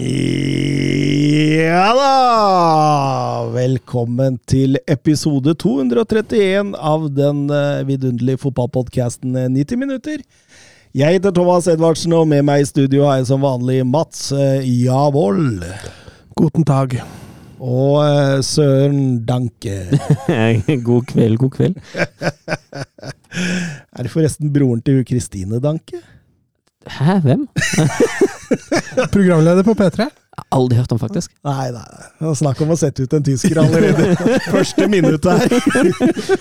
Ja da! Velkommen til episode 231 av den eh, vidunderlige fotballpodkasten 90 minutter. Jeg heter Thomas Edvardsen, og med meg i studio har jeg som vanlig Mats uh, Javold. Guten Tag. Og eh, Søren Danke. god kveld, god kveld. Er det forresten broren til Kristine Danke? Hæ, hvem? Programleder på P3. Aldri hørt om, faktisk. Nei, nei, nei. Snakk om å sette ut en tysker allerede. Første minutt her.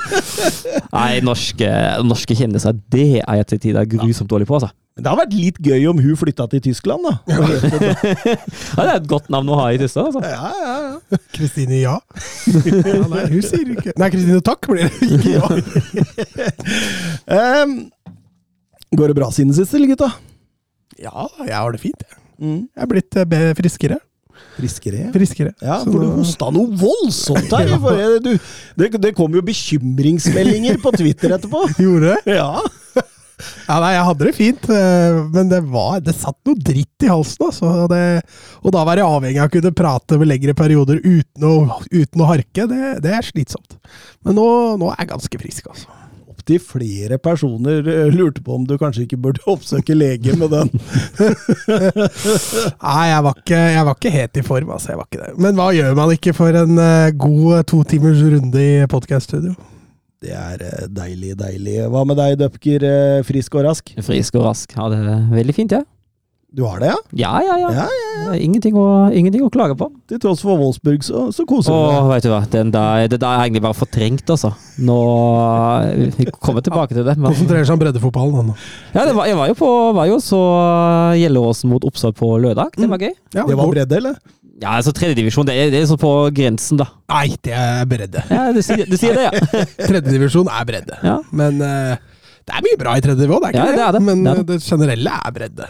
Nei, norske, norske kjendiser, det er jeg til tider grusomt dårlig på, altså. Men det har vært litt gøy om hun flytta til Tyskland, da. Ja, det er et godt navn å ha i Tyskland, altså. Ja, ja, ja. Kristine ja. ja. Nei, hun sier ikke Nei, Kristine takk blir det. Ikke ja. um, går det bra siden sist, eller gutta? Ja, jeg har det fint. jeg. Mm. Jeg er blitt eh, friskere. Friskere? Friskere. Ja, for du hosta noe voldsomt her! Ja. Du, det, det kom jo bekymringsmeldinger på Twitter etterpå. Gjorde det? Ja. Ja, nei, jeg hadde det fint, eh, men det var Det satt noe dritt i halsen, altså. Det, og da være avhengig av å kunne prate over lengre perioder uten å, uten å harke, det, det er slitsomt. Men nå, nå er jeg ganske frisk, altså. Opptil flere personer eh, lurte på om du kanskje ikke burde oppsøke lege med den. Nei, jeg var, ikke, jeg var ikke helt i form, altså. Jeg var ikke det. Men hva gjør man ikke for en eh, god to timers runde i podkaststudio? Det er eh, deilig, deilig. Hva med deg, Dupker? eh, Frisk og rask? Frisk og rask. Ja, det er veldig fint, ja. Du har det, ja? Ja, ja, ja. Ja, ja, ja. Ingenting å, ingenting å klage på. Til tross for Wolfsburg, så, så koser du Og deg. vet du hva, den der, det der er egentlig bare fortrengt, altså. Nå Vi kommer tilbake til det. Men, Konsentrerer seg om breddefotballen, han nå. ja, det var, jeg var jo på var jo så Gjelleråsen mot Oppsal på lørdag. Det var gøy. Ja, Det var bredde, eller? Ja, altså tredjedivisjon, det, er- det er så på grensen, da. Nei, det er bredde. Ja, du sier, du sier det, ja. Tredjedivisjon er bredde. ja. Men uh, det er mye bra i tredje nivå, det er ikke Ja, det er det. Men Det eh, det generelle er bredde.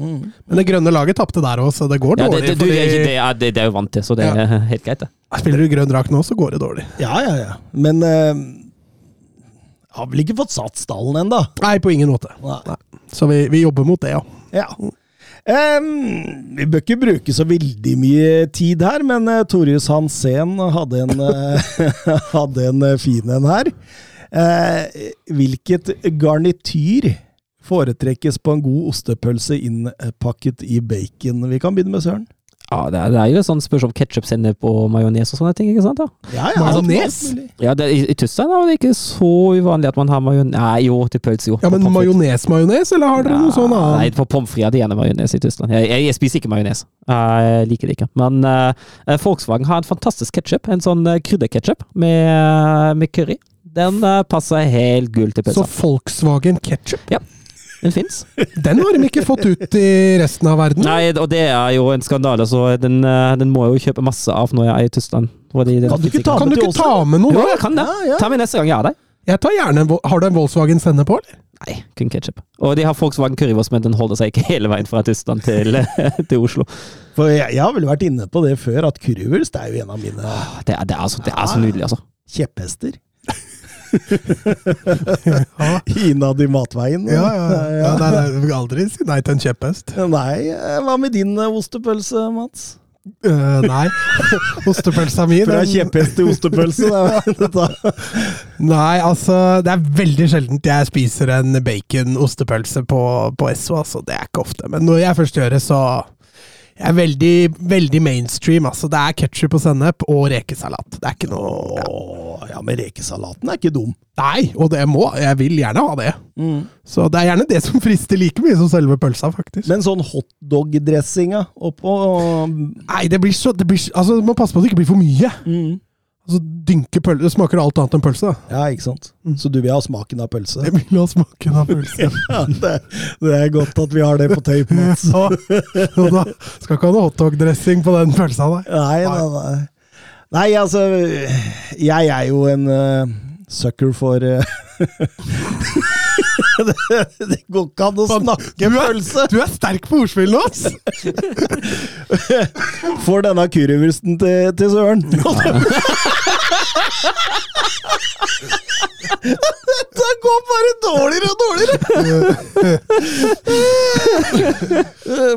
Mm. Men det grønne laget tapte der òg, så det går ja det, dårlig. det, du, det, er, det, det er jo vant til, så det Ja. er helt greit, det. Spiller du grønn drakt nå, så går det dårlig. Ja, ja, ja. Men uh, har vel ikke fått satt stallen ennå? Nei, på ingen måte. Nei. Så vi, vi jobber mot det, ja. Ja. Um, vi bør ikke bruke så veldig mye tid her, men uh, Torjus Hansen hadde en, uh, hadde en eh, fin en her. Uh, hvilket garnityr foretrekkes på en god ostepølse innpakket i bacon? Vi kan begynne med Søren. Ja, det er, det er jo sånn spørs om ketsjup, sennep og majones og sånne ting, ikke sant? da? Ja, Majones? Ja, det, I i Tyskland er det ikke så uvanlig at man har majones Nei, jo, til pølse, jo. Ja, Men majones-majones, eller har dere noe sånn annet? Nei, på pommes frites er det gjerne majones i Tyskland. Jeg, jeg, jeg spiser ikke majones. Jeg liker det ikke. Men uh, Volkswagen har en fantastisk ketsjup. En sånn uh, krydderketsjup med, med curry. Den uh, passer helt gull til Så pølsa. Volkswagen ketchup, Den fins. den har de ikke fått ut i resten av verden. Nei, og det er jo en skandale, så den, eh, den må jeg jo kjøpe masse av når jeg er i Tyskland. Fordi den Kan du ikke ta Kan du ikke ta med noe? Jo, jeg kan det. Ja, ja. Ta med neste gang jeg har deg. Jeg tar gjerne en, Har du en Volkswagen sender på, eller? Nei, kun ketsjup. Og de har Volkswagen currywurst, men den holder seg ikke hele veien fra Tyskland til, til Oslo. For jeg, jeg har vel vært inne på det før, at currywurst er jo en av mine Det er, det er, så, det er så nydelig, altså. kjepphester. Ja, Innad i matveien. ja. ja. ja nei, nei, aldri si nei til en kjepphest. Nei, eh, hva med din eh, ostepølse, Mats? Uh, nei. Ostepølsa mi Fra kjepphest til ostepølse. Nei, altså Det er veldig sjeldent jeg spiser en bacon-ostepølse på, på Esso. Altså, det er ikke ofte. Men når jeg først gjør det, så Jeg er veldig, veldig mainstream. Altså, det er ketsjup og sennep og rekesalat. Det er ikke noe ja. Åh, ja, men rekesalaten er ikke dum. Nei, og det må Jeg vil gjerne ha det. Så det er gjerne det som frister like mye som selve pølsa, faktisk. Men sånn hotdog-dressinga oppå Nei, det blir så det blir, altså, Du må passe på at det ikke blir for mye. mm. Altså, dynke pølse Det smaker alt annet enn pølse. da. Ja, ikke sant? Så du vil ha smaken av pølse? Jeg vil ha smaken av pølse. Ja, det, det er godt at vi har det på tape, Mats. Da skal ikke ha noe hotdog-dressing på den pølsa, nei. Nei, nei, nei. Nei, altså Jeg er jo en uh, sucker for uh, det, det går ikke an å snakke Du er, pølse! du er sterk på ordspill nå, ass! For denne currywursten til, til Søren. Dette går bare dårligere og dårligere!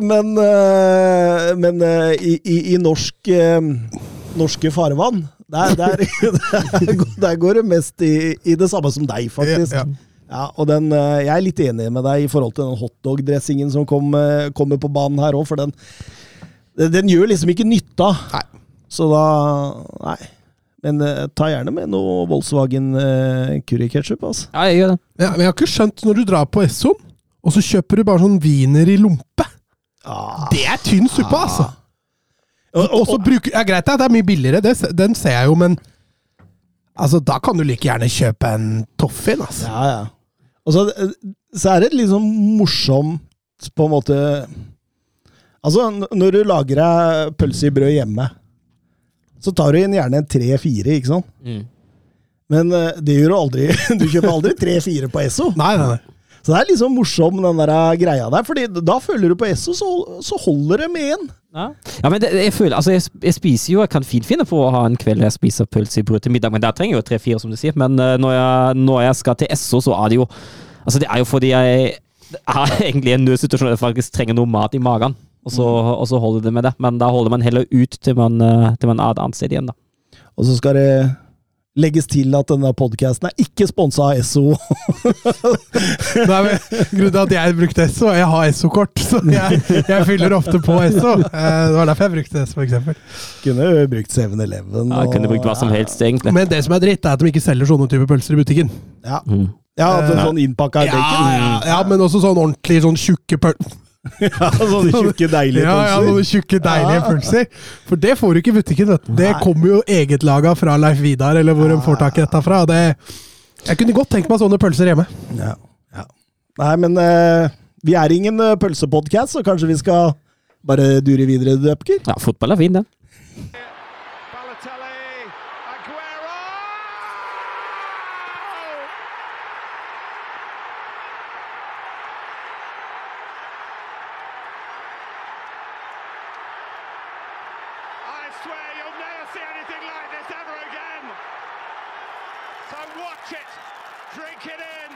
men eh, men eh, i, i, i norsk eh, norske farvann der, der, der går det mest i, i det samme som deg, faktisk. Ja, Ja, ja. og den, eh, Jeg er litt enig med deg i forhold til den hotdog-dressingen som kom, eh, kommer på banen her òg, for den, den, gjør liksom ikke nytta. Nei. Så da Nei. Men uh, ta gjerne med noe Volkswagen uh, curryketchup, altså. Ja, jeg gjør det. Ja, men jeg har ikke skjønt når du drar på Essoen, og så kjøper du bare sånn wiener i lompe. Ah. Det er tynn suppe, altså! Og, Og så bruker, ja, Greit, det er mye billigere, det, den ser jeg jo, men Altså, da kan du like gjerne kjøpe en Toffin, altså. Ja, ja. Og så, eh, så er det litt sånn morsomt, på en måte Altså, når du lager deg pølse i brød hjemme, så tar du inn gjerne en tre-fire, ikke sant? Mm. Men eh, det gjør du aldri. Du kjøper aldri tre-fire på Esso. Nei, nei, nei. Så det er liksom morsom, den der eh, greia der. Fordi da føler du på Esso, så, så holder det med én. Ja. ja, men det, jeg føler Altså, jeg, jeg spiser jo Jeg kan fint finne på å ha en kveld jeg spiser pølse i brød til middag, men der trenger jeg jo tre-fire, som du sier. Men eh, når, jeg, når jeg skal til Esso, så er det jo Altså, det er jo fordi jeg er egentlig i en nødsituasjon der jeg faktisk trenger noe mat i magen, og så, og så holder det med det. Men da holder man heller ut til man, eh, til man er et annet sted igjen, da. Og så skal det legges til at denne podkasten er ikke sponsa av Esso. Nei, men Grunnen til at jeg brukte Esso, jeg har Esso-kort, så jeg, jeg fyller ofte på Esso. Eh, Det var derfor jeg brukte SO, for eksempel. Kunne jo brukt 7-Eleven. Ja, kunne brukt hva som helst, egentlig. Men det som er dritt, er at de ikke selger sånne typer pølser i butikken. Ja, Mm. ja sånn innpakka Ja, bacon. ja, ja, men også sånn ordentlig sånn tjukke pølser. Ja, sånne tjukke, deilige Ja, ja, noen tjukke, deilige Ja. pølser. For det får du ikke i butikken. vet du. Det kommer jo egetlaga fra Leif Vidar, eller hvor de får tak i dette fra. Det, jeg kunne godt tenkt meg sånne pølser hjemme. Ja, ja. Nei, men uh, vi er ingen uh, pølsepodkast, så kanskje vi skal bare dure videre, Døpker? Ja, fotball er fin, det. Balotelli, Aguero! Swear you'll never see anything like this ever again. So watch it, drink it in.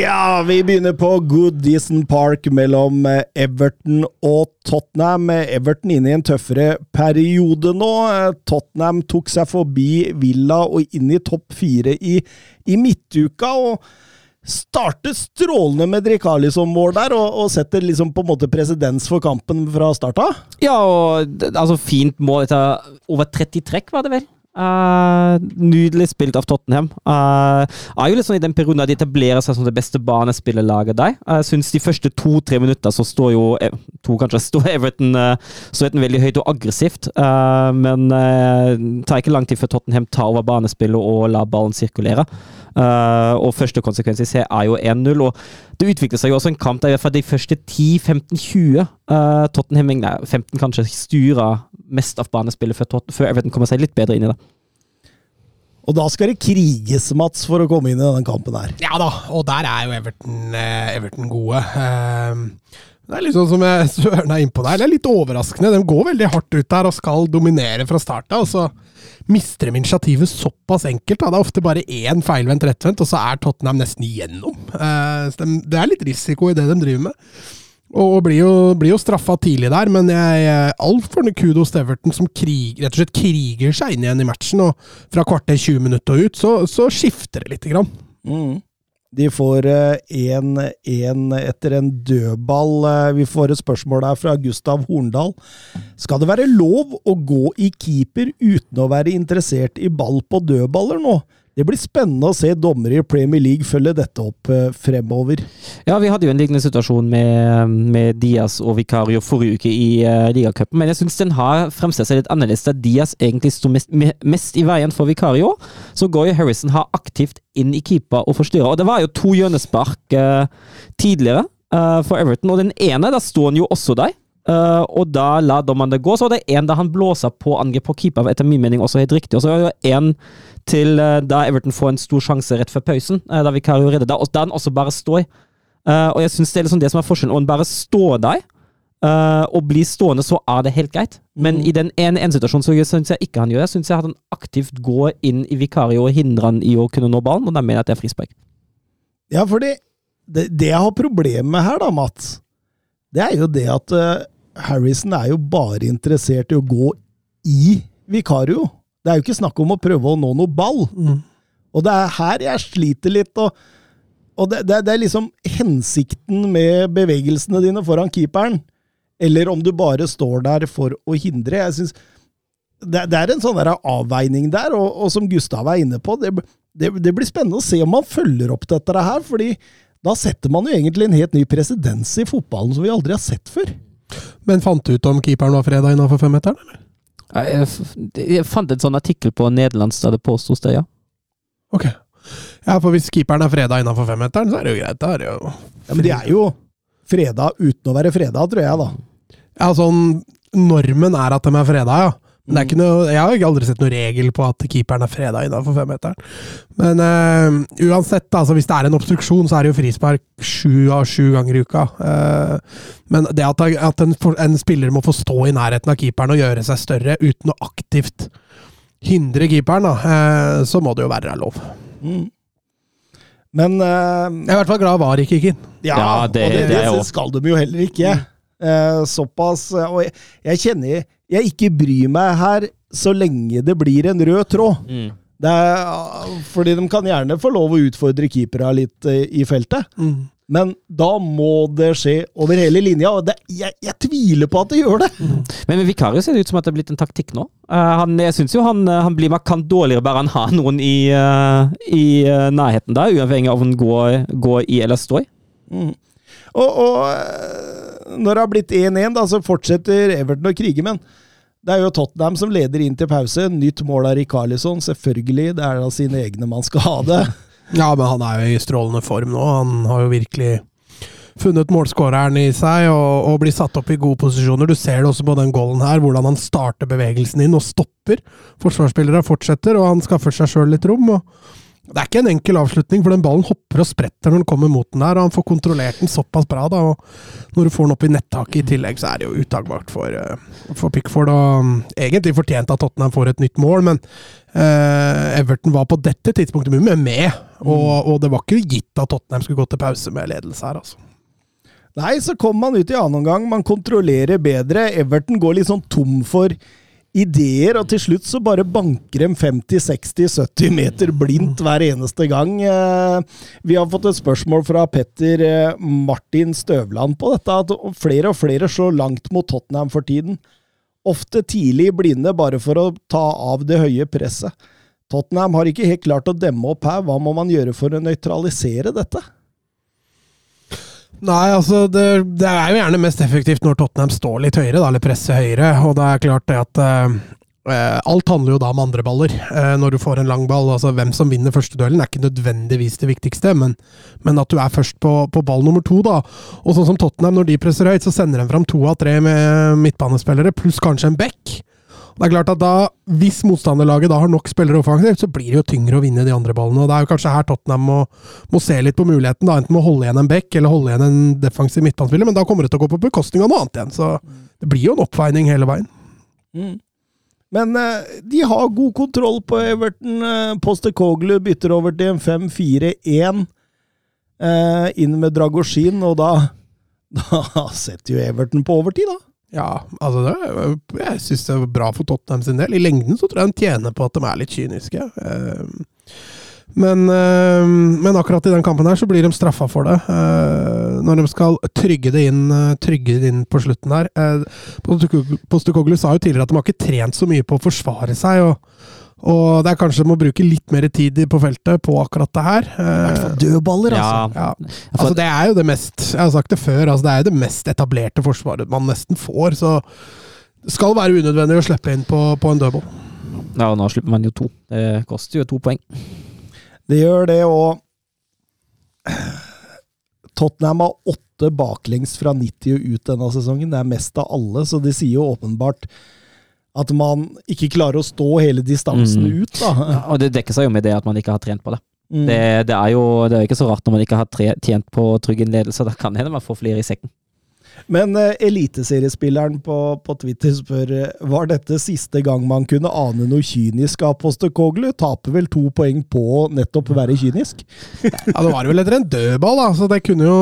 Ja, vi begynner på Goodison Park mellom eh, Everton og Tottenham. Everton inne i en tøffere periode nå. Eh, Tottenham tok seg forbi Villa og inn i topp fire i, i midtuka. og starter strålende med Drikali som mål der, og, og setter liksom på en måte presedens for kampen fra start av. Ja, og altså fint mål etter over 30 trekk, var det vel? Uh, nydelig spilt av Tottenham. Uh, er jo sånn i den perioden de etablerer seg som det beste banespillerlaget der. Jeg syns de første to-tre minutter så står jo eh, to kanskje, står Everton uh, Everton veldig høyt og aggressivt. Eh, men uh, det tar ikke lang tid før Tottenham tar over banespillet og lar ballen sirkulere. Eh, og første konsekvens i C er jo 1-0. Og det utviklet seg jo også en kamp der i hvert fall de første 10-15-20 uh, Tottenham nei, 15 kanskje styrer mest av banespillet før, før Everton kommer seg litt bedre inn i det. Og da skal det kriges, Mats, for å komme inn i denne kampen her. Ja da, og der er jo Everton, eh, Everton gode. Eh, det er litt sånn som jeg Søren innpå der. Det er litt overraskende. De går veldig hardt ut der og skal dominere fra start av, og så mister de initiativet såpass enkelt. Da. Det er ofte bare én feilvendt rettvendt, og så er Tottenham nesten igjennom. Eh, de, det er litt risiko i det de driver med. Og blir jo, blir jo straffa tidlig der, men jeg er altfor kudos til Everton, som krig, rett og slett kriger seg inn igjen i matchen. Og fra kvarter 20 minutter og ut, så, så skifter det lite grann. Mm. De får 1-1 etter en dødball. Eh, Vi får et spørsmål der fra Gustav Horndal. Skal det være lov å gå i keeper uten å være interessert i ball på dødballer nå? Det blir spennende å se dommere i Premier League følge dette opp eh, fremover. Ja, vi hadde jo en lignende situasjon med, med Diaz og Vicario forrige uke i uh, ligacupen, men jeg syns den har fremstilt seg litt annerledes, da Diaz egentlig sto mest, mest i veien for Vicario. Så går jo Harrison har aktivt inn i keeper og forstyrrer. Og det var jo to hjørnespark uh, tidligere uh, for Everton, og den ene, da står han jo også der. Eh, og da la dommeren det gå. Så er det en da han blåser på angrep på keeper, etter min mening også helt riktig. Og så er det en til uh, da Everton får en stor sjanse rett før pausen, uh, da Vikario redder. Da, og da han også bare står. Og jeg synes det er liksom det som er forskjellen. Å bare stå der og bli stående, så er det helt greit. Men Mm. i den ene, en situasjonen så syns jeg ikke han gjør det. Jeg syns jeg at han aktivt går inn i Vikario og hindrer han i å kunne nå ballen, og da mener jeg at det er frispark. Ja, fordi det, det jeg har problemer med her, da, Mats, det er jo det at Harrison er jo bare interessert i å gå i vikario. Det er jo ikke snakk om å prøve å nå noe ball. Og det er her jeg sliter litt. Og, og det, det, det er liksom hensikten med bevegelsene dine foran keeperen. Eller om du bare står der for å hindre. Jeg synes det, det er en sånn der avveining der, og, og som Gustav er inne på, det, det, det blir spennende å se om man følger opp dette her. fordi da setter man jo egentlig en helt ny presedens i fotballen som vi aldri har sett før. Men fant du ut om keeperen var freda innafor femmeteren? eller? Jeg, jeg fant en sånn artikkel på nederlandsk der det påstås det, ja. Ok. Ja, for hvis keeperen er freda innafor femmeteren, så er det jo greit. Da er det jo Ja, Men de er jo freda uten å være freda, tror jeg, da. Ja, sånn Normen er at de er freda, ja. Men det er ikke noe, jeg har aldri sett noen regel på at keeperen er freda innafor femmeteren. Men uh, uansett, altså, hvis det er en obstruksjon, så er det jo frispark sju av sju ganger i uka. Uh, men det at, at en, en spiller må få stå i nærheten av keeperen og gjøre seg større uten å aktivt hindre keeperen, da, uh, så må det jo være lov. Mm. Men eh, Jeg er i hvert fall glad VAR ikke gikk inn. Ja, Ja, det- og det, det det skal de jo heller ikke. Eh, såpass Og jeg, jeg kjenner jeg ikke bryr meg her så lenge det blir en rød tråd. Det er, fordi de kan gjerne få lov å utfordre keepera litt eh, i feltet. Men da må det skje over hele linja, og det, jeg, jeg tviler på at det gjør det. Men med Vicario ser det ut som at det er blitt en taktikk nå. Uh, han, jeg syns jo han, eh, han blir markant dårligere bare han har noen i, uh, i uh, nærheten der, uavhengig av om han går, går i eller står. Mm. Og, og når det har blitt 1-1, så fortsetter Everton å krige, men det er jo Tottenham som leder inn til pause. Nytt mål av Rikarlison, selvfølgelig. Det er da sine egne man skal ha det. Ja, men han er jo i strålende form nå. Han har jo virkelig funnet målskåreren i seg og, og blir satt opp i gode posisjoner. Du ser det også på den goalen her, hvordan han starter bevegelsen inn og stopper. Forsvarsspillere fortsetter, og han skaffer seg sjøl litt rom. og det er ikke en enkel avslutning, for den ballen hopper og spretter når den kommer mot den der, og han får kontrollert den såpass bra. da, og Når du får den opp i nettaket i tillegg, så er det jo utakbart for, eh, for Pickford. og mm, Egentlig fortjent at Tottenham får et nytt mål, men eh, Everton var på dette tidspunktet mye med, og, og det var ikke gitt at Tottenham skulle gå til pause med ledelse her. altså. Nei, så kom man ut i annen omgang. Man kontrollerer bedre. Everton går litt sånn tom for ideer, og til slutt så bare banker de 50-60-70 meter blindt hver eneste gang. Eh, Vi har fått et spørsmål fra Petter eh, Martin Støvland på dette, at flere og flere slår langt mot Tottenham for tiden. Ofte tidlig blinde, bare for å ta av det høye presset. Tottenham har ikke helt klart å demme opp her. Hva må man gjøre for å nøytralisere dette? Nei, altså det, det er jo gjerne mest effektivt når Tottenham står litt høyere, da, eller presser høyere. Og det er klart det at eh, eh, Alt handler jo da om andre baller. Eh, når du får en lang ball. altså Hvem som vinner første duellen er ikke nødvendigvis det viktigste, men, men at du er først på, på ball nummer to. da. Og sånn som Tottenham, når de presser høyt, så sender de fram to av tre med midtbanespillere, pluss kanskje en back. Det er klart at da, Hvis motstanderlaget da har nok spillere offensivt, så blir det jo tyngre å vinne de andre ballene. og Det er jo kanskje her Tottenham må, må se litt på muligheten. da, Enten med å holde igjen en back eller holde igjen en defensiv midtbanespiller, men da kommer det til å gå på bekostning av noe annet igjen. Så det blir jo en oppveining hele veien. Mm. Men eh, de har god kontroll på Everton. Uh, Postekoglu bytter over til en 5-4-1 eh, inn med Dragosjin, og da, da setter jo Everton på overtid, da. Ja, altså det, jeg syns det er bra for Tottenham sin del. I lengden så tror jeg han tjener på at de er litt kyniske. Eh, Men, eh, men akkurat i den kampen her så blir de straffa for det. Eh, Når de skal trygge det inn, trygge det inn på slutten der. Postekoglu sa jo tidligere at de har ikke trent så mye på å forsvare seg. og Og det er kanskje må bruke litt mer tid på feltet på akkurat det her. I hvert fall Eh, dødballer, altså. Ja, ja. Altså, det er jo det mest Jeg har sagt det før, altså, det er jo det mest etablerte forsvaret man nesten får. Så det skal være unødvendig å slippe inn på, på en dødball. ja, og nå slipper man jo to. Det koster jo to poeng. Det gjør det, og Tottenham har åtte baklengs fra 90 og ut denne sesongen. Det er mest av alle, så det sier jo åpenbart at man ikke klarer å stå hele distansen Mm. ut, da. Og det dekker seg jo med det at man ikke har trent på det. Mm. Det, det er jo det er ikke så rart når man ikke har tre, tjent på trygg innledelse. Da kan det hende man får flere i sekken. Men uh, eliteseriespilleren på, på Twitter spør eh, var dette siste gang man kunne ane noe kynisk av Postekoglu. Taper vel to poeng på nettopp å være kynisk? Ja, det var vel etter en dødball, da, så det kunne jo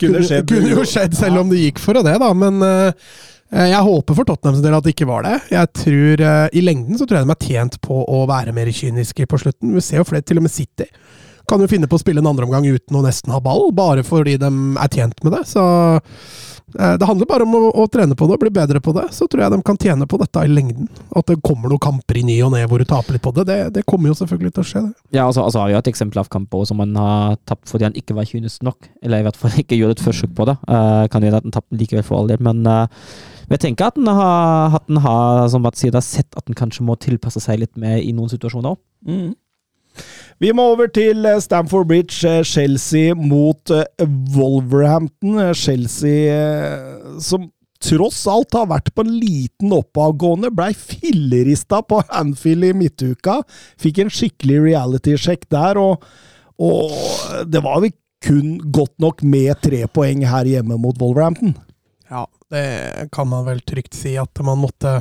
Kunne skjedd. kunne jo skjedd selv om det gikk for det, da. Men eh, jeg håper for Tottenhams del at det ikke var det. Jeg tror eh, I lengden så tror jeg de er tjent på å være mer kyniske på slutten. Vi ser jo flere, til og med City kan jo finne på å spille en andre omgang uten å nesten ha ball, bare fordi de er tjent med det. Så eh, det handler bare om å, å trene på det og bli bedre på det. Så tror jeg de kan tjene på dette i lengden. At det kommer noen kamper i ny og ne hvor du taper litt på det, det, det kommer jo selvfølgelig til å skje. det. Ja, altså, altså har jo et eksempel av kamper som man har tapt fordi han ikke var kynisk nok, eller i hvert fall ikke gjorde et forsøk på det. Uh, kan hende at han tapte likevel for all del, men uh, jeg tenker at den har, at den har som da, sett at den kanskje må tilpasse seg litt mer i noen situasjoner òg. Mm. Vi må over til eh, Stamford Bridge, eh, Chelsea mot eh, Wolverhampton. Chelsea som tross alt har vært på en liten oppadgående, blei fillerista på Anfield i midtuka. Fikk en skikkelig reality-sjekk der, og, og det var vel kun godt nok med tre poeng her hjemme mot Wolverhampton. Ja, det kan man vel trygt si at man måtte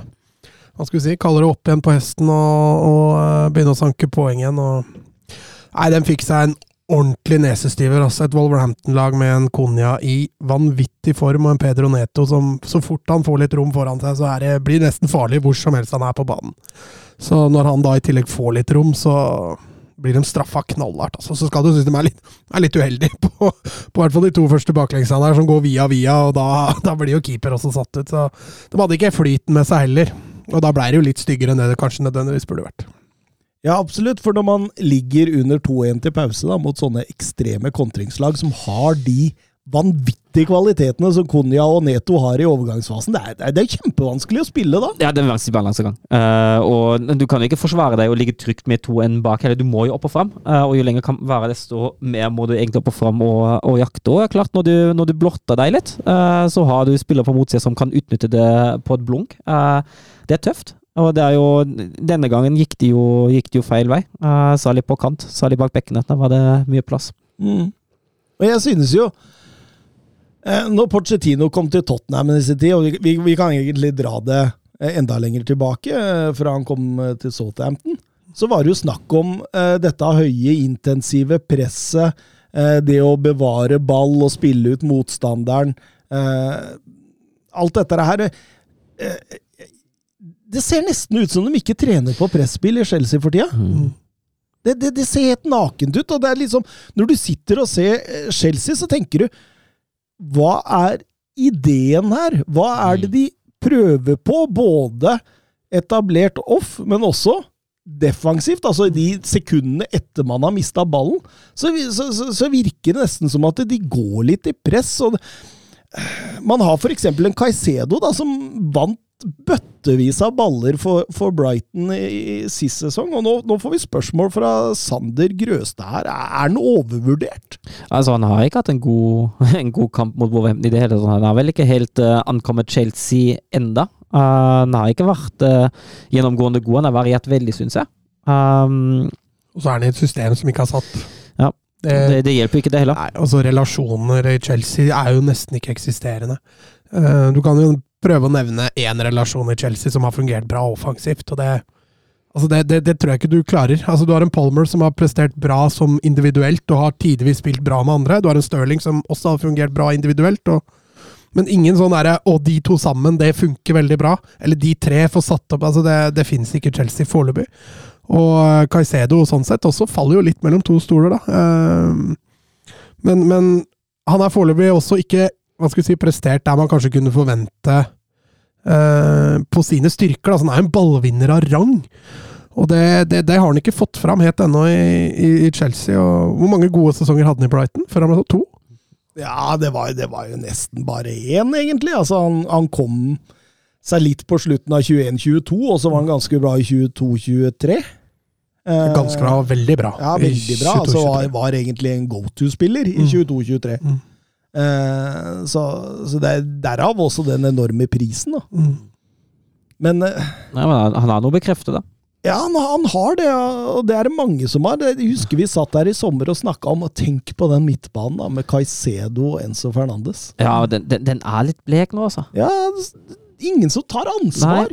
Hva skal vi si? Kalle det opp igjen på hesten og, og eh, begynne å sanke poeng igjen. Og, nei, den fikk seg en ordentlig nesestyver. Altså et Wolverhampton-lag med en Konya i vanvittig form og en Pedro Neto som så fort han får litt rom foran seg, så det, blir det nesten farlig hvor som helst han er på banen. Så når han da i tillegg får litt rom, så blir de straffa knallhardt. Altså. Så skal du synes de er litt, er litt uheldige på, på hvert fall de to første baklengsene her, som går via via, og da, da blir jo keeper også satt ut. Så de hadde ikke flyten med seg heller. Og da ble det jo litt styggere enn det det kanskje nødvendigvis burde vært. Ja, absolutt. For når man ligger under 2-1 til pause da, mot sånne ekstreme kontringslag som har de vanvittige kvalitetene som Konya og Neto har i overgangsfasen, det er, det er, kjempevanskelig å spille da. Ja, det er vanskelig balansegang. Uh, og du kan jo ikke forsvare deg og ligge trygt med 2-1 bak heller. Du må jo opp og fram. Uh, og jo lenger kan være, desto mer må du egentlig opp og fram og, og jakte. Og klart, når du, når du blotter deg litt, uh, så har du spillere på motsida som kan utnytte det på et blunk. det er tøft. Og det er jo, denne gangen gikk de jo, gikk de jo feil vei. Uh, særlig på kant, særlig bak bekkene. Da var det mye plass. Mm. Og jeg synes jo eh, Når Pochettino kom til Tottenham i sin tid, og vi, vi, kan egentlig dra det eh, enda lenger tilbake, eh, fra han kom eh, til Southampton, så var det jo snakk om eh, dette høye, intensive presset, eh, det å bevare ball og spille ut motstanderen. Eh, alt dette her eh, Det ser nesten ut som de ikke trener på presspill i Chelsea for tida. Mm. Det, det, det ser helt nakent ut. og det er liksom, Når du sitter og ser eh, Chelsea, så tenker du Hva er ideen her? Hva er det de prøver på? Både etablert off, men også defensivt. Altså de sekundene etter man har mista ballen, så, så, så, virker det nesten som at de går litt i press. og man har f.eks. en Caicedo da, som vant bøttevis av baller for, for Brighton i, i sist sesong. Og nå, nå, får vi spørsmål fra Sander Grøstad her. Er han overvurdert? Altså, han har ikke hatt en god, en god kamp mot Wolverhampton i det hele tatt. Han har vel ikke helt uh, ankommet Chelsea enda. Uh, han har ikke vært uh, gjennomgående god. Han har variert veldig, syns jeg. Um, Og så er han i et system som ikke har satt. Ja, det, det, hjelper ikke, det heller. Nei, altså Relasjoner i Chelsea er jo nesten ikke eksisterende. Uh, du kan jo prøve å nevne én relasjon i Chelsea som har fungert bra offensivt, og det, altså det, det, det, tror jeg ikke du klarer. Altså Du har en Palmer som har prestert bra som individuelt, og har tidvis spilt bra med andre. Du har en Sterling som også har fungert bra individuelt. og men ingen sånn derre 'Å, de to sammen, det funker veldig bra'. Eller de tre får satt opp altså Det, det fins ikke Chelsea foreløpig. Og Caicedo sånn sett også faller jo litt mellom to stoler, da. Men, men han er foreløpig også ikke hva skal vi si, prestert der man kanskje kunne forvente på sine styrker. Da. Så han er jo en ballvinner av rang. Og det, det, det har han ikke fått fram helt ennå i, i, i Chelsea. Og hvor mange gode sesonger hadde han i Brighton før han ble to? Ja, det var, det var jo nesten bare én, egentlig. Altså, han, han kom seg litt på slutten av 21-22, og så var han ganske bra i 22-23. Eh, Ganske bra, veldig bra. Ja, veldig bra. Så Altså, var, var egentlig en go to-spiller i Mm. 22-23. Mm. Eh, så så det er derav også den enorme prisen, da. Mm. Men eh, Nei, men han- har noe bekreftet, da. ja, han, han har det, og det er det mange som har. Jeg husker vi satt der i sommer og snakka om og Tenk på den midtbanen da, med Caicedo og Enzo Fernandes. Ja, den, den, den er litt blek nå, altså. Ja, ingen som tar ansvar.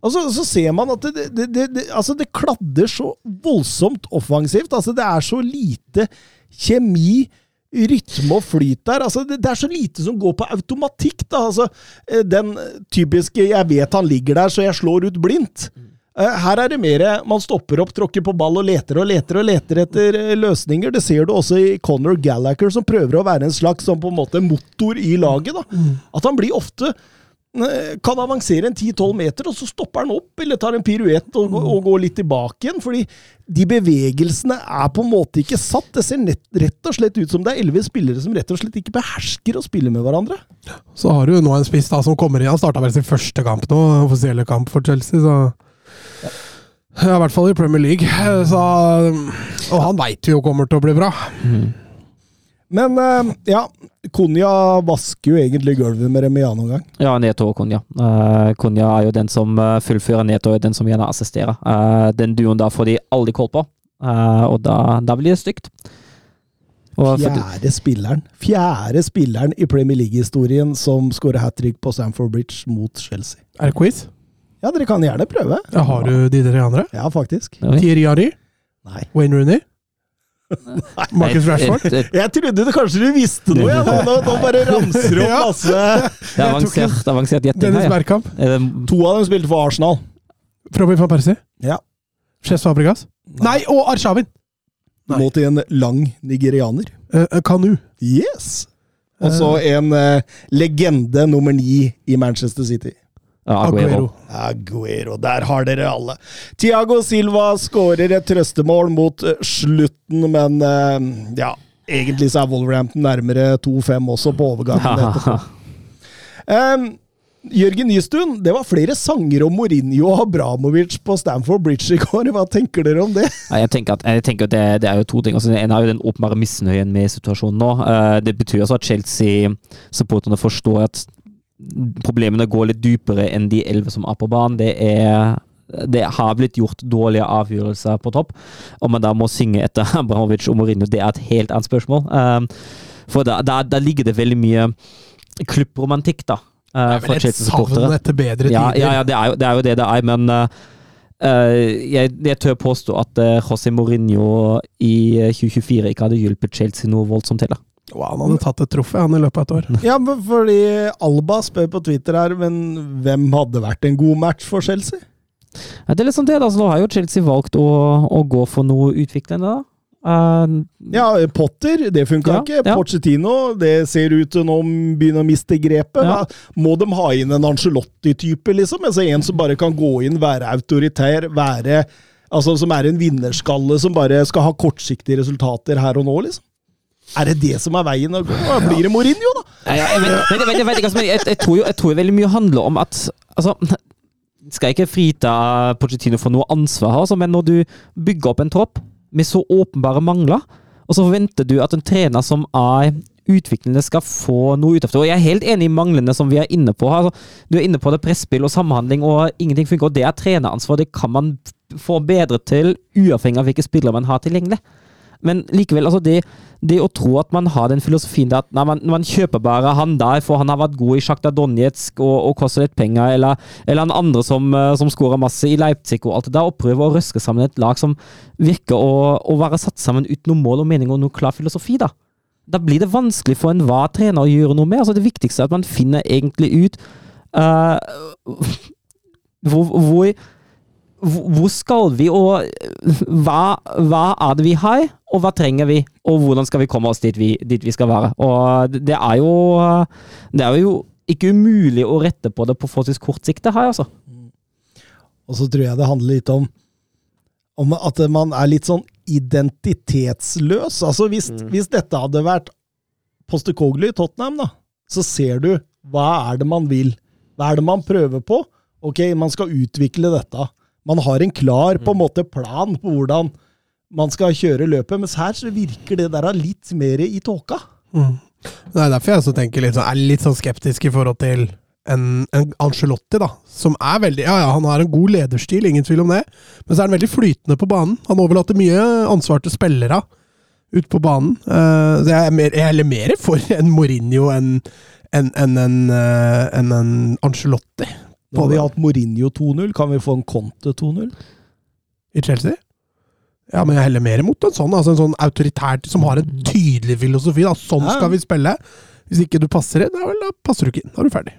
Altså, så ser man at det, det, det, det, altså det kladder så voldsomt offensivt. Altså, det er så lite kjemi, rytme og flyt der. Altså, det, det er så lite som går på automatikk. Da. Altså, eh, den typiske 'jeg vet han ligger der, så jeg slår ut blindt'. Eh, Her er det mer man stopper opp, tråkker på ball og leter og leter og leter etter eh, løsninger. Det ser du også i Conor Gallagher, som prøver å være en slags på en måte, motor i laget. Da. At han blir ofte kan avansere en 10-12 meter, og så stopper han opp, eller tar en piruett og, og går litt tilbake igjen. Fordi de bevegelsene er på en måte ikke satt. Det ser nett, rett og slett ut som det er elleve spillere som rett og slett ikke behersker å spille med hverandre. Så har du nå en spiss da som kommer inn. Han starta vel sin første kamp nå, offisielle kamp for Chelsea, så ja, I hvert fall i Premier League. Så, og han veit vi jo kommer til å bli bra. Men eh, ja, Konja vasker jo egentlig gulvet med Remia noen gang. Ja, Neto og Konja. Uh, Konja er jo den som uh, fullfører, Neto er den som gjerne assisterer. Uh, den duoen da får de aldri koll på, uh, og da, da blir det stygt. Og Fjerde spilleren Fjerde spilleren i Premier League-historien som skårer hat trick på Stamford Bridge mot Chelsea. Er det quiz? Ja, dere kan gjerne prøve. Ja, har du de tre andre? Ja, faktisk. Thierry Ari? Nei. Wayne Rooney? Marcus Rashford? et- et- Jeg trodde du kanskje du visste noe, ja. nå, nå, nå bare ramser du opp masse Det er avansert, avansert gjetting her, ja. Bergkamp? Er det- To av dem spilte for Arsenal. Robin van Persie? Ja. Chess Fabregas? Nei, og Arshavin! Nei. Mot en lang nigerianer. Uh, Kanu. Yes! Og så en uh, legende nummer ni i Manchester City. Aguero. Aguero. Der har dere alle. Tiago Silva skårer et trøstemål mot eh, slutten, men eh, ja Egentlig så er Wolverhampton nærmere 2-5 også på overgangen etterpå. Um, Jørgen Nystuen, det var flere sanger om Mourinho og Abramovic på Stamford Bridge i går. Hva tenker dere om det? Jeg tenker at, jeg tenker at det, det er jo to ting. Altså, en er jo den åpenbare misnøyen med situasjonen nå. Eh, det betyr altså at Chelsea-supporterne forstår at problemene går litt dypere enn de elleve som er på banen. Det er det har blitt gjort dårlige avgjørelser på topp. Om man da må synge etter Abramovic og Mourinho, det er et helt annet spørsmål. Um, for da, da, da ligger det veldig mye klubbromantikk, da. uh, for et savn Chelsea-supportere. etter bedre Ja, tider. ja, ja det, er jo, det er jo det det er, men uh, jeg, jeg tør påstå at uh, José Mourinho i uh, 2024 ikke hadde hjulpet Chelsea noe voldsomt til. Wow, han hadde tatt et trofé han i løpet av et år. Ja, men fordi Alba spør på Twitter her, men hvem hadde vært en god match for Chelsea? Ja, det er liksom det, da. Så nå har jo Chelsea valgt å, å gå for noe utviklende. da. Uh, Ja, Potter, det funka Ja, ikke. ja. Pochettino, det ser ut til nå begynner å miste grepet. Ja. Må de ha inn en Angelotti-type, liksom? Altså En som bare kan gå inn, være autoritær, være Altså Som er en vinnerskalle som bare skal ha kortsiktige resultater her og nå, liksom? Er det det som er veien å gå? Da Blir det Mourinho, da? Ja, jeg, vet, vet men jeg, jeg, tror jo, jeg tror veldig mye handler om at altså, Skal jeg ikke frita Pochettino for noe ansvar, her, altså, men når du bygger opp en tropp med så åpenbare mangler, og så forventer du at en trener som er utviklende, skal få noe ut av det. Og Jeg er helt enig i manglene som vi er inne på. Altså, du er inne på det presspill og samhandling, og ingenting funker. og Det er treneransvar. Det kan man få bedre til, uavhengig av hvilke spillere man har tilgjengelig. Men likevel, altså det, det å tro at man har den filosofien at nei, man, man kjøper bare han der, for han har vært god i Sjakta Donetsk og, og koster litt penger, eller, eller han andre som, eh, som skårer masse i Leipzig og alt det der, og prøver å røske sammen et lag som virker å, å være satt sammen uten noe mål og mening og noe klar filosofi, da. Da blir det vanskelig for enhver trener å gjøre noe med. Altså Det viktigste er at man finner egentlig ut uh, hvor, hvor hvor skal vi, og hva, hva er det vi har, og hva trenger vi, og hvordan skal vi komme oss dit vi, dit vi skal være? Og det er jo Det er jo ikke umulig å rette på det på forholdsvis kort sikt, det her, altså. Og så tror jeg det handler litt om om at man er litt sånn identitetsløs. Altså Hvis, hvis dette hadde vært Postekoglu i Tottenham, da, så ser du hva er det man vil. Hva er det man prøver på? Ok, man skal utvikle dette. Man har en klar på en måte plan på hvordan man skal kjøre løpet, mens her så virker det der litt mer i tåka. Mm. Det er derfor jeg også tenker litt sånn, er litt sånn skeptisk i forhold til en, en Angelotti, da. Som er veldig Ja, ja, han har en god lederstil, ingen tvil om det. Men så er han veldig flytende på banen. Han overlater mye ansvar til spillere ute på banen. Uh, så jeg er, mer, jeg er mer for en Mourinho enn en, en, en, uh, en, en Angelotti. Nå har vi hatt Mourinho 2-0. Kan vi få en Conte 2-0? I Chelsea? Ja, men jeg heller mer imot en sånn, altså en sånn autoritær som har en tydelig filosofi. da, Sånn skal vi spille. Hvis ikke du passer inn, vel, da passer du ikke inn. Da er du ferdig.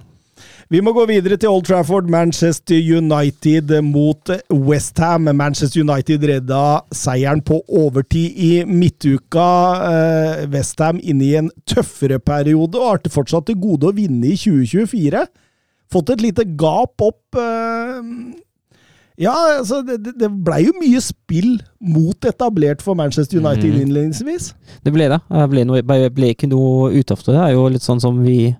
Vi må gå videre til Old Trafford. Manchester United mot Westham. Manchester United redda seieren på overtid i midtuka. Eh, Westham inne i en tøffere periode og har fortsatt til gode å vinne i 2024. Fått et lite gap opp. Eh, ja, altså, det, det- blei jo mye spill mot etablert for Manchester United mm. innledningsvis. Det ble det. Det ble, noe, ble, ikke noe ut det. Er jo litt sånn som vi,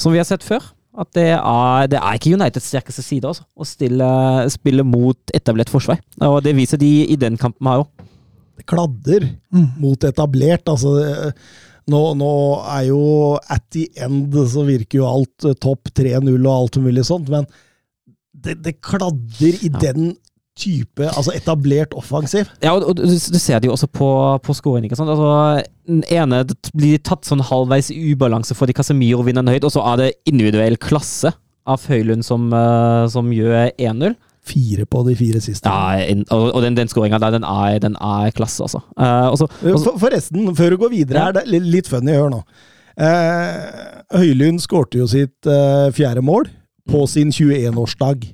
som vi har sett før. At det er, det er ikke Uniteds sterkeste side, altså. Å stille, spille mot etablert forsvar. Og det viser de i den kampen her òg. Kladder mot etablert. Altså, det- nå, nå er jo at the end så virker jo alt eh, topp 3-0 og alt mulig sånt, men det, det kladder i Ja. den type altså etablert offensiv. Ja, og du, du ser det jo også på, på scoring. ikke sant? Altså, den ene blir tatt sånn halvveis i ubalanse fordi Casemiro vinner den høyt, og så er det individuell klasse av Høylund som, eh, som gjør 1-0. Fire på de fire siste. Ja, og, og den, den skåringa der, den er, den er klasse, altså. Uh, Eh, For, forresten, før du går videre, Ja. er det li- litt funny, hør nå. Uh, Høylund skårte jo sitt uh, fjerde mål på sin 21-årsdag.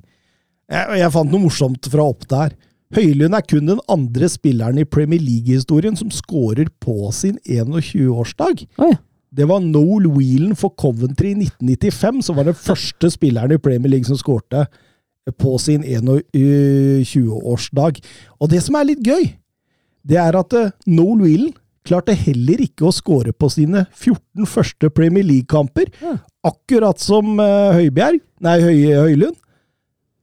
Jeg, jeg fant noe morsomt fra opp der. Høylund er kun den andre spilleren i Premier League-historien som skårer på sin 21-årsdag. Oi. Det var Noel Whelan for Coventry i 1995, som var den første spilleren i Premier League som skårte på sin 21-årsdag. Og det som er litt gøy, det er at eh, Noel Whelan klarte heller ikke å skåre på sine 14 første Premier League-kamper, akkurat som Høybjerg Høibjerg, nei, Høy, Høylund,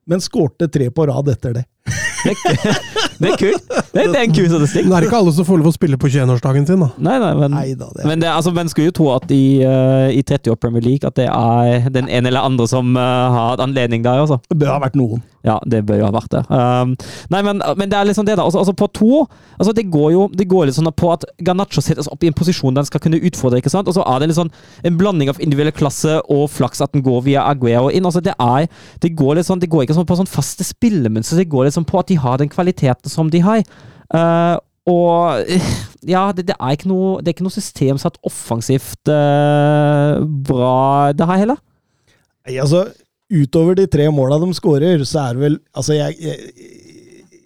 men skårte tre på rad etter det. det, er- det er kult. Det, det er en kul statistikk. Det er ikke alle som får lov å spille på 21-årsdagen sin, da. Nei, nei, men, Neida, det det men det, altså, man skulle jo tro at i, uh, i 30 år Premier League at det er den ene eller andre som uh, har anledning der, Også. det bør ha vært noen. Ja, det bør jo ha vært det. Um, nei, men, men det er liksom det, da. Altså, altså på to altså Det går jo det går litt sånn på at Ganacho settes opp i en posisjon der han skal kunne utfordre, ikke sant? og så er det litt sånn en blanding av individuell klasse og flaks at den går via Aguero inn. altså Det er, det går litt sånn, det går ikke sånn på sånn faste spillemønster, det går litt sånn på at de har den kvaliteten som de har. Uh, og eh, ja, det, det, er ikke noe, det er ikke noe system satt offensivt uh, bra, det her heller. Nei, altså, utover de tre måla de skårer, så er det vel Altså, jeg, jeg,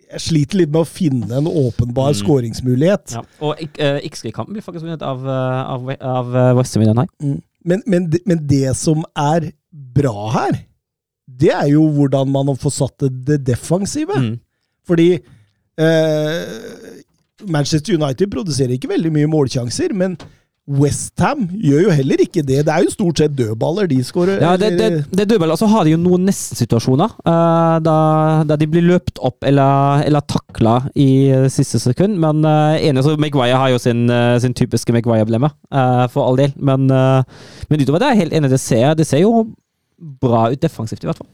jeg sliter litt med å finne en åpenbar Mm. skåringsmulighet. Ja. Og uh, X-kampen blir faktisk vunnet av, eh, av, av uh, Westham. Mm. Men, men, men det som er bra her, det er jo hvordan man får satt det, det defensive. Mm. Fordi eh, Manchester United produserer ikke veldig mye målsjanser, men Westham gjør jo heller ikke det. Det er jo stort sett dødballer de skårer. Ja, det, det, det er dødballer. Og så har de jo noen nestensituasjoner uh, da, da de blir løpt opp eller, eller takla i eh, siste sekund. Men uh, enig, så Maguire har jo sin, eh, sin typiske Maguire-blemme, eh, for all del. Men, eh, men utover det er jeg helt enig. Det ser, det ser jo bra ut defensivt, i hvert fall.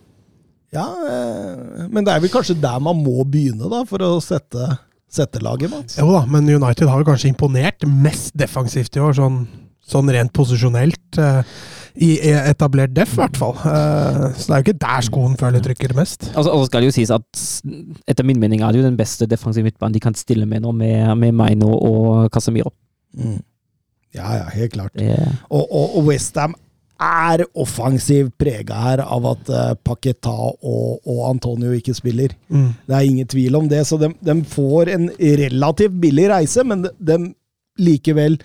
Ja, eh, men det er vel kanskje der man må begynne, da, for å sette, sette laget, Mats. Jo da, men United har jo kanskje imponert mest defensivt i år, sånn, sånn rent posisjonelt. eh, I etablert def, i hvert fall. Eh, så det er jo ikke der skoen føler trykker mest. Altså, og så skal det jo sies at etter min mening er det jo den beste defensive midtbanen de kan stille med nå, med, med Maino og Casemiro. Mm. Ja, ja, helt klart. Yeah. Og, og, og Westham er offensiv prega her av at uh, Paqueta og, og Antonio ikke spiller. Mm. Det er ingen tvil om det, så de, de får en relativt billig reise, men de, de likevel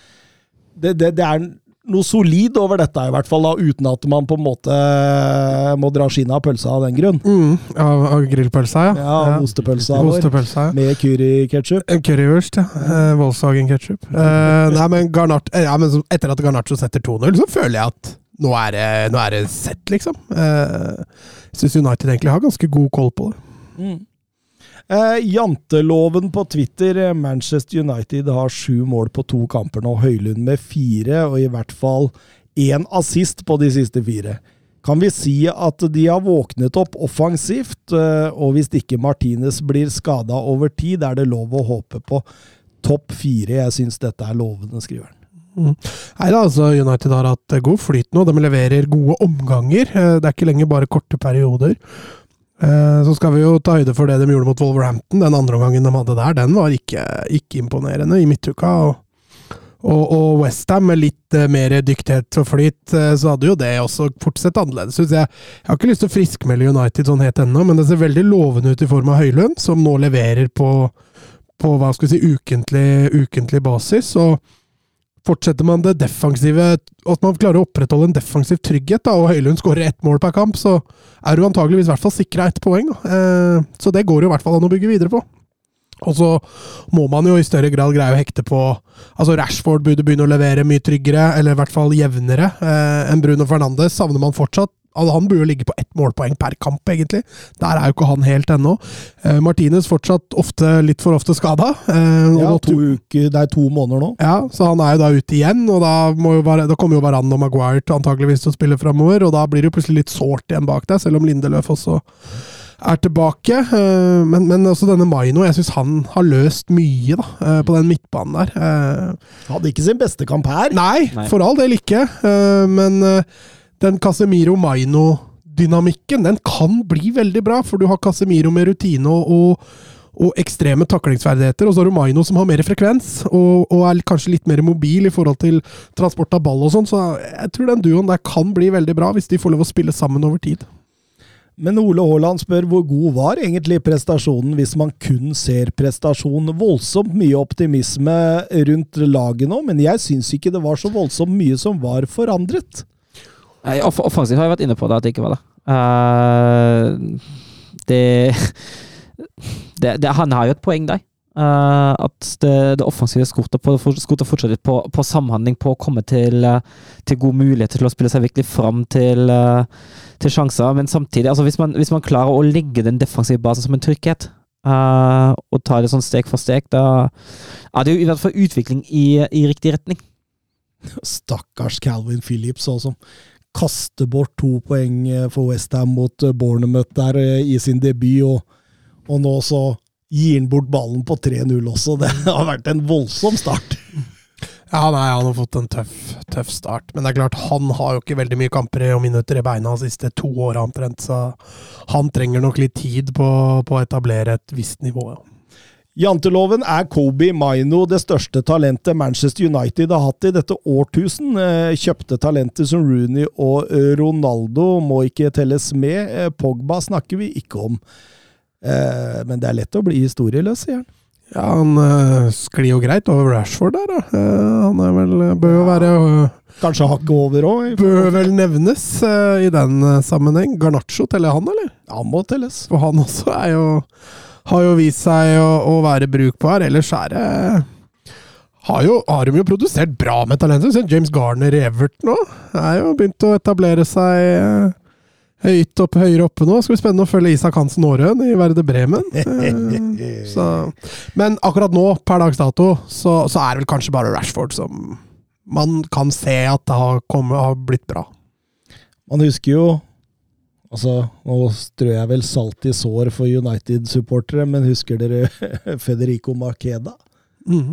det, det, det er noe solid over dette, i hvert fall, da, uten at man på en måte må dra skinnet av pølsa av den grunn. Mm, av, av grillpølsa, ja. Ja, ostepølsa vår. Ostepølsa, ja. Med curryketchup. En Currywurst, ja. Eh, Volkswagen ketchup. Eh, nei, men, Garnart, eh, ja, men etter at Garnaccio setter 2-0, så føler jeg at nå er det, nå er det sett, liksom. Jeg jeg syns United egentlig har ganske god koll på det. Mm. Uh, janteloven på Twitter. eh, Manchester United har sju mål på to kamper nå. Høylund med fire, og i hvert fall én assist på de siste fire. Kan vi si at de har våknet opp offensivt, Uh, og hvis ikke Martinez blir skada over tid, er det lov å håpe på topp fire? Jeg syns dette er lovende, skriver han. Nei da, altså United har hatt eh, god flyt nå. De leverer gode omganger. Eh, Det er ikke lenger bare korte perioder. Eh, Så skal vi jo ta høyde for det de gjorde mot Wolverhampton. Den andre omgangen de hadde der, den var ikke, ikke imponerende i midtuka. Og, og, og Westham med litt mer dyktighet og flyt, så hadde jo det også fort sett annerledes. Jeg, jeg har ikke lyst til å friskmelde United sånn helt ennå, men det ser veldig lovende ut i form av Høylund, som nå leverer på, på hva skal vi si, ukentlig, ukentlig basis. og Fortsetter man det defensive, at man klarer å opprettholde en defensiv trygghet, da, og Høylund skårer ett mål per kamp, så er du antageligvis i hvert fall sikra ett poeng. Eh, så det går jo i hvert fall an å bygge videre på. Og så må man jo i større grad greie å hekte på Altså Rashford burde begynne å levere mye tryggere, eller i hvert fall jevnere, eh, enn Bruno Fernandes. Savner man fortsatt. Altså, han burde jo ligge på ett målpoeng per kamp, egentlig. Der er jo ikke han helt ennå. Eh, Martinez fortsatt ofte, litt for ofte skada. Eh, Ja, to uker, det er to måneder nå. ja, så han er jo da ute igjen, og da, må jo bare, da kommer jo Varan og Maguire til antageligvis til å spille framover, og da blir det jo plutselig litt sårt igjen bak deg, selv om Lindeløf også er tilbake. Eh, Men, men også denne Maino, jeg syns han har løst mye da, eh, på den midtbanen der. Eh, Hadde ikke sin beste kamp her. Nei, Nei. for all del ikke, eh, men eh, den Casemiro Maino-dynamikken, den kan bli veldig bra, for du har Casemiro med rutine og, og, ekstreme taklingsferdigheter, og så har du Maino som har mer frekvens, og, og er kanskje litt mer mobil i forhold til transport av ball og sånn, så jeg tror den duoen der kan bli veldig bra, hvis de får lov å spille sammen over tid. Men Ole Haaland spør hvor god var egentlig prestasjonen hvis man kun ser prestasjon. Voldsomt mye optimisme rundt laget nå, men jeg syns ikke det var så voldsomt mye som var forandret. Nei, off offensivt har jeg vært inne på det, at det ikke var det. Uh, det, det, det Han har jo et poeng der. Uh, at det, det offensive skorter skorter fortsatt litt på, på samhandling, på å komme til, eh, til god mulighet til å spille seg virkelig fram til, uh, til sjanser. Men samtidig, altså hvis man, hvis man klarer å legge den defensive basen som en trygghet, og ta det sånn steg for steg, da er det jo i hvert fall utvikling i, i riktig retning. Stakkars Calvin Phillips, også, som kaster bort to poeng for Westham mot eh, Bournemouth der eh, i sin debut, og, og nå så gir han bort ballen på 3-0 også. Det har vært en voldsom start. Ja, nei, han har fått en tøff, tøff start. Men det er klart, han har jo ikke veldig mye kamper og minutter i beina de siste to åra omtrent, så han trenger nok litt tid på, på å etablere et visst nivå. Ja. Janteloven er Kobe Maino det største talentet Manchester United har hatt i dette årtusen. Eh, Kjøpte talenter som Rooney og eh, Ronaldo må ikke telles med. Eh, Pogba snakker vi ikke om. Men det er lett å bli historieløs, sier han. Ja, han sklir jo greit over Rashford der, da. Han er vel Bør jo være Kanskje hakket over òg. Bør vel nevnes i den sammenheng. Garnaccio, teller han, eller? Han må telles. For han også er jo Har jo vist seg å, å være brukbar. Ellers er det har, jo, har de jo produsert bra med talenter. James Garner i Everton òg. Er jo begynt å etablere seg øh, høyt opp, høyere oppe nå. Skal bli spennende å følge Isak Hansen Aarøen i Verde Bremen. Eh, så, men akkurat nå, per dags dato, så, så er det vel kanskje bare Rashford som man kan se at det har, kommet, har blitt bra. Man husker jo Altså, nå strør jeg vel salt i sår for United-supportere, men husker dere Federico Makeda? Mm.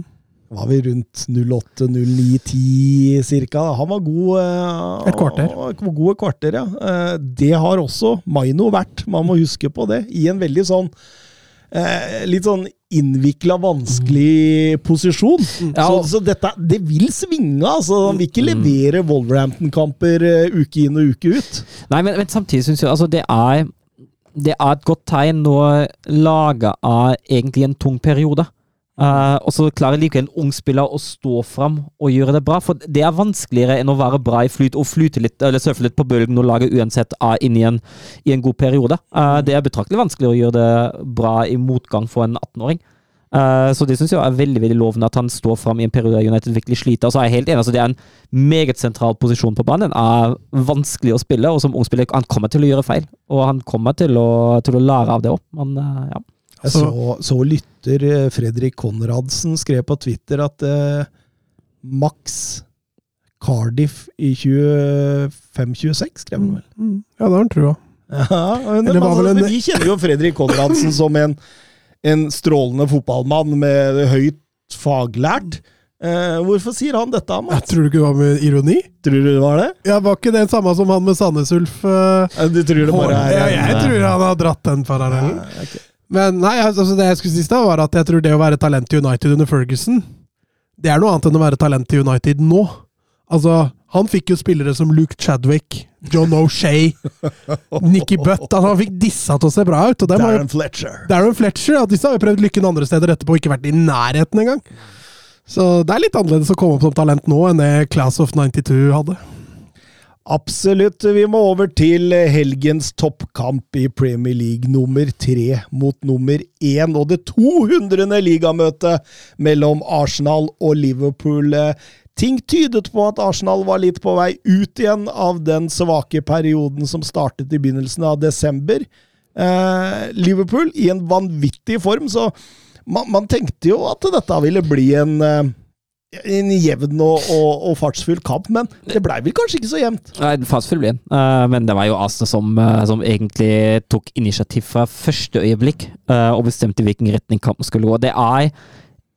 Var vi rundt 08-09-10 cirka? Han var god eh, Et kvarter. Gode kvarter, ja. Eh, Det har også Maino vært, man må huske på det. I en veldig sånn eh, Litt sånn innvikla, vanskelig posisjon. Ja, Så, og- så dette Det vil svinge, altså. Han vil ikke Mm. levere Wolverhampton-kamper eh, uke inn og uke ut. Nei, men, men samtidig syns jeg altså det er Det er et godt tegn når laget er egentlig en tung periode. Eh, og så klarer likevel en ung spiller å stå fram og gjøre det bra. For det er vanskeligere enn å være bra i flyt og flyte litt, eller surfe litt på bølgen og lage uansett A inn i en, i en god periode. Uh, det er betraktelig vanskeligere å gjøre det bra i motgang for en 18-åring. Uh, så det syns jeg er veldig veldig lovende at han står fram i en periode der United virkelig sliter. Og så er jeg helt enig, altså Det er en meget sentral posisjon på banen. Den er vanskelig å spille, og som ung spiller han kommer til å gjøre feil. Og han kommer til å, til å lære av det òg, men eh, ja. Jeg så, så lytter eh, Fredrik Konradsen skrev på Twitter at eh, Max Cardiff i 25-26, skrev han vel. Mm. Ja, det har han trua. Ja, men, altså, en- vi kjenner jo Fredrik Konradsen som en, en strålende fotballmann med høyt faglært. Eh, hvorfor sier han dette, Jeg tror du ikke det var med ironi? Tror du det var det? Ja, Var ikke det samme som han med Sandnes Ulf? eh, Du tror det bare er ja, jeg tror han har dratt den parallellen. Ja, ok. Men nei, altså det jeg skulle si da, var at jeg tror det å være talent i United under Ferguson, det er noe annet enn å være talent i United nå. Altså, han fikk jo spillere som Luke Chadwick, John O'Shay, Nikki Butt. Altså, han fikk dissa til å se bra ut. Dem har Darren Fletcher. Darren Fletcher, ja, disse har jo prøvd lykken andre steder etterpå og ikke vært i nærheten engang. Så det er litt annerledes å komme opp som talent nå enn det Class of 92 hadde. Absolutt. Vi må over til helgens toppkamp i Premier League. Nummer tre mot nummer én, og det 200. ligamøtet mellom Arsenal og Liverpool. Ting tydet på at Arsenal var litt på vei ut igjen av den svake perioden som startet i begynnelsen av desember. Eh, Liverpool i en vanvittig form, så man, man tenkte jo at dette ville bli en eh, en jevn og, og, og fartsfull kamp, men det blei vel kanskje ikke så jevnt? Nei, fartsfull ble den. Men det var jo Arsenal som, eh, som egentlig tok initiativ fra første øyeblikk eh, og bestemte hvilken retning kampen skulle gå. Det er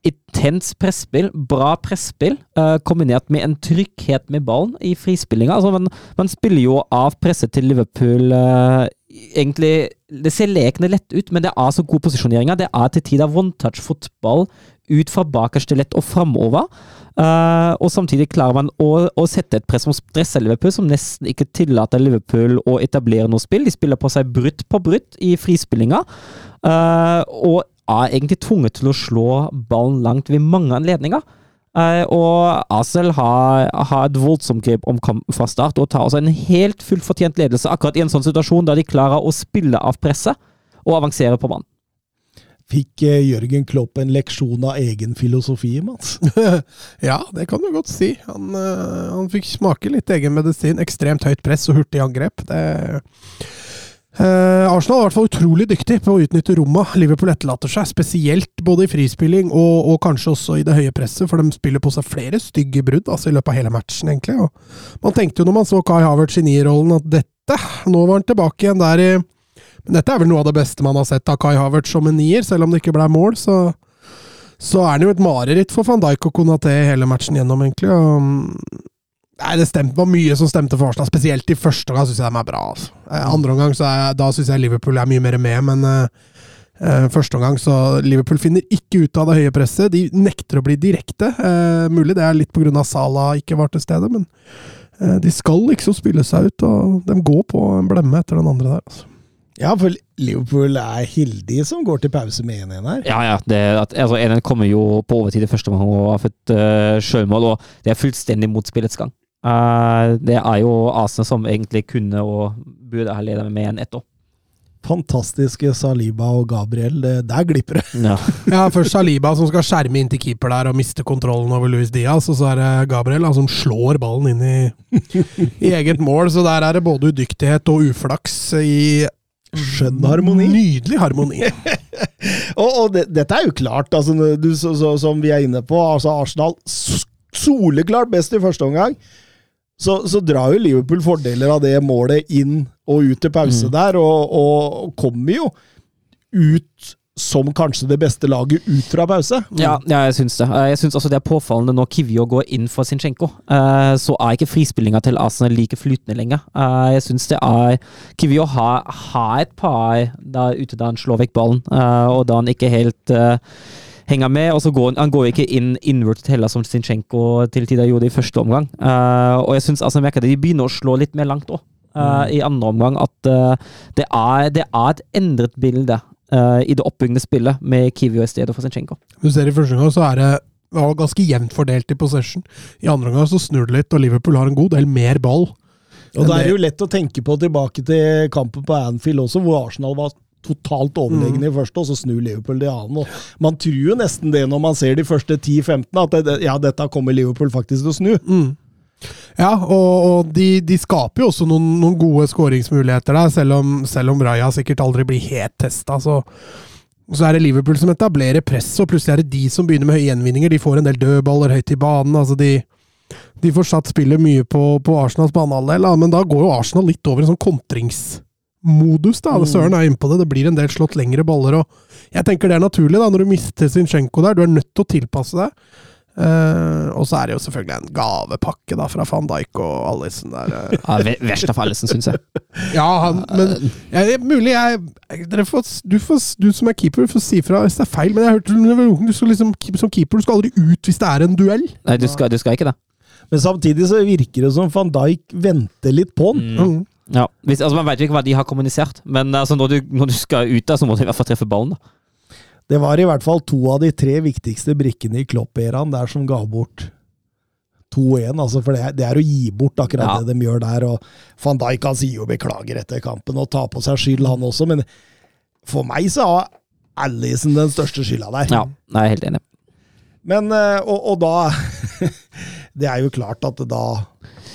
intens presspill, bra presspill, eh, kombinert med en trygghet med ballen i frispillinga. Altså, man, man spiller jo av presset til Liverpool egentlig Det ser lekende lett ut, men det er så god posisjonering. Det er til tider one-touch-fotball ut fra bakerste lett og framover. Uh, og samtidig klarer man å, å sette et press som stresser Liverpool, som nesten ikke tillater Liverpool å etablere noe spill. De spiller på seg brutt på brutt i frispillinga, uh, og er egentlig tvunget til å slå ballen langt ved mange anledninger. Eh, og Asel har, har et voldsomt grep om kamp fra start, og tar også en helt fullt fortjent ledelse akkurat i en sånn situasjon der de klarer å spille av presset og avansere på banen. Fikk eh, Jørgen Klopp en leksjon av egen filosofi, Mats? ja, det kan du godt si. Han, øh, han fikk smake litt egen medisin. Ekstremt høyt press og hurtig angrep. Det Arsenal er i hvert fall utrolig dyktig på å utnytte rommet Liverpool etterlater seg, spesielt både i frispilling og, og kanskje også i det høye presset, for de spiller på seg flere stygge brudd altså i løpet av hele matchen, egentlig. Og man tenkte jo når man så Kai Havertz i nierrollen at dette, nå var han tilbake igjen der i Men dette er vel noe av det beste man har sett av Kai Havertz som en nier, selv om det ikke ble mål, så så er han jo et mareritt for van Dijk og Konaté hele matchen gjennom, egentlig. Og, nei, det stemte, var mye som stemte for Arsenal. Spesielt i første omgang syns jeg de er bra. Altså. Eh, Andre omgang så er, da syns jeg Liverpool er mye mer med, men eh, første omgang så Liverpool finner ikke ut av det høye presset. De nekter å bli direkte. Uh, mulig det er litt pga. Salah ikke var til stede, men uh, de skal liksom spille seg ut, og de går på en blemme etter den andre der. Altså. Ja, for Liverpool er heldige som går til pause med 1-1 her. Ja, ja. Det, at, altså, NN kommer jo på overtid i første omgang og har fått uh, sjølmål, og det er fullstendig mot spillets gang. Eh, det er jo Arsenal som egentlig kunne og burde ha leda med en ett år. Fantastiske Saliba og Gabriel. Det, der glipper det. Ja. Ja, først Saliba som skal skjerme inn til keeper der og miste kontrollen over Luis Diaz, og så er det Gabriel da, som slår ballen inn i, i eget mål. Så der er det både udyktighet og uflaks i Skjønn harmoni. Nydelig harmoni. Og, og det, dette er jo klart, altså, du, så, så, som vi er inne på. altså Arsenal soleklart best i første omgang. Så, så drar jo Liverpool fordeler av det målet inn og ut til pause Mm. der, og, og, og kommer jo ut som kanskje det beste laget ut fra pause. Ja, ja, jeg syns det. Eh, Jeg syns også det er påfallende når Kivio går inn for Zinchenko. eh, Så er ikke frispillinga til Arsenal like flytende lenger. Eh, Jeg syns det er Kivio har, har et par der ute da han slår vekk ballen, og da han ikke helt henger med. Og så går han, han går ikke inn inverted heller, som Zinchenko til tider gjorde i første omgang. Uh, Og jeg syns altså, merker det, de begynner å slå litt mer langt òg. I andre omgang at uh, det, er, det er et endret bilde eh, i det oppbyggende spillet med Kivio i stedet for Zinchenko. Du ser I første gang så er det var ganske jevnt fordelt i possession. I andre omgang så snur det litt, og Liverpool har en god del mer ball. Og da er det jo lett å tenke på tilbake til kampen på Anfield også, hvor Arsenal var totalt overlegne i første, og så snur Liverpool det annen. Og man tror jo nesten det når man ser de første 10-15, at det, ja, dette kommer Liverpool faktisk til å snu. Mm. Ja, og, og de, de, skaper jo også noen, noen gode skåringsmuligheter der, selv om, selv om Raja sikkert aldri blir helt testa. Så, så, er det Liverpool som etablerer press, og plutselig er det de som begynner med høye gjenvinninger. De får en del dødballer høyt i banen. altså de, de får satt spillet mye på, på Arsenals banehalvdel, men da går jo Arsenal litt over en sånn kontringsmodus. da, mm. Søren er inne på det. Det blir en del slått lengre baller. og Jeg tenker det er naturlig da, når du mister Zinchenko der. Du er nødt til å tilpasse deg. Uh, og så er det jo selvfølgelig en gavepakke da fra van Dijk og Alison der. Uh. Ja, verst av Alison, syns jeg. ja, han, men ja, mulig jeg, får, du, får, du, som er keeper, får si fra hvis det er feil, men jeg hørte du skal liksom, som keeper du skal aldri ut hvis det er en duell. Nei, du skal, du skal ikke det. Men samtidig så virker det som van Dijk venter litt på den. Mm. Ja, hvis, altså Man vet ikke hva de har kommunisert, men altså, når, du, når, du, skal ut der, så må du i hvert fall treffe ballen. da. Det var i hvert fall to av de tre viktigste brikkene i Klopp-æraen der som ga bort 2-1. Altså for det, det, er å gi bort akkurat ja. det de gjør der. og Van Dijk han sier jo beklager etter kampen og tar på seg skyld, han også. Men for meg så har Alison den største skylda der. Ja, jeg er helt enig. Men, eh, og, og da Det er jo klart at da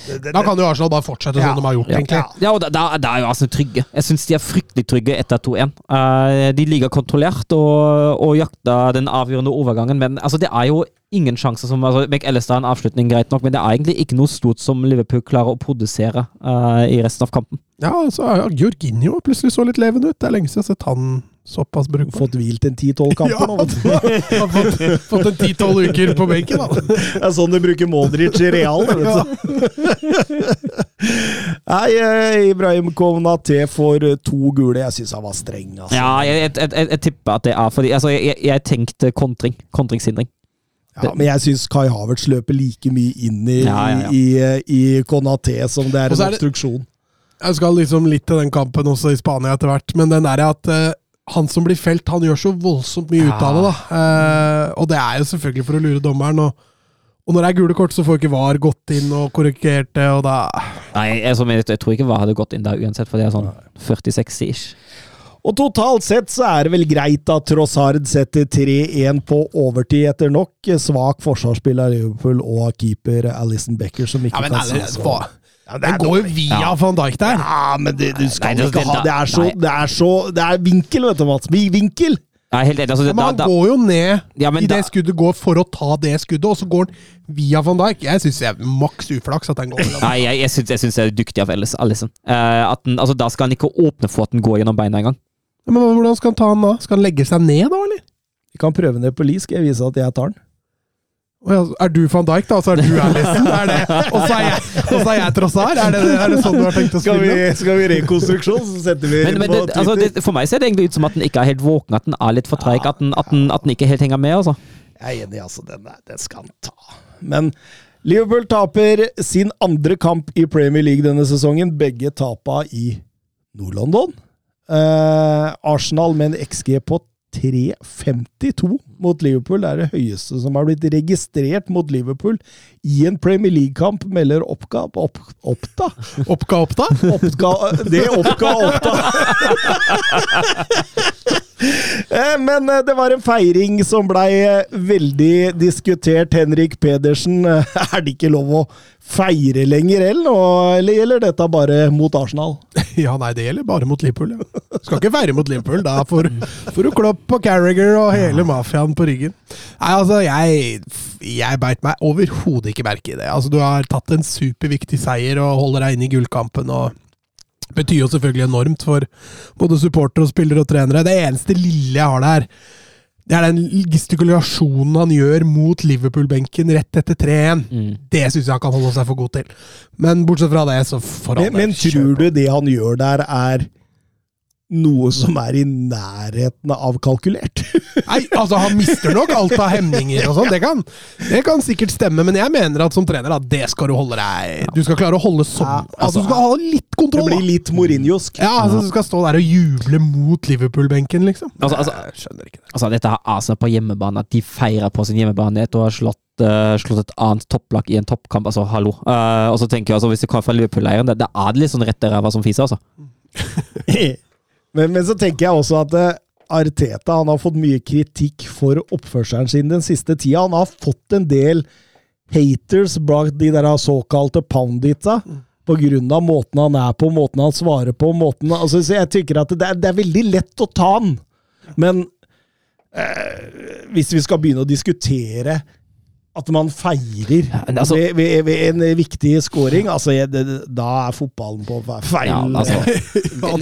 det, det, da kan jo Arsenal bare fortsette ja, som de har gjort, ja, egentlig. Ja, og da, da, er jo Arsenal trygge. Jeg syns de er fryktelig trygge etter 2-1. Uh, eh, de ligger kontrollert og, og jakter den avgjørende overgangen, men altså, det er jo ingen sjanser som altså, McAllister har en avslutning, greit nok, men det er egentlig ikke noe stort som Liverpool klarer å produsere uh, i resten av kampen. Ja, altså, ja, Georginio plutselig så litt levende ut. Det er lenge siden jeg har sett han Såpass brukbar. Fått hvilt en ti-tolv kamper ja, nå, vet du. Har fått, fått en ti-tolv uker på benken, da. Det er sånn du bruker Modric i Real, vet du. Nei, Ibrahim, Ibrahim T får to gule. Jeg syns han var streng, altså. Ja, jeg, jeg, jeg, jeg, tipper at det er fordi Altså, jeg, tenkte kontring. Kontringshindring. Ja, men jeg syns Kai Havertz løper like mye inn i, ja, ja, i, i, Konaté som det er en obstruksjon. Jeg skal liksom litt til den kampen også i Spania etter hvert, men den der at uh, han som blir felt, han gjør så voldsomt mye ut av det. da. Eh, og det er jo selvfølgelig for å lure dommeren. Og, og når det er gule kort, så får ikke VAR gått inn og korrigert det, og da Nei, jeg, jeg, jeg, tror ikke VAR hadde gått inn der uansett, for det er sånn 46 ish. Og totalt sett så er det vel greit at Trossard setter 3-1 på overtid etter nok svak forsvarsspill av Liverpool og keeper Alison Becker, som ikke ja, men, kan se så ja, det, går jo via ja. van Dijk der. Ja, men det, du skal nei, ikke ha Det er så Det er, så, det er vinkel, vet du, Mats. Vinkel! Nei, helt enig. Altså, ja, men han da, går jo ned ja, i det skuddet går for å ta det skuddet, og så går han via van Dijk. Jeg syns det er maks uflaks at den går. Nei, jeg, jeg syns det er dyktig av Alison. Uh, altså, da skal han ikke åpne for at den går gjennom beina engang. Ja, men hvordan skal han ta den da? Skal han legge seg ned da, eller? Vi kan prøve ned på Li, skal jeg vise at jeg tar den. Er du van Dijk, da? Og så er du Alison? Og så er, er jeg Trossard? Er er det sånn du har tenkt å spille? Skal vi, skal vi rekonstruksjon, så setter vi men, men det, altså, det, For meg ser det egentlig ut som at den ikke er helt våken, at den er litt for treig, at, at, at, den ikke helt henger med. altså. Jeg er enig, altså. Den, den skal han ta. Men Liverpool taper sin andre kamp i Premier League denne sesongen. Begge tapa i Nord-London. Uh, Arsenal med en XG på 3,52 mot Liverpool. Det er det høyeste som har blitt registrert mot Liverpool i en Premier League-kamp, melder Oppga opp, Oppta. Oppga Oppta? Oppga, det Oppga Oppda. Eh, men eh, det var en feiring som blei eh, veldig diskutert. Henrik Pedersen, er det ikke lov å feire lenger, eller gjelder dette bare mot Arsenal? Ja, nei, det gjelder bare mot Liverpool. Ja. Skal ikke feire mot Liverpool. Da får, får du Klopp og Carriager og hele mafiaen på ryggen. Nei, altså, jeg, jeg beit meg overhodet ikke merke i det. Altså, Du har tatt en superviktig seier og holder deg inne i gullkampen. og betyr jo selvfølgelig enormt for både supportere og spillere og trenere. Det eneste lille jeg har der, det er den gestikulasjonen han gjør mot Liverpool-benken rett etter 3-1. Mm. Det syns jeg han kan holde seg for god til. Men bortsett fra det, så får han Men, men tror du det han gjør der, er noe som er i nærheten av kalkulert. Nei, altså Han mister nok alt av hemninger og sånn, det, kan- det kan sikkert stemme. Men jeg mener at som trener, da, det skal du holde deg Du skal klare å holde sånn. Ja, altså, du skal ha litt Det kontroll. blir litt Mourinhosk. Ja, altså Du skal stå der og juble mot Liverpool-benken, liksom. Altså, altså- jeg skjønner ikke det. Altså, dette har Arsenal på hjemmebane, at de feirer på sin hjemmebane etter å ha slått, eh, slått et annet topplag i en toppkamp. Altså, hallo. Uh, og så tenker jeg altså, Hvis det kommer fra Liverpool-leiren, det, da er det litt sånn rett i ræva som fiser, altså. men, men så tenker jeg også at uh, Arteta han har fått mye kritikk for oppførselen sin den siste tida. Han har fått en del haters blant de der såkalte pounditsa. På grunn av måten han er på, måten han svarer på. måten, altså, så Jeg tenker at det er, det er veldig lett å ta han. Men eh, hvis vi skal begynne å diskutere at man feirer ja, altså- ved, ved, ved en viktig scoring, altså, jeg, det, da er fotballen på feil Ja, altså, Da-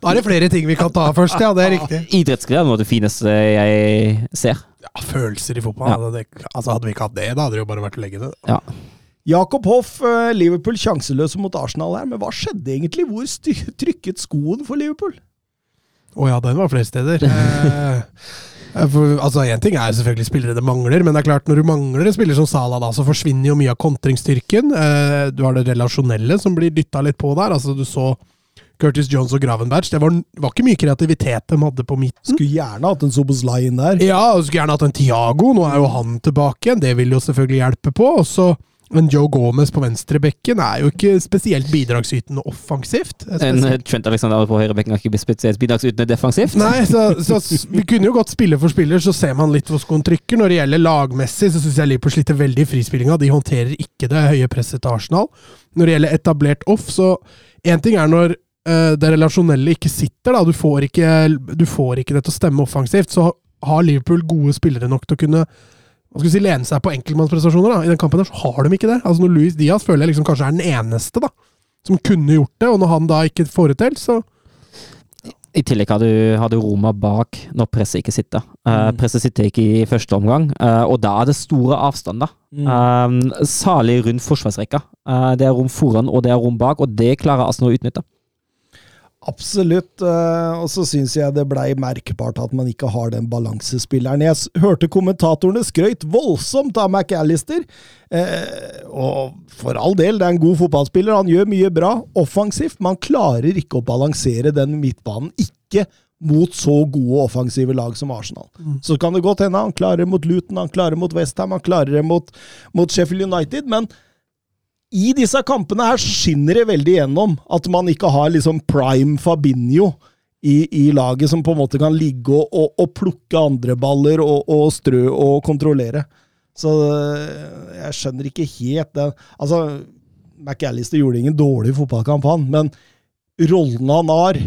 Da er det flere ting vi kan ta først, ja. Det er riktig. Idrettsgreier er noe av det fineste jeg ser. Ja, Følelser i fotball. Ja. Altså, hadde vi ikke hatt det, da hadde det jo bare vært å legge det. Ja. Jakob Hoff, eh, Liverpool sjanseløse mot Arsenal her, men hva skjedde egentlig? Hvor trykket skoen for Liverpool? Å ja, den var flere steder. Eh, for, altså, Én ting er selvfølgelig spillere det mangler, men det er klart når du mangler en spiller som Salah, da, så forsvinner jo mye av kontringsstyrken. Eh, du har det relasjonelle som blir dytta litt på der. altså Du så Curtis Jones og Gravenberg. Det var, var ikke mye kreativitet de hadde på midten. Skulle gjerne hatt en Soboslai inn der. Ja, og skulle gjerne hatt en Tiago. Nå er jo han tilbake igjen. Det vil jo selvfølgelig hjelpe på. Og så en Joe Gomez på venstrebekken er jo ikke spesielt bidragsytende offensivt. En eh, Trent Alexander på høyrebekken har ikke blitt spesielt bidragsytende defensivt. Nei, så, så vi kunne jo godt spille for spiller, så ser man litt hvor skoen trykker. Når det gjelder lagmessig, så syns jeg Liverpool sliter veldig i frispillinga. De håndterer ikke det høye presset til Arsenal. Når det gjelder etablert off, så Én ting er når uh, det relasjonelle ikke sitter, da. Du får ikke, du får ikke det til å stemme offensivt. Så har Liverpool gode spillere nok til å kunne hva skal vi si, lene seg på enkeltmannsprestasjoner. da. I den kampen der så har de ikke det. Altså når Luis Diaz føler jeg liksom kanskje er den eneste da, som kunne gjort det, og når han da ikke får det til, så I tillegg hadde du, har Roma bak når presset ikke sitter. Eh, presset sitter ikke i første omgang, uh, og da er det store avstander. Um, særlig rundt forsvarsrekka. Uh, det er rom foran og det er rom bak, og det klarer Arsenal å utnytte. Absolutt. eh, Og så syns jeg det blei merkbart at man ikke har den balansespilleren. Jeg hørte kommentatorene skrøyt voldsomt av McAllister. Eh, og for all del, det er en god fotballspiller. Han gjør mye bra offensivt. Man klarer ikke å balansere den midtbanen. Ikke mot så gode offensive lag som Arsenal. Så kan det godt hende han klarer mot Luton, han klarer mot Westham, han klarer mot, mot Sheffield United, men i disse kampene her skinner det veldig gjennom at man ikke har liksom prime Fabinho i, i laget som på en måte kan ligge og, og, og plukke andre baller og, og strø og kontrollere. Så øh, jeg skjønner ikke helt det. Altså, McAllister gjorde ingen dårlig fotballkamp, han, men rollen han har,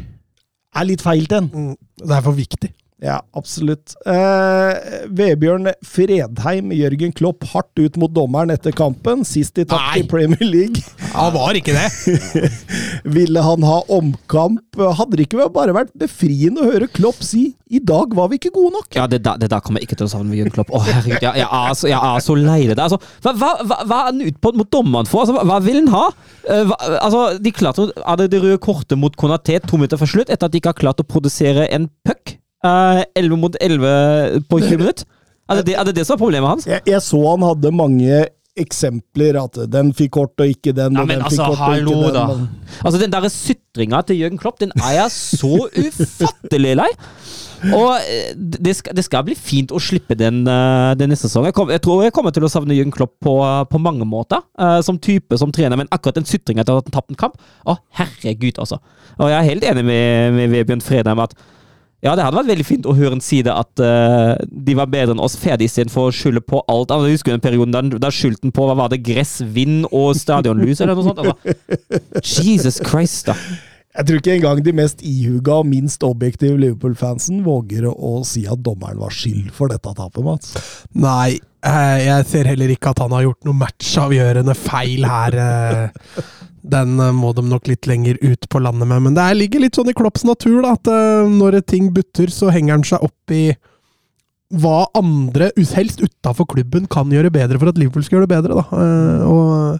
er litt feil til en. mm, det er for viktig. Ja, absolutt. Eh, Vebjørn Fredheim, Jørgen Klopp hardt ut mot dommeren etter kampen. Sist tapte Nei. i Premier League. Han var ikke det! Ville han ha omkamp? Hadde det ikke bare vært befriende å høre Klopp si 'i dag var vi ikke gode nok'? Ja, det, da, det der kommer jeg ikke til å savne med Jørgen Klopp. Å, herregud, jeg, jeg, er så, jeg er så lei det der. Altså, hva, hva, hva, er han ute på mot dommeren for? Altså, hva, vil han ha? Eh, hva, altså, de klarte det, det røde kortet mot Konaté to minutter før slutt, etter at de ikke har klart å produsere en puck. Eh, 11 mot 11 på 20 minutter. Er det det, er det det som er problemet hans? Jeg, jeg så han hadde mange eksempler, at den fikk kort og ikke den, Ja, og men den altså, fikk kort og hallo, ikke da. den. Altså, den der sytringa til Jørgen Klopp, den er jeg så ufattelig lei. Og eh, det skal, det skal bli fint å slippe den, eh, den neste sesong. Jeg, kom, jeg tror jeg kommer til å savne Jørgen Klopp på, på mange måter. som type, som trener, men akkurat den sytringa til at han tapte en kamp Å, herregud, altså. Og jeg er helt enig med, med Vebjørn Fredheim at ja, det hadde vært veldig fint å høre en side at uh, de var bedre enn oss ferdig istedenfor å skylde på alt. annet. jeg husker den perioden da, da skyldte på hva var det, gress, vind og stadionlys eller noe sånt. Altså. Jesus Christ, da. Jeg tror ikke engang de mest ihuga og minst objektive Liverpool-fansen våger å si at dommeren var skyld for dette tapet, Mats. Nei, eh, jeg ser heller ikke at han har gjort noe matchavgjørende feil her. eh. Den eh, må de nok litt lenger ut på landet med, men det er- ligger litt sånn i Klopps natur da, at når ting butter, så henger han seg opp i hva andre, helst utafor klubben, kan gjøre bedre for at Liverpool skal gjøre det bedre. da. Og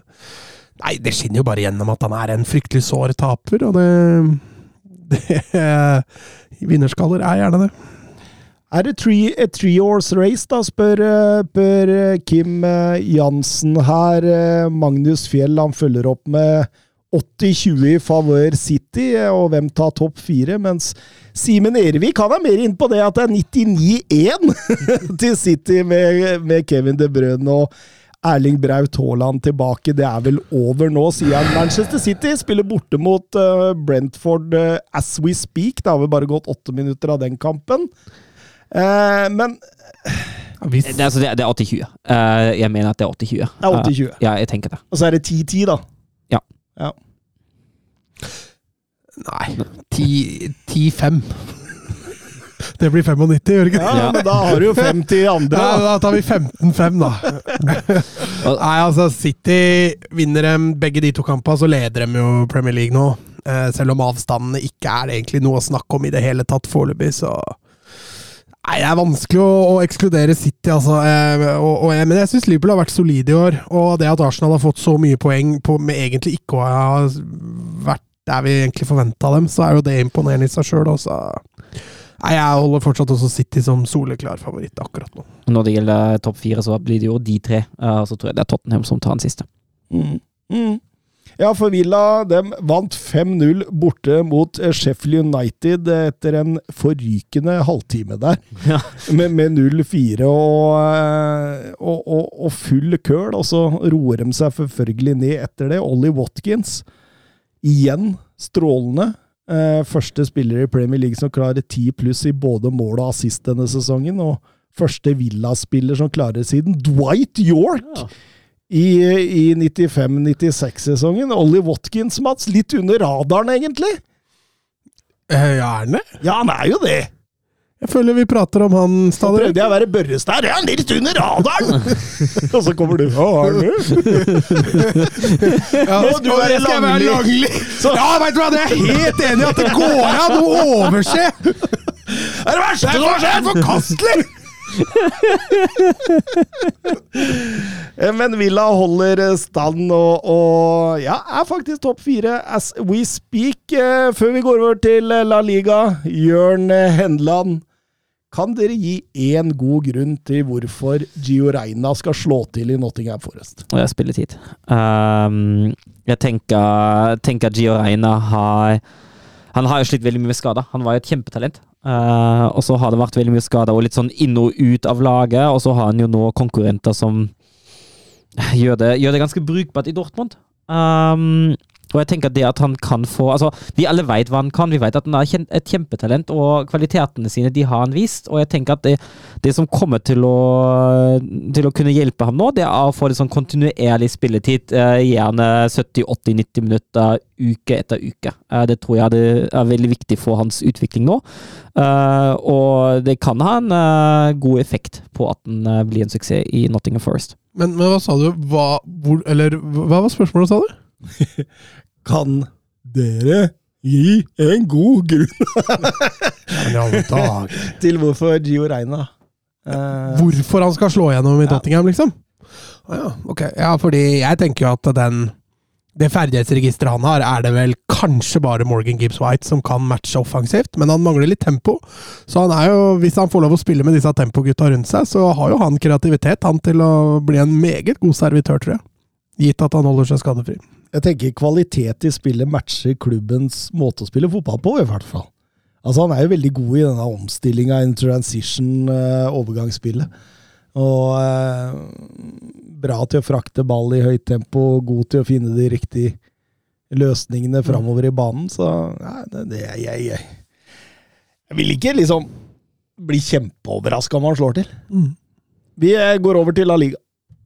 Nei, det skinner jo bare gjennom at han er en fryktelig sår taper, og det det Vinnerskaller er gjerne det. Er det three, a three horse race, da, spør, eh, spør eh, Kim eh, Jansen her. Magnus Fjell han følger opp med 80-20 i favør City, og hvem tar topp fire? Mens Simen Ervik han er mer inne på det at det er 99-1 til City med, med Kevin De Bruyne og Erling Braut Haaland tilbake. Det er vel over nå, sier han. Manchester City spiller borte mot uh, Brentford uh, as we speak. Det har vel bare gått åtte minutter av den kampen. Uh, men Hvis, Det, altså, det, er- det er 80-20. Eh, jeg mener at det er 80-20. det er 80-20. Ja, jeg tenker det. Og så er det 10-10, da. Ja. ja. nei, 10-5. Det blir 95, gjør det ikke? Ja, men da har du jo fem til andre. Ja, Da. da tar vi 15-5, da. Nei, altså, City vinner dem begge de to kampene, så leder de jo Premier League nå. Eh, selv om avstandene ikke er egentlig noe å snakke om i det hele tatt foreløpig, så Nei, Det er vanskelig å, å ekskludere City, altså. Eh, og, og, men jeg syns Liverpool har vært solide i år. Og det at Arsenal har fått så mye poeng på, med egentlig ikke å ha vært der vi egentlig forventa dem, så er jo det imponerende i seg sjøl. Nei, jeg holder fortsatt også City som soleklar favoritt akkurat nå. Når det gjelder topp fire, så blir det jo de tre. Så tror jeg det er Tottenham som tar den siste. Mm. Mm. Ja, for Villa dem vant 5-0 borte mot eh, Sheffield United etter en forrykende halvtime der. Ja. Med, med 0-4 og, eh, og, og, og full køl, og så roer de seg forfølgelig ned etter det. Ollie Watkins, igjen strålende. Eh, første spiller i Premier League som klarer 10 pluss i både mål og assist denne sesongen. Og første Villa-spiller som klarer siden Dwight York! Ja. i, i 95-96-sesongen. Ollie Watkins, Mats, litt under radaren, egentlig. Eh, Gjerne. Ja, han er jo det! Jeg føler vi prater om han Så stadig. prøvde jeg å være Børrestad. Er han litt under radaren! Og så kommer du. Ja, er det? Ja, Må du være langlig? jeg Langli? Langli? Så- Ja, vet du hva, det er jeg helt enig i at det går an å overse! Det er det verste som har skjedd! Forkastelig! Eh, Men Villa holder eh, stand og, og ja, er faktisk topp fire as we speak. Eh, Før vi går over til La Liga, Jørn Henland. Kan dere gi én god grunn til hvorfor Gio Reina skal slå til i Nottingham Forest? Jeg spiller tid. Um, jeg tenker, tenker Gio Reina har Han har jo slitt veldig mye med skader. Han var jo et kjempetalent. Uh, og så har det vært veldig mye skader og litt sånn inn og ut av laget. Og så har han jo nå konkurrenter som gjør det, gjør det ganske brukbart i Dortmund. Um, og jeg tenker det at han kan få Altså, vi alle vet hva han kan. Vi vet at han er et kjempetalent, og kvalitetene sine de har han vist. Og jeg tenker at det, det som kommer til å, til å kunne hjelpe ham nå, det er å få litt sånn kontinuerlig spilletid. eh, gjerne 70-80-90 minutter uke etter uke. Eh, det tror jeg det er veldig viktig for hans utvikling nå. Eh, og det kan ha en eh, god effekt på at han eh, blir en suksess i Nottingham Forest. Men, men hva sa du? Hva, hvor, eller, hva var spørsmålet, sa du? Kan dere gi en god grunn til hvorfor Gio Reina eh, Hvorfor han skal slå gjennom i Ja. Liksom? Ah, ja, ok. Ja, fordi jeg tenker jo at den det ferdighetsregisteret han har, er det vel kanskje bare Morgan Gibbs White som kan matche offensivt, men han mangler litt tempo. Så han er jo, hvis han får lov å spille med disse tempogutta rundt seg, så har jo han kreativitet han til å bli en meget god servitør, tror jeg. Gitt at han holder seg skadefri. Jeg tenker kvalitet i spillet matcher klubbens måte å spille fotball på, i hvert fall. Altså, han er jo veldig god i denne omstillinga, i transition, eh. Og eh, bra til å frakte ball i høyt tempo, god til å finne de riktige løsningene framover i banen. Så nei, det, det jeg, jeg, jeg, vil ikke liksom bli kjempeoverraska om han slår til. Vi eh, går over til La Liga.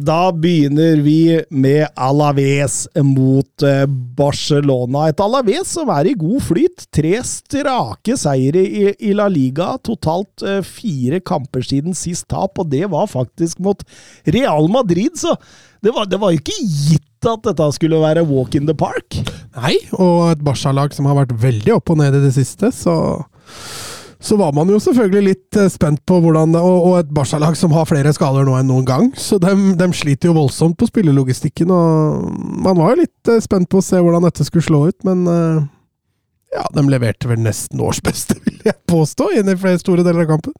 Da begynner vi med Alaves mot eh, Barcelona. Et Alaves som er i god flyt. Tre strake seire i La Liga. Totalt eh, fire kamper siden sist tap, og det var faktisk mot Real Madrid, så det var, det var ikke gitt at dette skulle være walk in the park. Nei, og et Barca-lag som har vært veldig opp og ned i det siste, så så var man jo selvfølgelig litt eh, spent på hvordan og, og et Barca-lag som har flere skader nå enn noen gang. Så de, de sliter jo voldsomt på spillelogistikken, og man var jo litt eh, spent på å se hvordan dette skulle slå ut, men eh, ja, de leverte vel nesten årsbeste, vil jeg påstå, inn i flere store deler av kampen.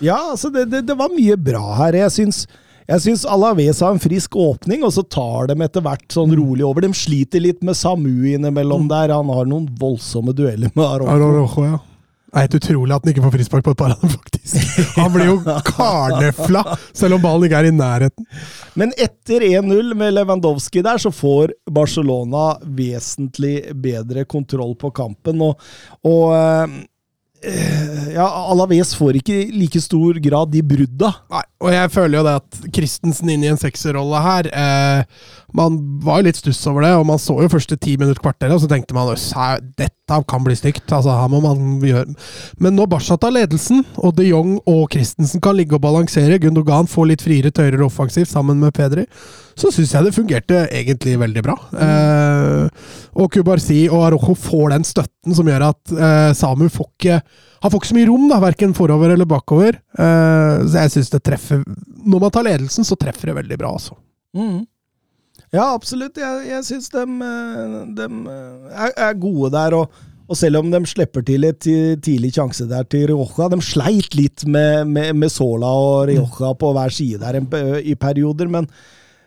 Ja, altså, det, det, det var mye bra her. Jeg syns jeg syns Alaves har en frisk åpning, og så tar de etter hvert sånn rolig over. De sliter litt med Samu innimellom der. Han har noen voldsomme dueller med Arojo. Arojo ja. Det er helt utrolig at han ikke får frispark på et par av dem, faktisk. Han blir jo karnefla, selv om ballen ikke er i nærheten. Men etter 1-0 med Lewandowski der, så får Barcelona vesentlig bedre kontroll på kampen. Og, og eh, ja, Alaves får ikke i like stor grad de brudda. Nei, og jeg føler jo det at Christensen inn i en sekserrolle her eh, Man var jo litt stuss over det, og man så jo første ti minutter kvarteret, og så tenkte man at dette kan bli stygt. altså her må man gjøre Men når Barca tar ledelsen, og de Jong og Christensen kan ligge og balansere, Gundogan får litt friere tøyere offensivt sammen med Pedri, så syns jeg det fungerte egentlig veldig bra. Eh, og Kubarsi og Arojo får den støtten som gjør at eh, Samu får ikke han får ikke så mye rom, da, verken forover eller bakover. Uh, så jeg syns det treffer Når man tar ledelsen, så treffer det veldig bra, altså. Mm. Ja, absolutt. Jeg, jeg syns de, de er, er, gode der. Og, og, selv om de slipper til et tidlig sjanse der til Rioja De sleit litt med, med, med Sola og Rioja på hver side der i perioder, men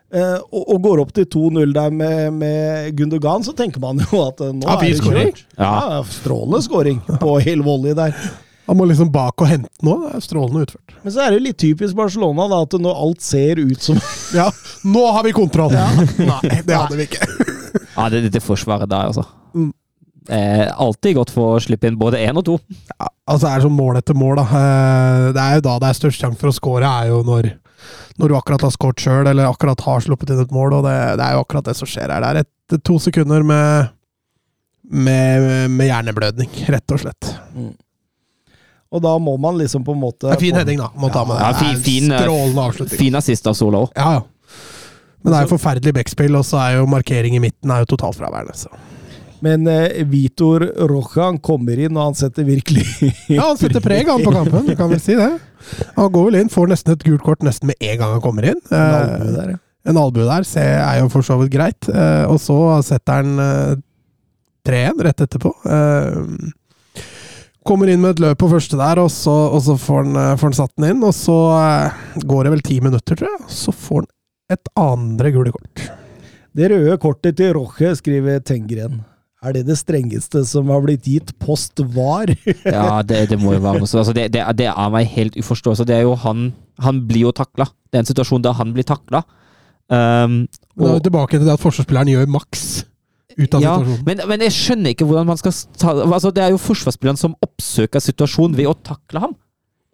Uh, og, og, går opp til 2-0 der med, med, Gundogan, så tenker man jo at uh, nå ja, er det kjørt. Ja. ja strålende scoring på hel volley der. Han må liksom bak og hente nå. Det er strålende utført. Men så er det litt typisk Barcelona da, at når alt ser ut som Ja, nå har vi kontroll! Ja. Nei, det hadde vi ikke. ja, det, er dette forsvaret der, altså. Mm. Eh, alltid godt for å slippe inn både én og to. Ja, altså det er sånn mål etter mål, da. Eh, det er jo da det er størst sjanse for å score, er jo når når du akkurat har skåret sjøl, eller akkurat har sluppet inn et mål. og det, det, er jo akkurat det som skjer her. Det er et, to sekunder med, med, med, hjerneblødning, rett og slett. Mm. Og da må man liksom på en måte Fin heading, da. Må ta med ja, fin, fin, eh, Strålende avslutning. Fin assist av Sola òg. Ja, ja. Men det er jo forferdelig backspill, og så er jo markering i midten er jo totalfraværende. så... Men eh, Vitor Roja kommer inn, og han setter virkelig Ja, han setter preg han på kampen, du kan vel si det. Han går vel inn, får nesten et gult kort nesten med en gang han kommer inn. En albue der, ja. En albue der se, er jo for så vidt greit. Eh, og så setter han eh, 3-1 rett etterpå. Eh, kommer inn med et løp på første der, og så, og så får, han, eh, får, han, satt den inn. Og så eh, går det vel ti minutter, tror jeg. Så får han et andre gule kort. Det røde kortet til Roche, skriver Tengren. Er det det strengeste som har blitt gitt post var? ja, det, det, må jo være noe altså, det, det, det, er meg helt uforståelig. Det er jo han Han blir jo takla. Det er en situasjon der han blir takla. Um, og, er tilbake til det at forsvarsspilleren gjør maks ut av ja, situasjonen. Men, men, jeg skjønner ikke hvordan man skal ta altså, Det er jo forsvarsspilleren som oppsøker situasjonen ved å takle ham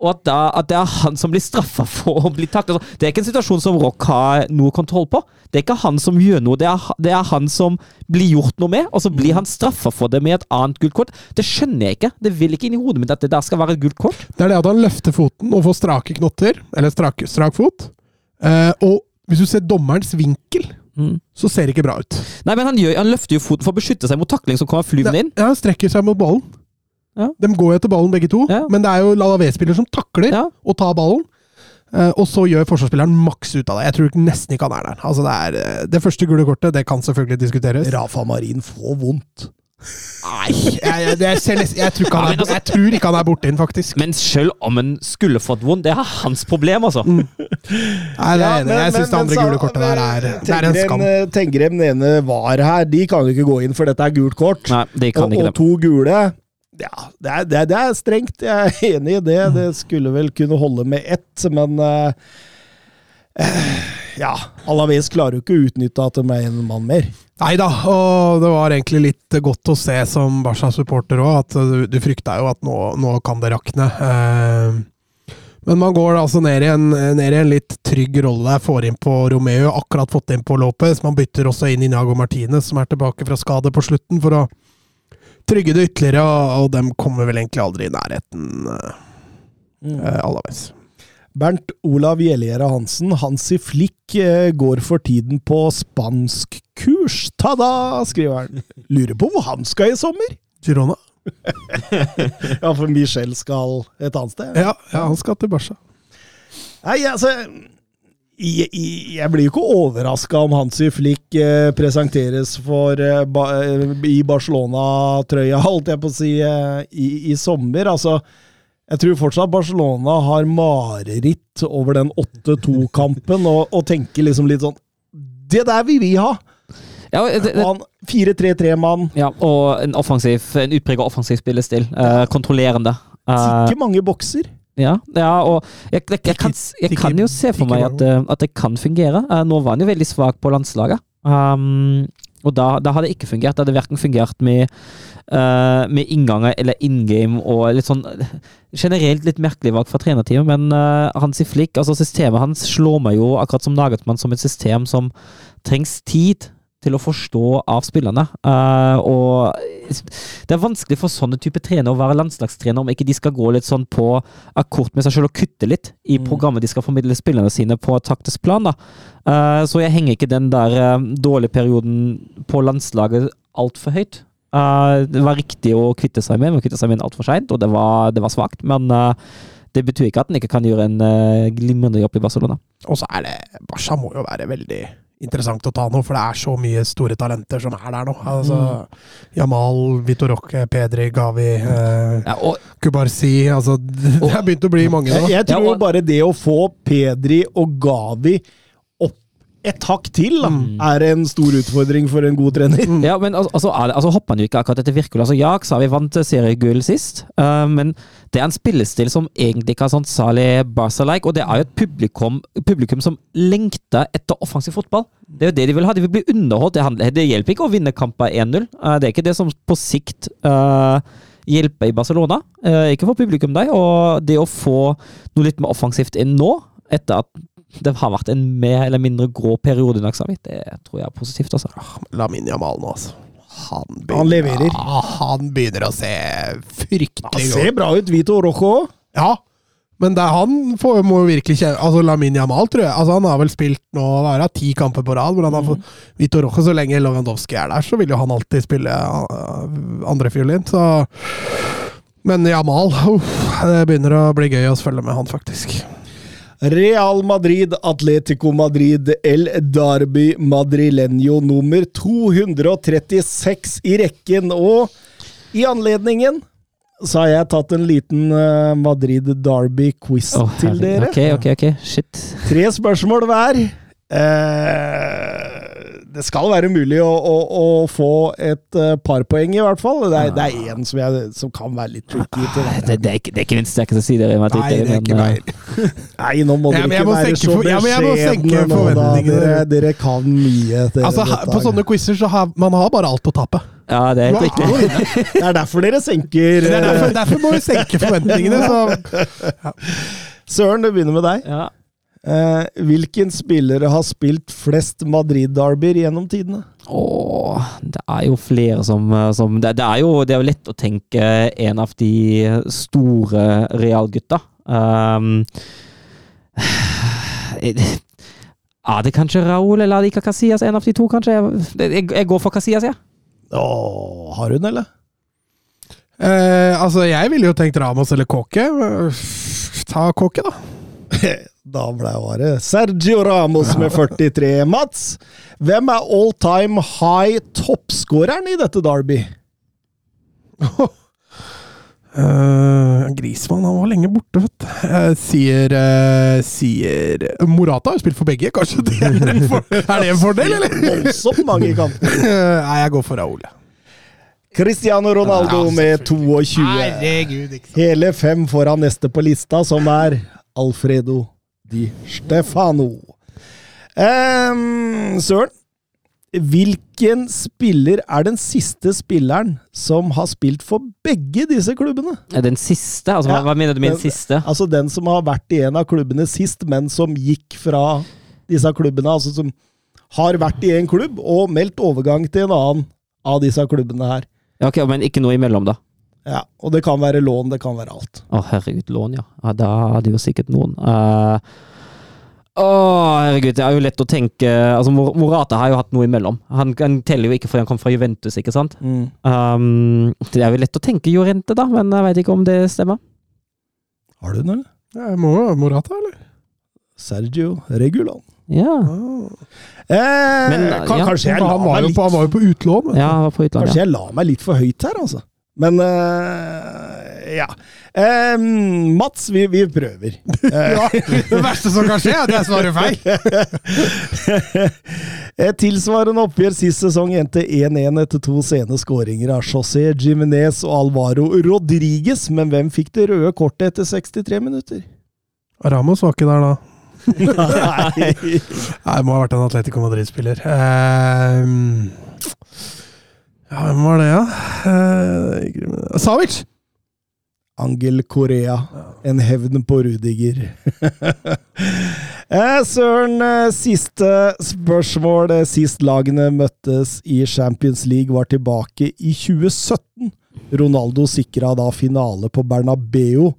og at, da, at, det er han som blir straffa for å bli takla. Det er ikke en situasjon som Rock har noe kontroll på. Det er ikke han som gjør noe, det er, det er han som blir gjort noe med, og så blir han straffa for det med et annet gult kort. Det skjønner jeg ikke. Det vil ikke inn i hodet mitt at det der skal være et gult kort. Det er det at han løfter foten og får strake knotter, eller strak, strak fot. Eh, og hvis du ser dommerens vinkel Mm. så ser det ikke bra ut. Nei, men han, gjør, han løfter jo foten for å beskytte seg mot takling som kommer flyvende inn. Ja, han strekker seg mot ballen. Ja. De går jo etter ballen begge to, ja. men det er jo Lalavé-spiller som takler ja. å ta ballen. Uh, og så gjør forsvarsspilleren maks ut av det. Jeg tror nesten ikke han er der. Altså det, er, uh, det første gule kortet det kan selvfølgelig diskuteres. Rafa Marin får vondt. Nei, jeg, jeg, jeg, jeg, tror ikke han er, jeg tror ikke han er borte inn, faktisk. Men selv om han skulle fått vondt, det er hans problem, altså. Mm. Nei, det er enig. Jeg syns det andre gule kortet der er, det er en skam. Tengrem ene var her, de kan jo ikke gå inn, for dette er gult kort. Nei, de kan og, ikke og to gule ja, det er, det, er, det er, strengt. Jeg er enig i det. Det skulle vel kunne holde med ett, men uh, Ja, Alaves klarer jo ikke å utnytte at de er en mann mer. Nei da, og det var egentlig litt godt å se som Barca-supporter òg, at du, du frykta jo at nå, nå, kan det rakne. Uh, Men man går altså ned i, en, ned i en litt trygg rolle der. Får inn på Romeo, akkurat fått inn på Lopez. Man bytter også inn Inago Martinez, som er tilbake fra skade på slutten, for å trygge det ytterligere. Og, og dem kommer vel egentlig aldri i nærheten, uh, Alaves. Bernt Olav Gjellegjerde Hansen, Hansi Flikk, eh, går for tiden på spanskkurs. Ta-da, skriver han. Lurer på hvor han skal i sommer? Girona? ja, for Michel skal et annet sted? Ja, ja han skal til Barca. Nei, altså jeg, jeg blir jo ikke overraska om Hansi Flick eh, presenteres for eh, eh, i Barcelona-trøya, holdt jeg på å si, i, i sommer. Altså, jeg tror fortsatt Barcelona har mareritt over den 8-2-kampen, og, og, tenker liksom litt sånn Det der vil vi ha! Ja, det, det, 4-3-3-mann. Ja, og en offensiv, en utprega offensiv spillestil. Eh, kontrollerende. Ikke mange bokser. Ja, ja og jeg, jeg, jeg, kan, jeg, kan, jo se for meg at, at det kan fungere. Uh, nå var han jo veldig svak på landslaget. Um, og da, da hadde det ikke fungert. Det hadde verken fungert med, uh, med innganger eller in game og litt sånn generelt litt merkelig valg fra trenerteamet, men uh, hans i flikk, altså systemet hans slår meg jo akkurat som Nagelsmann som et system som trengs tid til å forstå av spillerne. Uh, og det er vanskelig for sånne type trenere å være landslagstrener om ikke de skal gå litt sånn på akkord med seg selv og kutte litt i mm. programmet de skal formidle spillerne sine på taktisk plan. da. Uh, så jeg henger ikke den der uh, dårlige perioden på landslaget altfor høyt. det var riktig å kvitte seg med, men kvitte seg med altfor seint, og det var, det var svakt. Men det betyr ikke at han ikke kan gjøre en glimrende jobb i Barcelona. Og så er det Barca må jo være veldig interessant å ta nå, for det er så mye store talenter som er der nå. Altså, mm. Jamal, Vitor Roque, Pedri, Gavi, eh, ja, og, Kubarsi altså, Det har begynt å bli mange nå. Jeg, jeg tror ja, og, bare det å få Pedri og Gavi et hakk til da, mm. er en stor utfordring for en god trener. Mm. Ja, men altså, altså hopper han jo ikke akkurat etter Wirkola. Altså, ja, Xavi vant seriegull sist, uh, men det er en spillestil som egentlig ikke er sånn særlig Barca-like, og det er jo et publikum, publikum, som lengter etter offensiv fotball. Det er jo det de vil ha. De vil bli underholdt. Det, det hjelper ikke å vinne kamper 1-0. Uh, det er ikke det som på sikt uh, hjelper i Barcelona. ikke for publikum, deg. Og det å få noe litt mer offensivt inn nå, etter at det har vært en mer eller mindre grå periode i Xavi. Det tror jeg er positivt. altså. Ah, Lamin Jamal nå, altså. Han, begynner, han leverer. Ja, han begynner å se fryktelig godt Han ser bra ut, Vito Rojo. Ja, men det, han får, må jo virkelig kjenne Altså, Lamin Jamal, tror jeg altså, Han har vel spilt nå være, ti kamper på rad. Men han har fått mm. Vito Rojo, Så lenge Lewandowski er der, så vil jo han alltid spille uh, andrefiolin. Så Men Jamal uff, Det begynner å bli gøy å følge med han, faktisk. Real Madrid, Atletico Madrid, El Darby Madrileño nummer 236 i rekken. Og i anledningen så har jeg tatt en liten uh, Madrid Derby-quiz oh, til dere. Ok, ok, ok. Shit. Tre spørsmål hver. Uh, det skal være mulig å, å, å få et uh, par poeng, i hvert fall. Det er, det er én som, som, kan være litt tricky. Til det. Det, det, er ikke, det er ikke min sterkeste side. Nei, det er ikke meg. Nei, nå må dere ikke være så beskjedne nå, da. Dere, dere, kan mye. Dere, altså, på sånne quizer så har man har bare alt å tape. Ja, det er helt riktig. Det er derfor dere senker Det er derfor, derfor må vi senke forventningene. Så. Ja. Søren, det begynner med deg. Ja. Eh, hvilken spillere har spilt flest Madrid-derbyer gjennom tidene? Åh, det er jo flere som, eh, som det, det, er jo, det, er jo, lett å tenke en av de store realgutta. Um, er det kanskje Raúl eller Adika Casillas? En av de to, kanskje? Jeg, jeg går for Casillas, jeg. Ja. Åh, har hun, eller? Eh, altså, jeg ville jo tenkt Ramos eller Kåke. Ta Kåke, da. Da ble det Sergio Ramos med 43. Mats, hvem er all time high toppskåreren i dette Derby? Oh. Uh, Grismann han var lenge borte, vet du. Jeg sier uh, Sier Morata har spilt for begge, kanskje det er, en for, er det en fordel, eller? Voldsomt mange kamper. Nei, jeg går for Raúl, Cristiano Ronaldo med 22. Herregud, Hele fem foran neste på lista, som er Alfredo Di Stefano. Um, Søren, hvilken spiller er den siste spilleren som har spilt for begge disse klubbene? Den siste? Altså, Ja, hva, mener du med den- siste? Altså den som har vært i en av klubbene sist, men som gikk fra disse klubbene. Altså som har vært i en klubb og meldt overgang til en annen av disse klubbene her. Ja, ok, Men ikke noe imellom, da? Ja, Og det kan være lån, det kan være alt. Å, herregud, lån, ja. ja. Da hadde jo sikkert noen. Uh, Å, herregud, det er jo lett å tenke Altså, Mor- Morata har jo hatt noe imellom. Han, han teller jo ikke fordi han kom fra Juventus, ikke sant? Um, det er jo lett å tenke Jorente, da, men jeg vet ikke om det stemmer. Har du den, eller? Ja, må Morata, eller? Sergio Regulan. Ja, Eh, Men, kan, ja, kanskje, jeg han, la var meg litt, på, han var jo på utlån. ja på utlandet. kanskje jeg la meg litt for høyt her, altså. Men uh, ja. Um, Mats, vi, vi prøver. Eh, Ja, det verste som kan skje, er at jeg svarer feil. Et tilsvarende oppgjør sist sesong endte 1-1 etter to sene skåringer av José Jimenez og Alvaro Rodriguez, men hvem fikk det røde kortet etter 63 minutter? Ramos var ikke der da. Nei. Nei, det må ha vært en Atletico Madrid-spiller. Ehm, ja, hvem var det, ja? Uh, Savic! Angel Korea. En hevn på Rudiger. eh, Søren, eh, siste spørsmål. Eh, Sist lagene møttes i Champions League, var tilbake i 2017. Ronaldo sikra da finale på Bernabeu.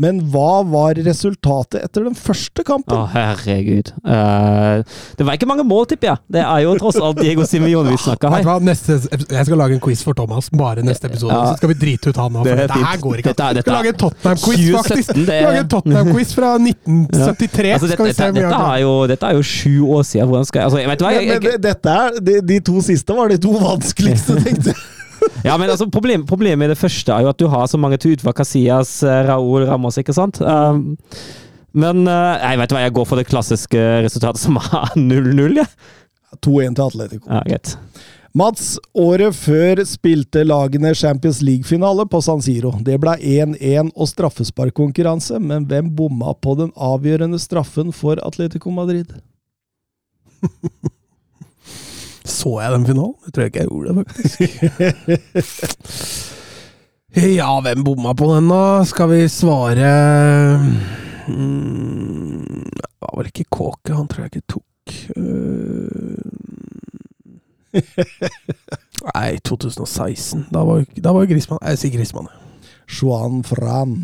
Men hva var resultatet etter den første kampen? Å, herregud. Uh, det var ikke mange mål, tipper jeg. Det er jo tross alt Diego Simeone vi snakker her. Neste, jeg skal lage en quiz for Thomas, bare neste episode. Ja. Så skal vi drite ut han nå, Det det her går ikke. Dette er- Vi dette skal lage en Tottenham-quiz, faktisk. det lager en Tottenham-quiz fra 1973. Altså, skal vi dette, se om vi dette, gjør er det. jo, dette er jo sju år siden. Hvordan skal jeg altså, Vet hva? Men, Jeg, men men, dette er, de, de to siste var de to vanskeligste, tenkte jeg. Ja, men altså, problem, Problemet med det første er jo at du har så mange til utvalg. Casillas, eh, Raúl, Ramos, ikke sant? Um, men eh, jeg vet du hva, jeg går for det klassiske resultatet som er 0-0. Ja. 2-1 til Atletico. Ja, greit. Mats, året før spilte lagene Champions League-finale på San Siro. Det ble 1-1 og straffesparkkonkurranse, men hvem bomma på den avgjørende straffen for Atletico Madrid? Så jeg den finalen? Jeg tror ikke jeg gjorde det, faktisk. Ja, hvem bomma på den, da? Skal vi svare mm, Det var vel ikke Kåke, han tror jeg ikke tok øh, Nei, 2016. Da var, jo- da var Grismann Jeg sier Grismann. Juan Fran.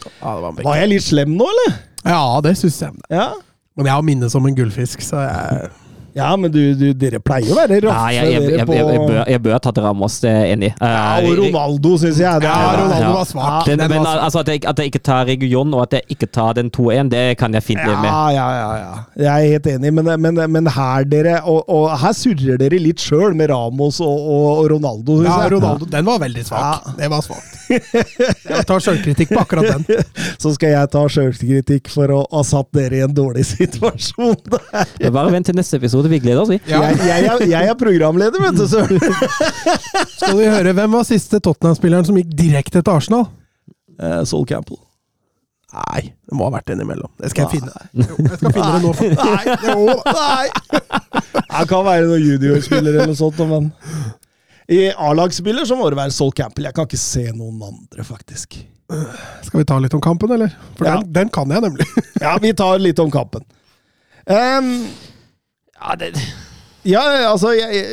Ja, det var. Var jeg litt slem nå, eller? Ja, det syns jeg. Ja, Men jeg har minnet som en gullfisk, så jeg ja men du, du, dere pleier å være Ja, jeg, jeg, jeg, dere jeg, jeg, jeg, bør, jeg bør ha tatt Ramos, det er enig i. Ja, Eh, og Ronaldo, syns jeg. Det Ja, Ronaldo ja. var svak. Den, Den men var- altså, at, jeg, at jeg ikke tar Region, og at jeg ikke tar den 2-1, det kan jeg fint leve med. Ja, ja, ja, ja. Jeg er helt enig, men, men, men her dere Og, og her surrer dere litt sjøl med Ramos og, og, og Ronaldo. synes Ja, jeg. Ronaldo, den var veldig svak. Ja. Det var svakt. Jeg tar sjølkritikk på akkurat den. Så skal jeg ta sjølkritikk for å ha satt dere i en dårlig situasjon. der. Bare vent til neste episode, vi til Vigleda, si. Ja. Jeg, jeg, er- jeg er programleder, vet du, Søren. Skal vi høre hvem var siste Tottenham-spilleren som gikk direkte til Arsenal? Eh, Sol Campbell. Nei, det må ha vært en imellom. Det skal jeg finne. Jo, jeg skal finne det nå. Nei, jo, Nei! Han kan være noen juniorspiller eller noe sånt, men I A-lagsspiller så må det være Sol Campbell. Jeg kan ikke se noen andre, faktisk. Skal vi ta litt om kampen, eller? For Ja. den, den kan jeg nemlig. Ja, vi tar litt om kampen. Ehm, Ja, det, Ja, altså jeg,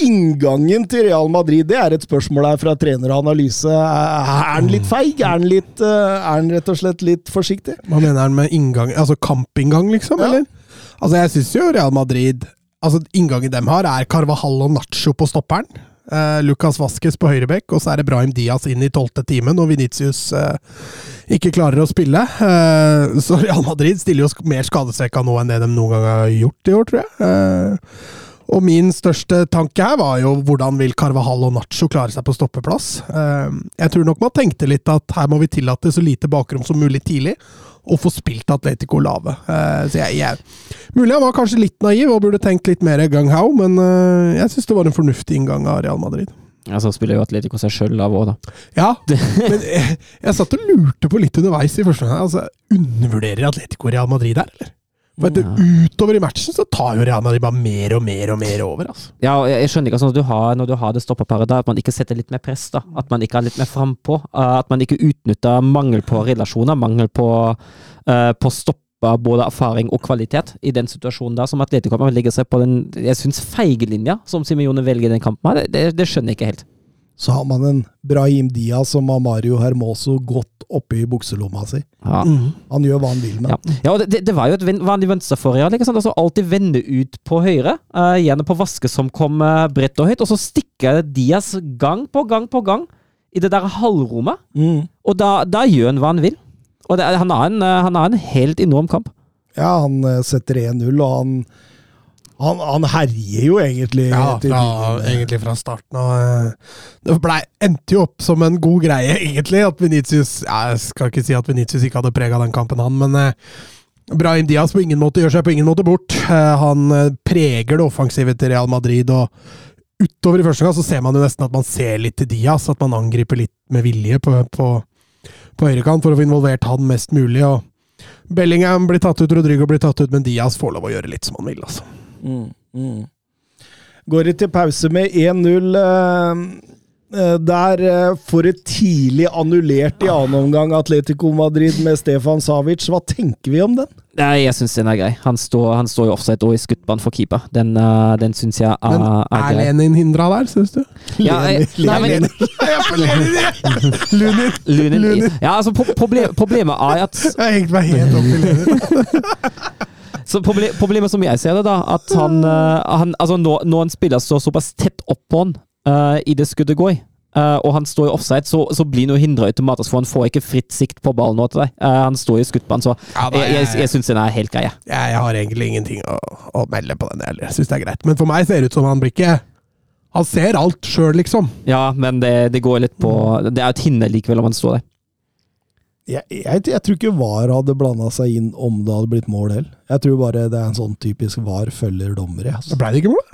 Inngangen til Real Madrid det er et spørsmål her fra trener og analyse. Er han litt feig? Er han, litt, eh, er han rett og slett litt forsiktig? Hva mener han med inngang? Altså kampinngang, liksom? Ja. Eller? Altså, jeg syns jo Real Madrid Altså, Inngangen dem har, er Carvajal og Nacho på stopperen. Eh, Lucas Vasques på høyrebekk, og så er det Brahim Diaz inn i tolvte time når Venitius eh, ikke klarer å spille. Eh, så Real Madrid stiller jo mer skadesekka nå enn det de noen gang har gjort i år, tror jeg. Eh, og min største tanke her var jo hvordan vil Carvajal og Nacho klare seg på stoppeplass. Eh, jeg tror nok man tenkte litt at her må vi tillate så lite bakrom som mulig tidlig, og få spilt Atletico lave. Eh, så jeg, jeg Mulig jeg var kanskje litt naiv og burde tenkt litt mer gang-how, men eh, jeg syns det var en fornuftig inngang av Real Madrid. Ja, Så spiller jo Atletico seg sjøl av òg, da. Ja, men jeg, jeg satt og lurte på litt underveis i første gang. Altså, undervurderer Atletico Real Madrid her, eller? For ja. utover i matchen så tar jo Real Madrid bare mer og mer og mer over. altså. Ja, og jeg skjønner ikke altså, når du har, når du har det stoppeparet der, at man ikke setter litt mer press. da. At man ikke er litt mer frampå. Uh, at man ikke utnytter mangel på relasjoner, mangel på, uh, på stopp både erfaring og kvalitet i den situasjonen der. Som Atletico ligger seg på den jeg synes, feige linja som Simione velger i den kampen. her, Det, det, det skjønner jeg ikke helt. Så har man en Brahim Diaz som har Mario Hermoso godt oppi bukselomma si. Ja. Han gjør hva han vil med Ja, ja og det, det var jo et vanlig venstreforreal. forrige, liksom. Altså alltid vende ut på høyre, uh, gjerne på vaske som kom uh, bredt og høyt, og så stikker Diaz gang på gang på gang i det der halvrommet. Mm. Og da, da gjør han hva han vil. Og det, han, har en, uh, han har en helt enorm kamp. Ja, han setter 1-0, og han, han Han herjer jo egentlig. Ja, fra, egentlig fra starten av. eh, Det ble, endte jo opp som en god greie, egentlig. At Vinicius, Jeg skal ikke si at Venitius ikke hadde prega den kampen, han, men eh, Brahim Diaz på ingen måte gjør seg på ingen måte bort. Eh, han preger det offensive til Real Madrid. og Utover i første gang så ser man jo nesten at man ser litt til Diaz, at man angriper litt med vilje på, på, på høyrekant for å få involvert han mest mulig. og Bellingham blir tatt ut, Rodrigo blir tatt ut, men Diaz får lov å gjøre litt som han vil. altså. Mm, mm. Går det til pause med 1-0 eh, eh, der eh, for et tidlig annullert i annen omgang Atletico Madrid med Stefan Savic. Hva tenker vi om den? Nei, jeg syns den er grei. Han står, han står i offside og i skuttbanen for keeper. Den, uh, den syns jeg er, Men er er grei. Lenin hindra der, syns du? Ja, jeg, nei, men, Lunin! Lunin, Lunin. ja, altså, problem, problemet er at Jeg har hengt meg helt opp i Lenin. Så proble Problemet som jeg ser det, da, at han, eh, han altså når, når en spiller står såpass tett oppå han uh, i det skuddet går, uh, og han står i offside, så, så blir han hindra automatisk, for han får ikke fritt sikt på ballen nå til deg. Uh, han står i skuttbanen, så Ja, da, jeg, jeg, jeg- syns den er helt grei. jeg. Jeg, har egentlig ingenting å, å melde på den heller. Syns det er greit. Men for meg ser det ut som han blir ikke Han ser alt sjøl, liksom. Ja, men det, det går litt på Det er et hinder likevel om han står der. Jeg, jeg, jeg tror ikke VAR hadde blanda seg inn om det hadde blitt mål heller. Jeg tror bare det er en sånn typisk VAR følger dommer. Altså. Ble det ikke mål?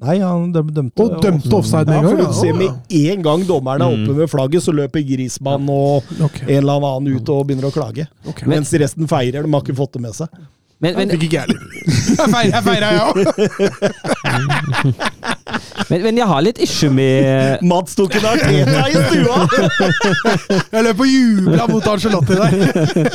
Nei, han døm- dømte Og dømte offside med Ja, en for gang. du ser med en gang dommeren er Mm. oppe med flagget, så løper Grismann og okay. en eller annen ut og begynner å klage. Okay. Mens resten feirer. De har ikke fått det med seg. Men, men, Fikk ikke jeg heller. Jeg feira, jeg òg! men, men jeg har litt issue med Mats tok en Arteta i stua! Jeg løp og jubla mot Arcelotti der.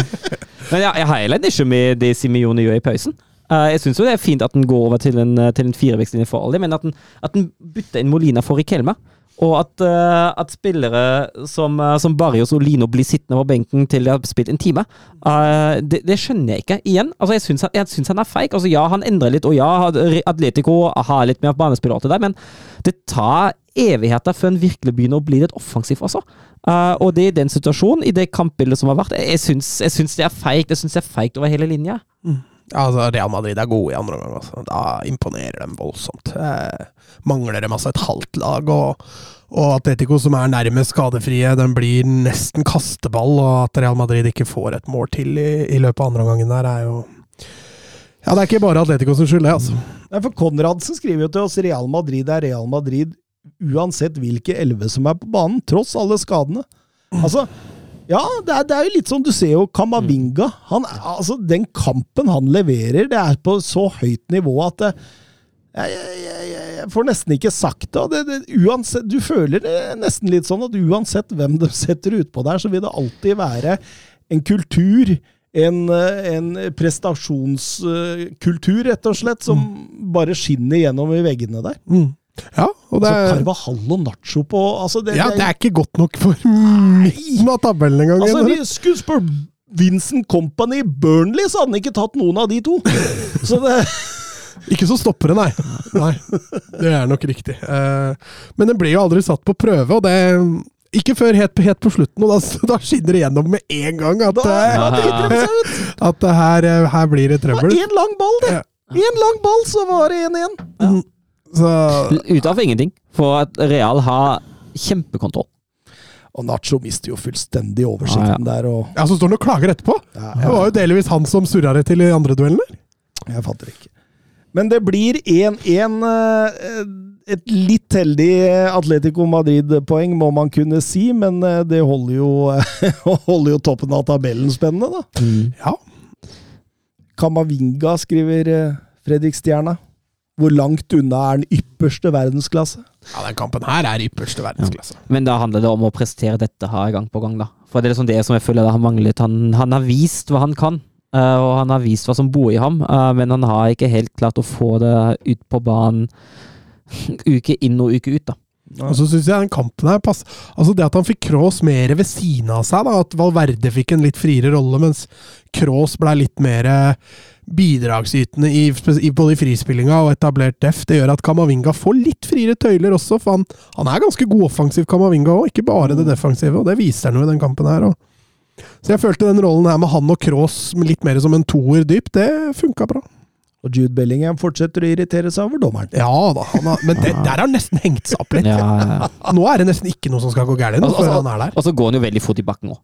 Men jeg, jeg har heller en issue med det Simione gjør i pausen. Eh, jeg syns det er fint at den går over til en, eh, til en firevekstlinje for alle, men at den, at den bytter inn Molina for Rikelme. Og at, eh, at spillere som, eh, som Barrios og Lino blir sittende på benken til de har spilt en time, uh, det, det skjønner jeg ikke. Igjen, altså jeg syns, han- er feig. Altså ja, han endrer litt, og ja, Atletico har litt mer banespillere til deg, men det tar evigheter før han virkelig begynner å bli litt offensiv, altså. Uh, og det i den situasjonen, i det kampbildet som har vært, jeg syns, jeg syns det er feigt. Jeg syns det er feigt over hele linja. Altså, Real Madrid er gode i andre omgang. Altså. Da imponerer de voldsomt. Eh, mangler dem altså et halvt lag. Og, og Atletico, som er nærmest skadefrie, den blir nesten kasteball. Og at Real Madrid ikke får et mål til i, i løpet av andre omgangen der, er jo Ja, det er ikke bare Atletico som skylder, altså. Nei, for Konradsen skriver jo til oss Real Madrid er Real Madrid uansett hvilke elleve som er på banen, tross alle skadene. Altså, ja, det er, det er jo litt sånn du ser jo Kamavinga. Han, er- altså, den kampen han leverer, det er på så høyt nivå at det, jeg, jeg, jeg, jeg- får nesten ikke sagt det. det, det uansett, du føler det nesten litt sånn at uansett hvem de setter utpå der, så vil det alltid være en kultur, en, eh, en prestasjonskultur, rett og slett, som bare skinner gjennom i veggene der. Ja, og det Så altså, Carvajal og Nacho på altså det, ja, det, det er ikke godt nok for midten av tabellen engang. altså, vi skulle spørre Vincent Company Burnley, så hadde han ikke tatt noen av de to. Så det Ikke som stoppere, nei. nei. Det er nok riktig. Eh, Men den ble jo aldri satt på prøve, og det ikke før helt, helt på slutten, og da, da skinner det gjennom med en gang at, Da, eh, da driter de seg ut! at det her, eh, her blir det Det var trøbbel. én lang ball, det! Én lang ball, så var det 1-1. Så, Ut av ingenting. For at Real har kjempekontroll. Og Nacho mister jo fullstendig oversikten Ja, der, og ja, så står han og klager etterpå! ja, Det var jo delvis han som surra det til i andre duellene. Jeg fatter ikke. Men det blir 1-1. eh, Et litt heldig Atletico Madrid-poeng, må man kunne si, men eh, det holder jo, holder jo toppen av tabellen spennende, da. Ja. Kamavinga, skriver eh, Fredrik Stjerna. Hvor langt unna er den ypperste verdensklasse? Ja, den kampen her er ypperste verdensklasse. Men da handler det om å prestere dette her gang på gang, da. For det er liksom det som jeg føler det har manglet. Han, han har vist hva han kan, eh, og han har vist hva som bor i ham, eh, men han har ikke helt klart å få det ut på banen uke inn og uke ut, da. Og så syns jeg den kampen her pass Altså Det at han fikk Kroos mer ved siden av seg, da, at Valverde fikk en litt friere rolle, mens Kroos ble litt mer bidragsytende i, i både i frispillinga og etablert def, det gjør at Kamavinga får litt friere tøyler også, for han, han er ganske god offensiv, Kamavinga òg, ikke bare det defensive, og det viser han jo i den kampen her. Og. Så jeg følte den rollen her med han og Kroos litt mer som en toer dyp, det funka bra. Og Jude Bellingham fortsetter å irritere seg over dommeren. Ja da, han har, men det, der har han nesten hengt seg opp litt. Ja, ja, ja. Nå er det nesten ikke noe som skal gå galt nå, Og- og- han er der. Og så går han jo veldig fort i bakken òg.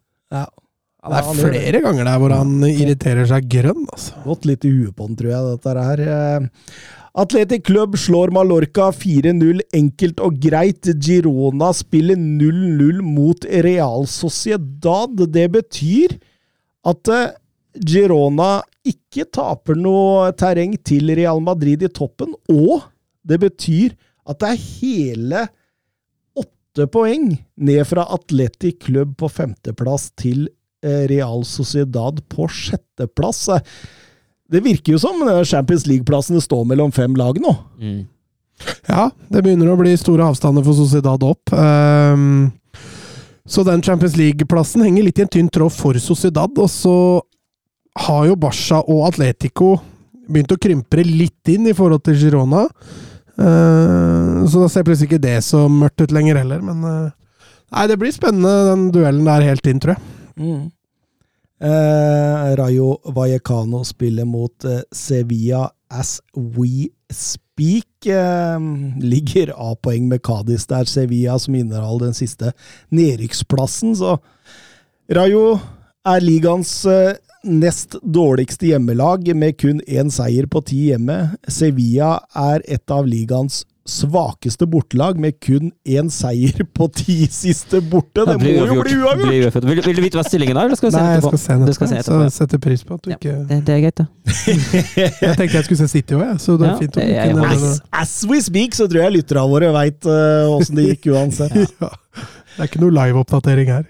Det er flere ganger der hvor han irriterer seg grønn, altså. Gått litt i huet på den, tror jeg, dette her. Eh, Atletic Club slår Mallorca 4-0 enkelt og greit. Girona spiller 0-0 mot Real Sociedad. Det betyr at eh, Girona ikke taper noe terreng til Real Madrid i toppen, og det betyr at det er hele åtte poeng ned fra Atletic Club på femteplass til Real Sociedad på sjetteplass. Eh, Det virker jo som eh, Champions League-plassene står mellom fem lag nå. Mm. Ja, det begynner å bli store avstander for Sociedad opp. Um, så den Champions League-plassen henger litt i en tynn tråd for Sociedad, og så har jo Barca og Atletico begynt å krympe litt inn i forhold til Girona. Uh, så da ser plutselig ikke det så mørkt ut lenger heller, men uh, Nei, det blir spennende, den duellen der helt inn, tror jeg. Eh, Rayo Vallecano spiller mot eh, Sevilla as we speak. Eh, ligger A-poeng med Cádiz der, Sevilla som inneholder den siste nedrykksplassen. Så Rayo er ligaens eh, nest dårligste hjemmelag, med kun én seier på ti hjemme. Sevilla er et av ligaens svakeste bortelag, med kun én seier på ti siste borte. Det må jo bli uavgjort! Vil, vil du vite hva stillingen er, eller skal vi se Nei, jeg skal se den skal se etterpå, etterpå, så setter pris på at du Ja. ikke Det, det er greit, da. Jeg tenkte jeg skulle se City òg, jeg, så det er Ja, fint om jeg kunne As, as we speak, så tror jeg lytterne våre veit åssen det gikk uansett. ja. Det er ikke noe live-oppdatering her.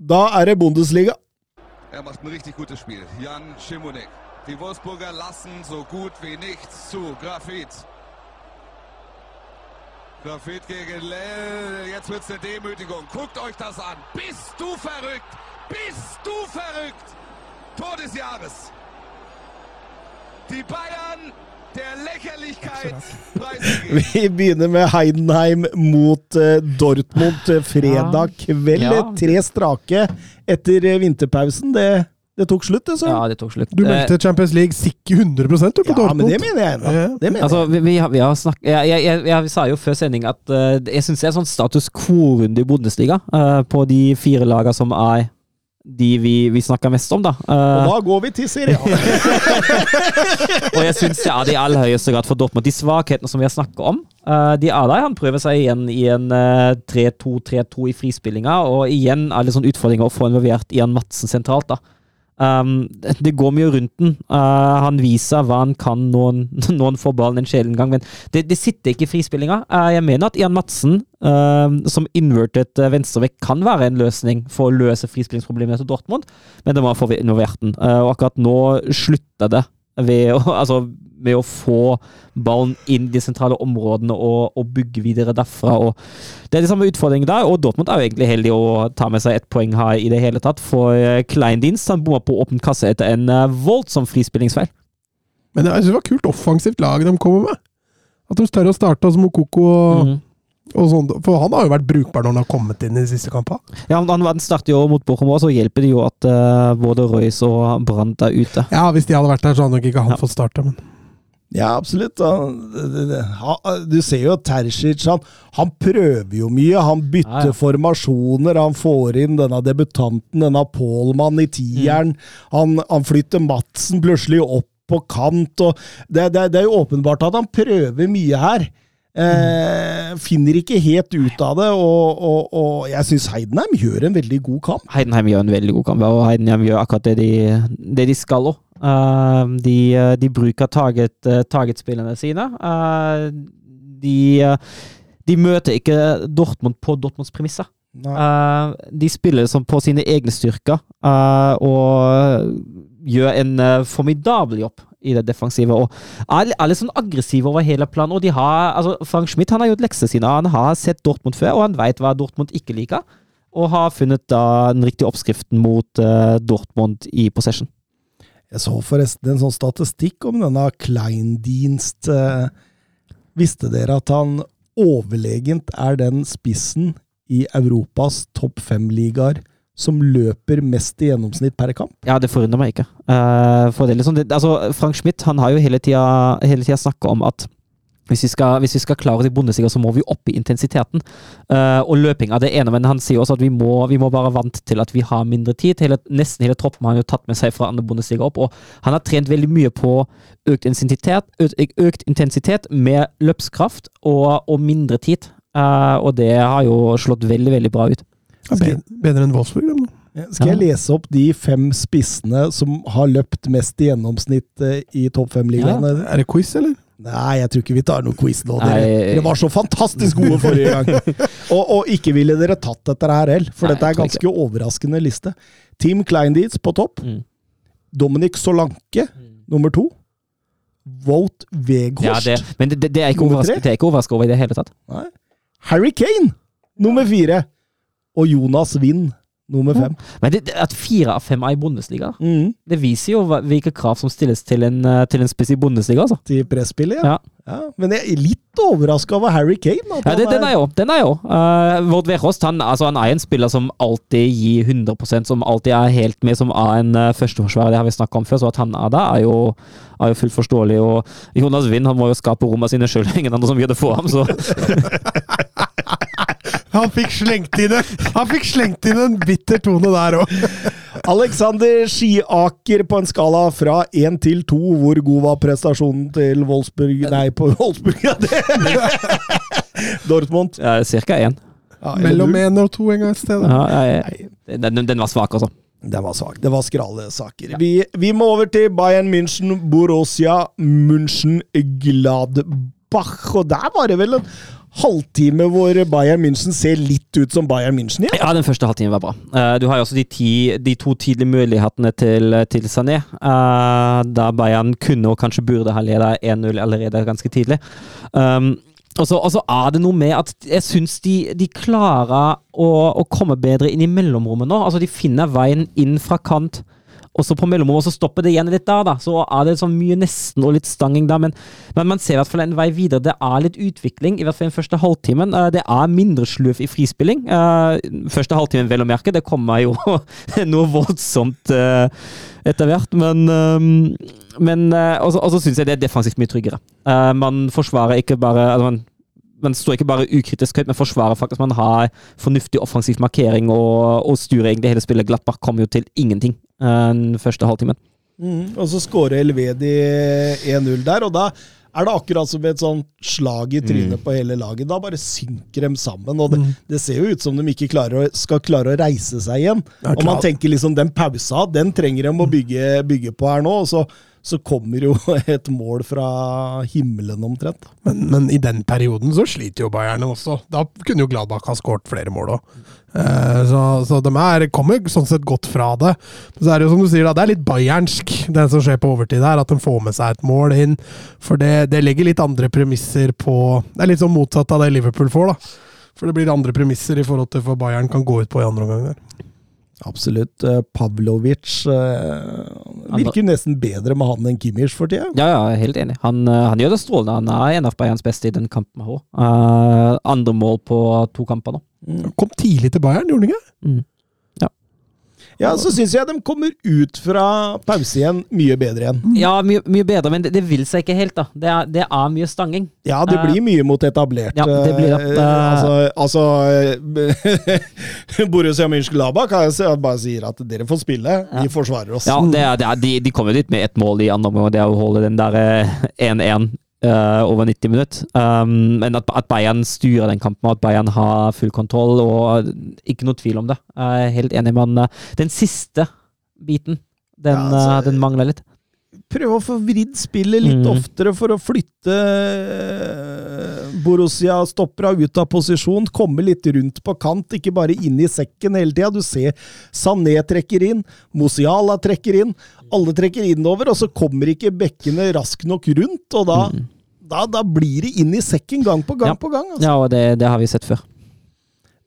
Da er det Bundesliga. Er macht ein richtig gutes Spiel. Jan Schimonek. Die Wolfsburger lassen so gut wie nichts zu. Grafit. Grafit gegen Lell. Jetzt wird's eine Demütigung. Guckt euch das an. Bist du verrückt? Bist du verrückt? Tor des Jahres. Die Bayern der Lächerlichkeit. Vi begynner med Heidenheim mot eh, Dortmund eh, fredag kveld. Ja. Tre strake etter eh, vinterpausen. Det, det tok slutt, det, så. Ja, Ja, det tok slutt. Du meldte Champions League sikker 100 du, på Dortmund. men det mener jeg ennå. Det mener Altså, vi, vi, har, vi har snakket jeg, jeg, jeg, jeg sa jo før sending at uh, jeg syns det er sånn status quo-runde i Bundesliga uh, på de fire lagene som er de vi, vi snakker mest om, da. Og Eh, da går vi til Serie A. og jeg syns det er det i aller høyeste grad for Dortmund. De svakhetene som vi har snakket om, Uh, de er der. Han prøver seg igjen i en uh, 3-2-3-2 i frispillinga, og igjen er det sånn utfordringer å få involvert Ian Madsen sentralt. da. Um, det går mye rundt den. Uh, han viser hva han kan når han, får ballen en sjelden men det, det sitter ikke i frispillinga. Uh, jeg mener at Ian Madsen, uh, som invertet uh, venstrevekk, kan være en løsning for å løse frispillingsproblemet til Dortmund, men det må få involvert den. Uh, og akkurat nå slutter det ved å, altså, med å få ballen inn i de sentrale områdene og, og bygge videre derfra. Og det er de samme utfordringene der, og Dortmund er jo egentlig heldig å ta med seg ett poeng her i det hele tatt. For eh, Kleindienst han bomma på åpen kasse etter en eh, voldsom frispillingsfeil. Men jeg synes det var kult offensivt lag de kommer med. At de tør å starte som Mokoko og, sånn. For han har jo vært brukbar når han har kommet inn i de siste kampene. Ja, han, han starter jo mot Bochum og så hjelper det jo at uh, både Royce og Brandt er ute. Ja, hvis de hadde vært der, så hadde nok ikke han Ja. fått starte. Men Ja, absolutt. Du ser jo Terzic, han, han prøver jo mye. Han bytter Ja, ja. formasjoner, han får inn denne debutanten, denne Pålmann i tieren. Han, han flytter Madsen plutselig opp på kant. det, det, det er jo åpenbart at han prøver mye her. Eh, finner ikke helt ut av det, og, og, og jeg syns Heidenheim gjør en veldig god kamp. Heidenheim gjør en veldig god kamp, og Heidenheim gjør akkurat det de, det de skal òg. Eh, de, eh, de bruker target, eh, targetspillene sine. Eh, de, eh, de møter ikke Dortmund på Dortmunds premisser. Nei. Eh, de spiller som på sine egne styrker og gjør en formidabel jobb i det defensive. Og er, er litt sånn aggressive over hele planen. Og de har, altså Frank Schmidt han har gjort leksene sine. Han har sett Dortmund før, og han vet hva Dortmund ikke liker. Og har funnet da den riktige oppskriften mot uh, Dortmund i possession. Jeg så forresten en sånn statistikk om denne Kleindienst. eh, Visste dere at han overlegent er den spissen i Europas topp fem-ligaer som løper mest i gjennomsnitt per kamp? Ja, det forundrer meg ikke. Uh, for det liksom, det, altså, Frank Schmidt han har jo hele tida, hele tida snakka om at hvis vi, skal, hvis vi skal klare oss i Bundesliga, så må vi opp i intensiteten. Uh, og løping er det ene, men han sier også at vi må, vi må være vant til at vi har mindre tid. Hele, nesten hele troppen har han jo tatt med seg fra andre Bundesliga opp, og han har trent veldig mye på økt intensitet, økt, økt intensitet med løpskraft og, og mindre tid. Uh, og det har jo slått veldig, veldig bra ut. Ja, bedre enn Wolfsburg, da. Skal jeg lese opp de fem spissene som har løpt mest i gjennomsnitt eh, i topp fem-ligaene? Er det quiz, eller? Nei, jeg tror ikke vi tar noen quiz nå. Dere, dere var så fantastisk gode forrige gang! og, og ikke ville dere tatt dette her heller, for Nei, dette er ganske ikke. overraskende liste. Team Kleindietz på topp. Mm. Dominic Solanke nummer to. Ja, Weghorst. det, men det, det, er ikke er overraskende over i det hele tatt. Nei. Harry Kane nummer fire. Og Jonas Wind nummer fem. Men det, at fire av fem er i Bundesliga, Mm. det viser jo hvilke krav som stilles til en, eh, til en spiss i Bundesliga. Altså. Til presspillet, ja. Ja. ja. Men jeg er litt overraska over Harry Kane. Ja, det, den er jo. Den er jo. Uh, Vårt Wehrhost han, altså, han er en spiller som alltid gir 100% som alltid er helt med, som er en uh, førsteforsvarer. Det har vi snakka om før, så at han er der, er jo, er jo fullt forståelig. Og Jonas Wind han må jo skape rommene sine sjøl, ingen andre som gjør det for ham. Så Han fikk slengt inn en, han fikk slengt inn en bitter tone der òg. Alexander Skiaker på en skala fra én til to. Hvor god var prestasjonen til Wolfsburg Nei, på Wolfsburg, ja, det Dortmund. Ja, Cirka én. Ja, Mellom én og to en gang et sted. da. Ja, jeg- den, den var svak, altså. Den var svak. Det var skrale saker. Vi, vi må over til Bayern München, Borussia München, Gladbach. Og der var det vel en halvtime hvor Bayern München ser litt ut som Bayern München igjen. Ja, den første halvtimen var bra. Eh, du har jo også de, ti, de to tidlige mulighetene til, til Sané, uh, da Bayern kunne og kanskje burde ha ledet 1-0 allerede ganske tidlig. Um, og så er det noe med at jeg syns de, de klarer å, å komme bedre inn i mellomrommet nå. Altså, de finner veien inn fra kant. Og så på mellomrommet, så stopper det igjen litt da, da. Så er det sånn mye nesten og litt stanging da, men, men man ser i hvert fall en vei videre. Det er litt utvikling, i hvert fall den første halvtimen. Eh, Det er mindre sløv i frispilling. Eh, Første halvtimen, vel å merke. Det kommer jo noe voldsomt eh, etter hvert, men Men Og så syns jeg det er defensivt mye tryggere. Man forsvarer ikke bare altså man, man står ikke bare ukritisk høyt, men forsvarer faktisk. Man har fornuftig offensiv markering og, og styrer egentlig hele spillet. Glattbakk kommer jo til ingenting den første halvtimen. Mm, og så skårer Elvedi 1-0 der, og da er det akkurat som et sånt slag i trynet på hele laget. Da bare synker de sammen, og det, det ser jo ut som de ikke å, skal klare å reise seg igjen. Og man tenker liksom den pausa, den trenger de å bygge, bygge på her nå, og så, så kommer jo et mål fra himmelen omtrent. Men, men i den perioden så sliter jo Bayern også. Da kunne jo Gladbach ha skåret flere mål òg. Så, så de er, kommer sånn sett godt fra det. Men så er det jo som du sier, da, det er litt bayernsk, det som skjer på overtid her. At de får med seg et mål inn. For det, det legger litt andre premisser på Det er litt sånn motsatt av det Liverpool får, da. For det blir andre premisser i forhold til hva Bayern kan gå ut på i andre omgang. der. Absolutt. Eh, Pavlovic eh, virker nesten bedre med han enn Kimmich for tida. Ja, ja, helt enig. Han, eh, han gjør det strålende. Han er en av Bayerns beste i den kampen her. Eh, andre mål på to kamper nå. Kom tidlig til Bayern, gjorde han ikke? Mm. Ja, så syns jeg de kommer ut fra pause igjen mye bedre igjen. Ja, mye, mye bedre, men det, det vil seg ikke helt, da. Det er, det er mye stanging. Ja, det Eh, blir mye mot etablert. ja, det blir det. uh, altså, altså Borussia Mönchengladbach bare sier at dere får spille, vi forsvarer oss. Ja, det er, det er, de, de kommer dit med ett mål i andre omgang, og det er å holde den der eh, 1-1 eh, over 90 minutter. Um, men at, at Bayern styrer den kampen, og at Bayern har full kontroll, og ikke noe tvil om det. Jeg er helt enig, men eh, den siste biten, den, Ja, altså- eh, den mangler litt. prøve å få vridd spillet litt Mm. oftere for å flytte eh, Borussia-stoppera ut av posisjon. Komme litt rundt på kant, ikke bare inn i sekken hele tida. Du ser Sané trekker inn, Mosiala trekker inn. Alle trekker innover, og så kommer ikke bekkene raskt nok rundt. Og da, da, da blir det inn i sekken gang på gang Ja. på gang. Altså. Ja, og det, det har vi sett før.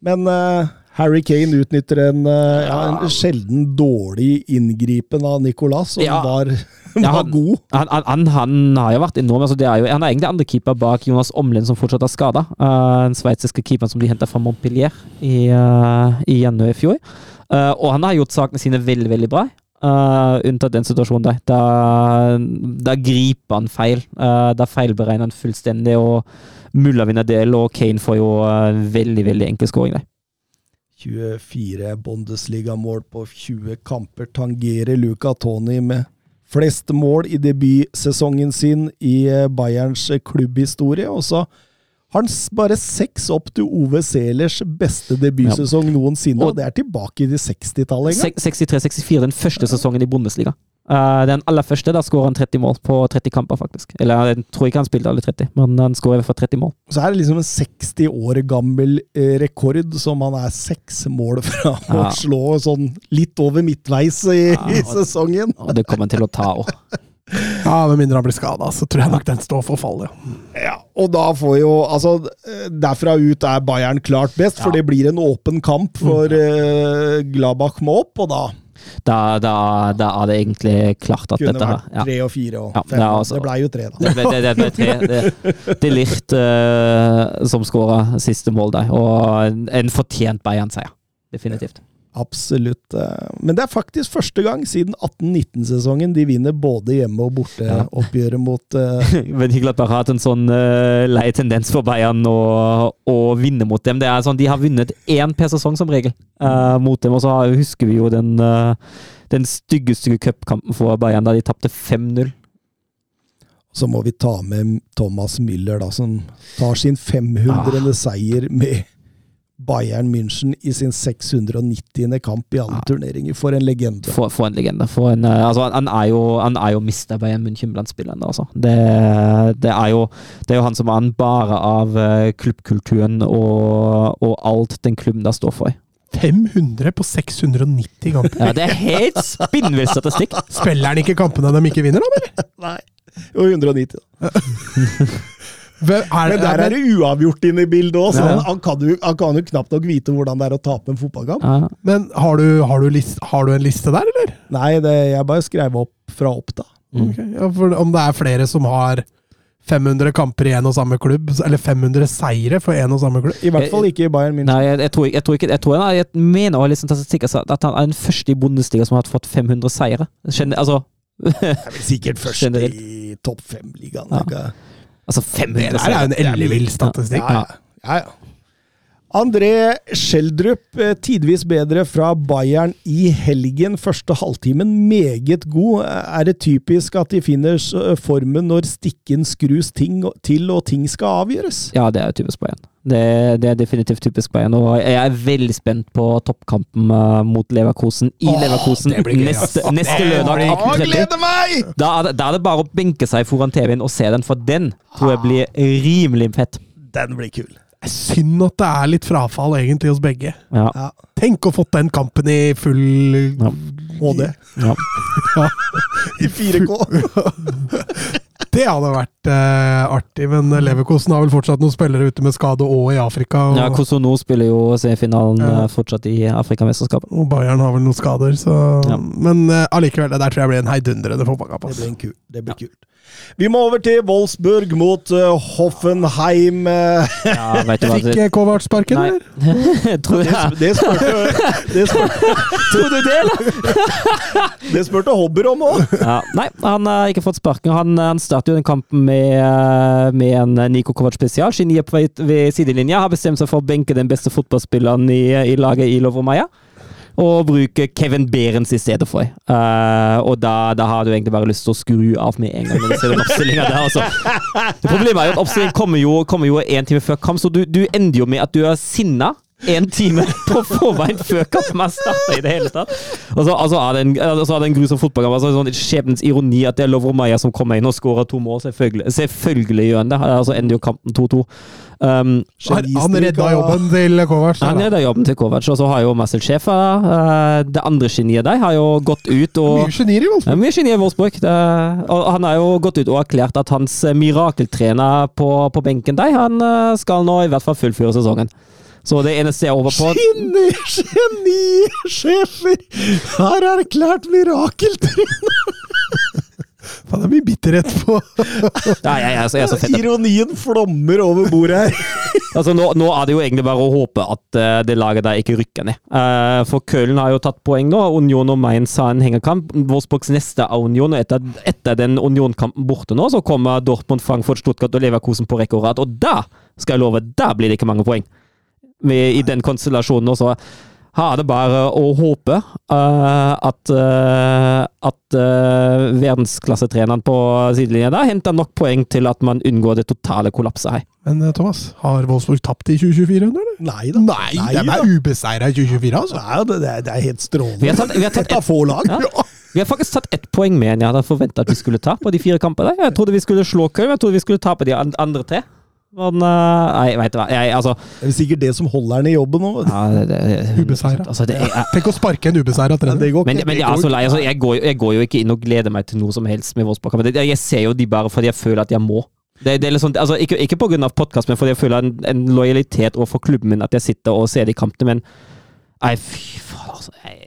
Men uh, Harry Kane utnytter en, uh, ja, en sjelden dårlig inngripen av Nicolas, som Ja. var, Ja, var han- god. Han, han, han, har jo vært enorm. Altså det er jo, han er egentlig andre keeper bak Jonas Omlin, som fortsatt er skada. den sveitsiske keeperen som de henta fra Montpellier i, uh, i januar i fjor. Uh, og han har gjort sakene sine veldig, veldig bra. Eh, unntatt den situasjonen der. Da, da griper han feil. Uh, da feilberegner han fullstendig, og Mulla vinner del, og Kane får jo uh, veldig, veldig enkel skåring der. 24 Bundesliga-mål på 20 kamper tangerer Luca Toni med flest mål i debutsesongen sin i eh, Bayerns klubbhistorie. Og så har han bare seks opp til Ove Selers beste debutsesong noensinne, og Og- det er tilbake i til 60-tallet 63-64, den første sesongen i Bundesliga. Uh, den aller første, da skårer han 30 mål på 30 kamper, faktisk. Eller jeg tror ikke han spilte alle 30, men han skårer i hvert fall 30 mål. Så er det liksom en 60 år gammel eh, rekord som han er seks mål fra å slå sånn litt over midtveis i, Ja, i sesongen. Og det kommer han til å ta òg. Ja, Med mindre han blir skada, så tror jeg nok den står for fall, ja. Ja, og da får jo Altså, eh, derfra ut er Bayern klart best, for Ja. det blir en åpen kamp, for eh, Gladbach må opp, og da Da, da, da er det egentlig klart at kunne dette her vært tre og fire og Ja, fem. det er altså- det blei jo tre, da. Det ble, det, det ble tre. Det, det er Licht uh, som skåra siste mål der, og en, en fortjent Bayern-seier. Definitivt. Absolutt. eh, Men det er faktisk første gang siden 18-19-sesongen de vinner både hjemme- og borteoppgjøret mot uh... Men Gladbach har hatt en sånn uh, lei tendens for Bayern å, å vinne mot dem. Det er sånn, De har vunnet én per sesong som regel uh, mot dem, og så husker vi jo den, uh, den stygge stygge cupkampen for Bayern da de tapte 5-0. Så må vi ta med Thomas Müller, da, som tar sin 500. Ah. seier med Bayern München i sin 690. kamp i alle ja. turneringer. For en legende. For, for en legende. For en, eh, altså, han, han er jo, han er jo mista Bayern München blant spillerne. Altså. Det, det, er jo, det er jo han som er en bare av eh, klubbkulturen og, og alt den klubben der står for. 500 på 690 kamper. Ja, det er helt spinnvill statistikk! Spiller han ikke kampene de ikke vinner, da? eller? Nei. Jo, 190. da. Er, Men der er det uavgjort inne i bildet òg, så han, kan jo, han kan jo knapt nok vite hvordan det er å tape en fotballkamp. Ja. Men har du, har, du list, har du en liste der, eller? Nei, det, jeg bare skrev opp fra Oppda. Mm. Okay, Ja, for om det er flere som har 500 kamper i en og samme klubb, eller 500 seire for en og samme klubb I hvert fall ikke i Bayern München. Nei, jeg, jeg, tror, jeg tror ikke Jeg, tror jeg mener å ha liksom statistikk at han er den første i Bundesliga som har fått 500 seire. Kjenner, altså, er sikkert først i topp fem-ligaen. Ja. Altså Det der er jo en ellevill statistikk. Ja, ja. ja, ja. André Schjelderup, eh, tidvis bedre fra Bayern i helgen. Første halvtimen meget god. Er det typisk at de finner formen når stikken skrus ting til og ting skal avgjøres? Ja, det er typisk Bayern. Det, det er definitivt typisk Bayern. Og jeg er veldig spent på toppkampen eh, mot Leverkosen i Åh, Leverkosen neste, neste lørdag Jeg gleder meg! Da, er det- da er det bare å benke seg foran TV-en og se den, for den tror jeg blir rimelig fett. Den blir kul. Det er synd at det er litt frafall egentlig hos begge. Ja. Ja. Tenk å fått den kampen i full Ja. HD. Ja. I 4K. Det hadde vært eh, artig, men Leverkosen har vel fortsatt noen spillere ute med skade og i Afrika. Og, ja, Kosono spiller jo semifinalen Ja. eh, fortsatt i Afrikamesterskapet. og Bayern har vel noen skader, så Ja. Men eh, allikevel, det der tror jeg blir en heidundrende fotballkamp. Det blir, en kul. det blir kult. Vi må over til Wolfsburg mot uh, Hoffenheim. eh. Ja, vet du hva Fikk eh, Kovac sparken, eller? tror jeg. det, det spurte, det spurte, Tror du det, eller? det spurte Hobber om òg. Ja, nei, han har ikke fått sparken. Han, han startet jo den kampen med, eh, med en Niko Kovac spesial. Geniet på vei ved sidelinja. Har bestemt seg for å benke den beste fotballspilleren i, i laget i Lovromaya. Og bruke Kevin Behrens i stedet for. Uh, og da, da har du egentlig bare lyst til å skru av med en gang. når du ser den der, altså. Det Problemet er jo at oppstillingen kommer jo, kommer en time før kamp, så du, du ender jo med at du er sinna én time på forveien før kampen har starta i det hele tatt. Og så altså, er det en, altså, er det en grusom fotballkamp. Altså, sånn skjebnens ironi at det er Lovro Maja som kommer inn og skårer to mål. Selvfølgelig, selvfølgelig gjør han det. Altså ender jo kampen 2-2. Um, Han, redda jobben til Kovac. han redda jobben til Kovac, og så har jo Marcel Schäfer, uh, det andre geniet der, har jo gått ut og Mye genier i Wolfsburg. er mye geni i Wolfsburg. Det, og han har jo gått ut og erklært at hans mirakeltrener på, på benken der, han eh, skal nå i hvert fall fullføre sesongen. Så det eneste jeg håper på Geni, genisjefer! det erklært mirakeltrener! Faen, det er mye bitterhet på ja, jeg, jeg, er så- jeg er så fett. Ironien flommer over bordet her. Altså, nå, nå er det jo egentlig bare å håpe at uh, det laget der ikke rykker ned. Uh, for Köln har jo tatt poeng nå. Union og Mainz har en hengekamp. Wolfsburgs neste er Union, og etter, etter den Union-kampen borte nå, så kommer Dortmund, Frankfurt, Stuttgart og Leverkusen på rekke og rad. Og da skal jeg love, da blir det ikke mange poeng. Med, I den konstellasjonen også. Er det bare å håpe uh, at, uh, at uh, verdensklassetreneren på sidelinja der henter nok poeng til at man unngår det totale kollapset her. Men Thomas, har Wolfsburg tapt i 2024 ennå, eller? Nei da. Nei, de er ubeseira i 2024, altså. Nei, det, er, det er helt strålende. Vi har tatt- vi har tatt Et av få lag. Ja. Vi har faktisk tatt ett poeng mer enn jeg hadde forventa at vi skulle ta på de fire kampene. Jeg trodde vi skulle slå Köln, jeg trodde vi skulle tape de andre tre. Men eh, Nei, veit du hva. Jeg, altså Det er sikkert det som holder han i jobben nå. ja, Ubeseira. Altså, Tenk å sparke en ubeseira Ja, trener. det går men, ikke. men jeg, så altså, jeg, går, jeg går jo ikke inn og gleder meg til noe som helst med Wolfsburg. Men Jeg ser jo de bare fordi jeg føler at jeg må. Det, det er sånn, altså, ikke, ikke av podkast, men fordi jeg føler en, en lojalitet overfor klubben min at jeg sitter og ser de kampene. Men nei, fy faen, altså. Jeg,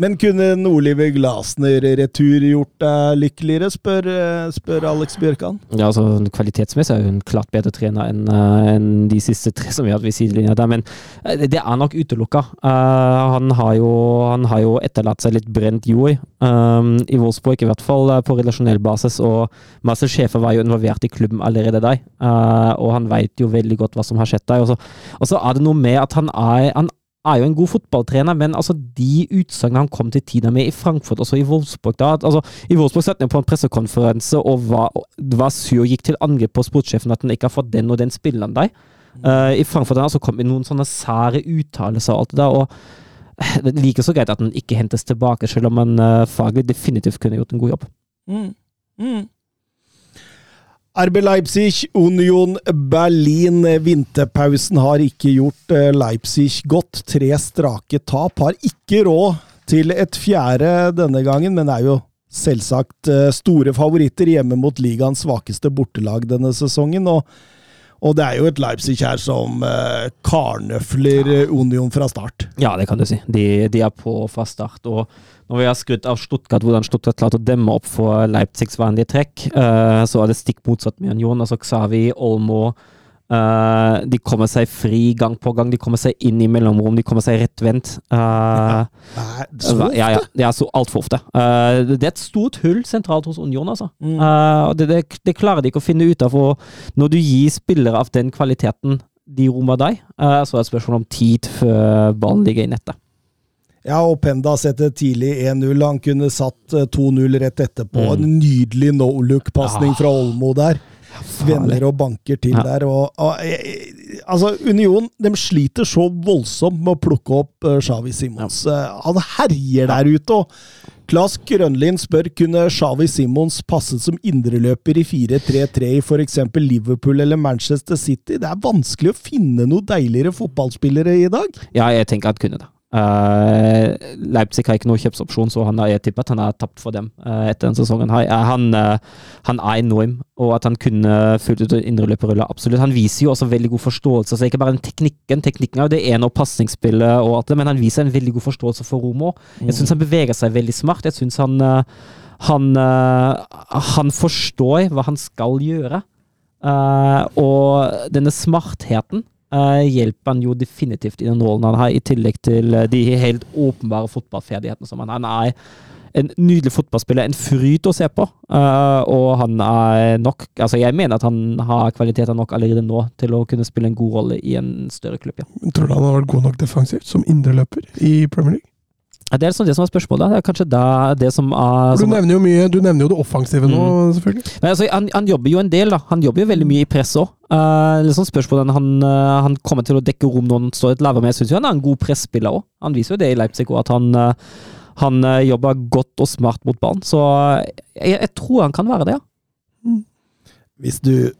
Men kunne Nordlivet Glasner-retur gjort deg lykkeligere, spør, eh, spør Alex Bjørkan. Ja, altså Kvalitetsmessig er hun klart bedre trener enn eh, enn de siste tre som vi har hatt ved sidelinja der, men eh, det er nok utelukka. Uh, han, har jo, han har jo etterlatt seg litt brent jord um, i Wolfsburg, i hvert fall eh, på relasjonell basis. Og Marcel sjefer var jo involvert i klubben allerede der, uh, og han veit jo veldig godt hva som har skjedd der. Og så er det noe med at han er, han er jo en god fotballtrener, men altså de utsagnene han kom til tida med i Frankfurt, også i Wolfsburg da, at, altså, I Wolfsburg satt han på en pressekonferanse og var, var sur og gikk til angrep på sportssjefen at han ikke har fått den og den spilleren der. Uh, I Frankfurt han altså, kom med noen sånne sære uttalelser og alt det der. og eh, det er like så greit at han ikke hentes tilbake, selv om han uh, faglig definitivt kunne gjort en god jobb. Mm. Mm. RB Leipzig, Union Berlin. Vinterpausen har ikke gjort eh, Leipzig godt. Tre strake tap. Har ikke råd til et fjerde denne gangen, men er jo selvsagt eh, store favoritter hjemme mot ligaens svakeste bortelag denne sesongen. og og det er jo et Leipzig her som eh, karnøfler ja. Union fra start. Ja, det kan du si. De, de er på fra start. Og når vi har skrudd av Stuttgart, hvordan Stuttgart klarte å demme opp for Leipzigs vanlige trekk, uh, så er det stikk motsatt med Union. Altså Xavi, Olmo uh, De kommer seg fri gang på gang. De kommer seg inn i mellomrom, de kommer seg rettvendt. Uh, ja, så ja, ja, det er så altfor ofte. Eh, det er et stort hull sentralt hos Union, altså. Mm. Eh, og det, det, det klarer de ikke å finne ut av. Når du gir spillere av den kvaliteten de rommer deg, eh, så er det et spørsmål om tid før ballen ligger i nettet. Ja, og Penda setter tidlig 1-0. Han kunne satt eh, 2-0 rett etterpå. Mm. En nydelig no-look-pasning Ja. fra Olmo der. Venner og banker til Ja. der. Og, og, eh, altså, Union de sliter så voldsomt med å plukke opp uh, Xavi Simons. Eh, han herjer der ute. og Klas Grønlin spør kunne Xavi Simons passet som indreløper i 4-3-3 i f.eks. Liverpool eller Manchester City. Det er vanskelig å finne noen deiligere fotballspillere i dag. Ja, jeg tenker at kunne det. Eh, Leipzig har ikke noen kjøpsopsjon, så han har, jeg tipper at han har tapt for dem uh, etter den sesongen. her. Eh, han, han er enorm, og at han kunne fulgt ut indreløperrulla, absolutt. Han viser jo også veldig god forståelse, så ikke bare den teknikken. Teknikken er jo det ene, og pasningsspillet og alt det, men han viser en veldig god forståelse for Romo. Jeg syns han beveger seg veldig smart. Jeg syns han han, han forstår hva han skal gjøre. Og denne smartheten hjelper han jo definitivt i den rollen han har, i tillegg til eh, de helt åpenbare fotballferdighetene som han har. Han er en nydelig fotballspiller, en fryd å se på. eh, og han er nok Altså, jeg mener at han har kvaliteter nok allerede nå til å kunne spille en god rolle i en større klubb, ja. Tror du han har vært god nok defensivt som indreløper i Premier League? Det er sånn det som er spørsmålet. Det er kanskje da det som er Du nevner jo mye, du nevner jo det offensive nå, selvfølgelig. Men altså, han, han jobber jo en del, da. Han jobber jo veldig mye i press òg. Uh, liksom spørsmålet han, uh, han kommer til å dekke rom når han står et lavere, men jeg syns han er en god presspiller òg. Han viser jo det i Leipzig òg, at han, uh, han eh, jobber godt og smart mot barn. Så jeg, jeg tror han kan være det, ja. Hvis du,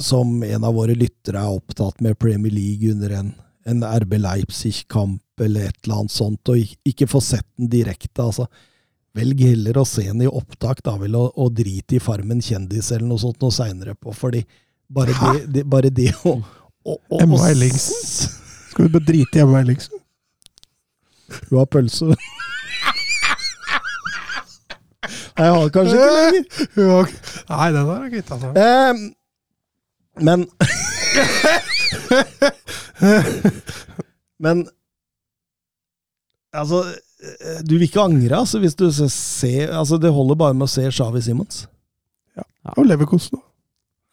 som en av våre lyttere, er opptatt med Premier League under en, en RB Leipzig-kamp eller et eller annet sånt, og ikke få sett den direkte, altså Velg heller å se den i opptak, da vel, og, og drit i Farmen kjendis eller noe sånt noe seinere på, fordi bare det, det, bare det å, å, å, Emma Ellingsen. Skal du bare drite i Emma Ellingsen? Hun har pølse. Nei, jeg har kanskje ikke lenger. Nei, den har jeg kvitta seg med. Men Men Altså, eh, du vil ikke angre altså, hvis du ser altså, Det holder bare med å se Shawi Simons. Ja. Og leverkosten.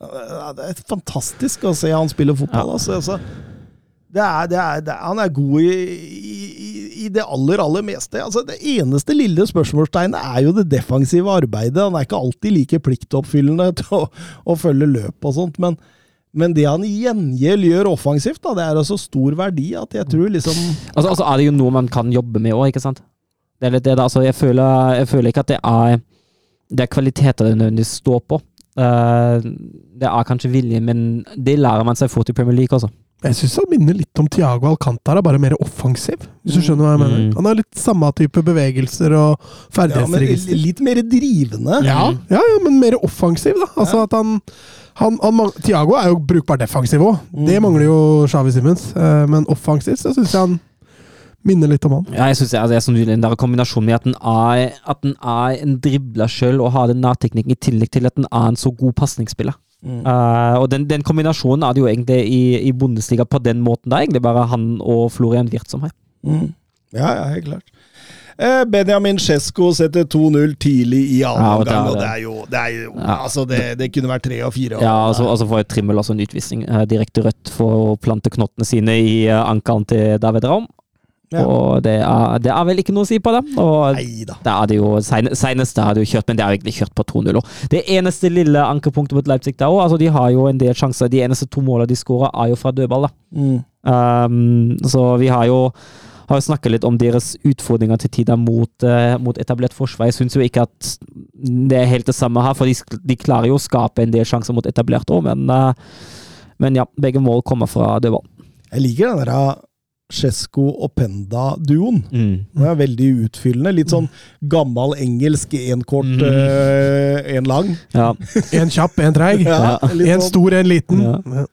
Ja, Det er fantastisk å se han spille fotball. Altså, altså. Det er, det er, det er, han er god i, i, i det aller, aller meste. Altså, det eneste lille spørsmålstegnet er jo det defensive arbeidet. Han er ikke alltid like pliktoppfyllende til å, å følge løp og sånt, men, men det han gjengjeld gjør offensivt, da, det er altså stor verdi at jeg tror liksom Altså, altså er det jo noe man kan jobbe med òg, ikke sant? Det er litt det da, altså jeg føler, jeg føler ikke at det er Det er kvaliteter det nødvendigvis står på. Uh, det er kanskje vilje, men det lærer man seg fort i Premier League, altså. Jeg syns han minner litt om Tiago Alcantara, bare mer offensiv. Hvis du skjønner hva jeg mener. Mm. Han har litt samme type bevegelser og ferdighetsregister. ja, men. Litt mer drivende. Ja, ja, ja, men mer offensiv, da. Altså at han, han, han Tiago er jo brukbar defensiv òg. Det Mm. mangler jo Xavi Simmons. Eh, Men offensivt så syns jeg han minner litt om han. Ja, jeg synes det, altså, jeg synes den der kombinasjonen med at den er, at den er en dribler sjøl og har den nærteknikken i tillegg til at den er en så god pasningsspiller. Mm. Uh, og den, den kombinasjonen er det jo egentlig i, i Bundesliga på den måten. Det er egentlig bare han og Florian Wirth som har. Mm. Ja, ja, helt klart. Eh, Benjamin Sjesko setter 2-0 tidlig i Ja, annen og det er omgang, og det. er jo, det, er jo Ja. altså det, det kunne vært tre og fire. og- Ja, altså, altså får Trimmel også en utvisning. eh, direkte rødt for å plante knottene sine i uh, ankelen til David Raum. Ja. Og det er, det er vel ikke noe å si på det. Og Nei da. Da er det jo Seneste har da er jo kjørt, men det er jo egentlig kjørt på 2-0. Det eneste lille ankerpunktet mot Leipzig der òg, altså de har jo en del sjanser. De eneste to målene de skårer, er jo fra dødball. Mm. Um, så vi har jo har jo snakket litt om deres utfordringer til tider mot, uh, mot etablert forsvar. Jeg syns jo ikke at det er helt det samme her, for de, de klarer jo å skape en del sjanser mot etablert òg, men, uh, men ja, begge mål kommer fra dødball. Jeg liker den der Sjesko og Penda-duoen. Mm. Den er veldig utfyllende. Litt sånn gammel engelsk én kort, Mm. én lang. Ja. En kjapp, en treig. Ja, En sånn. stor, en liten. Ja.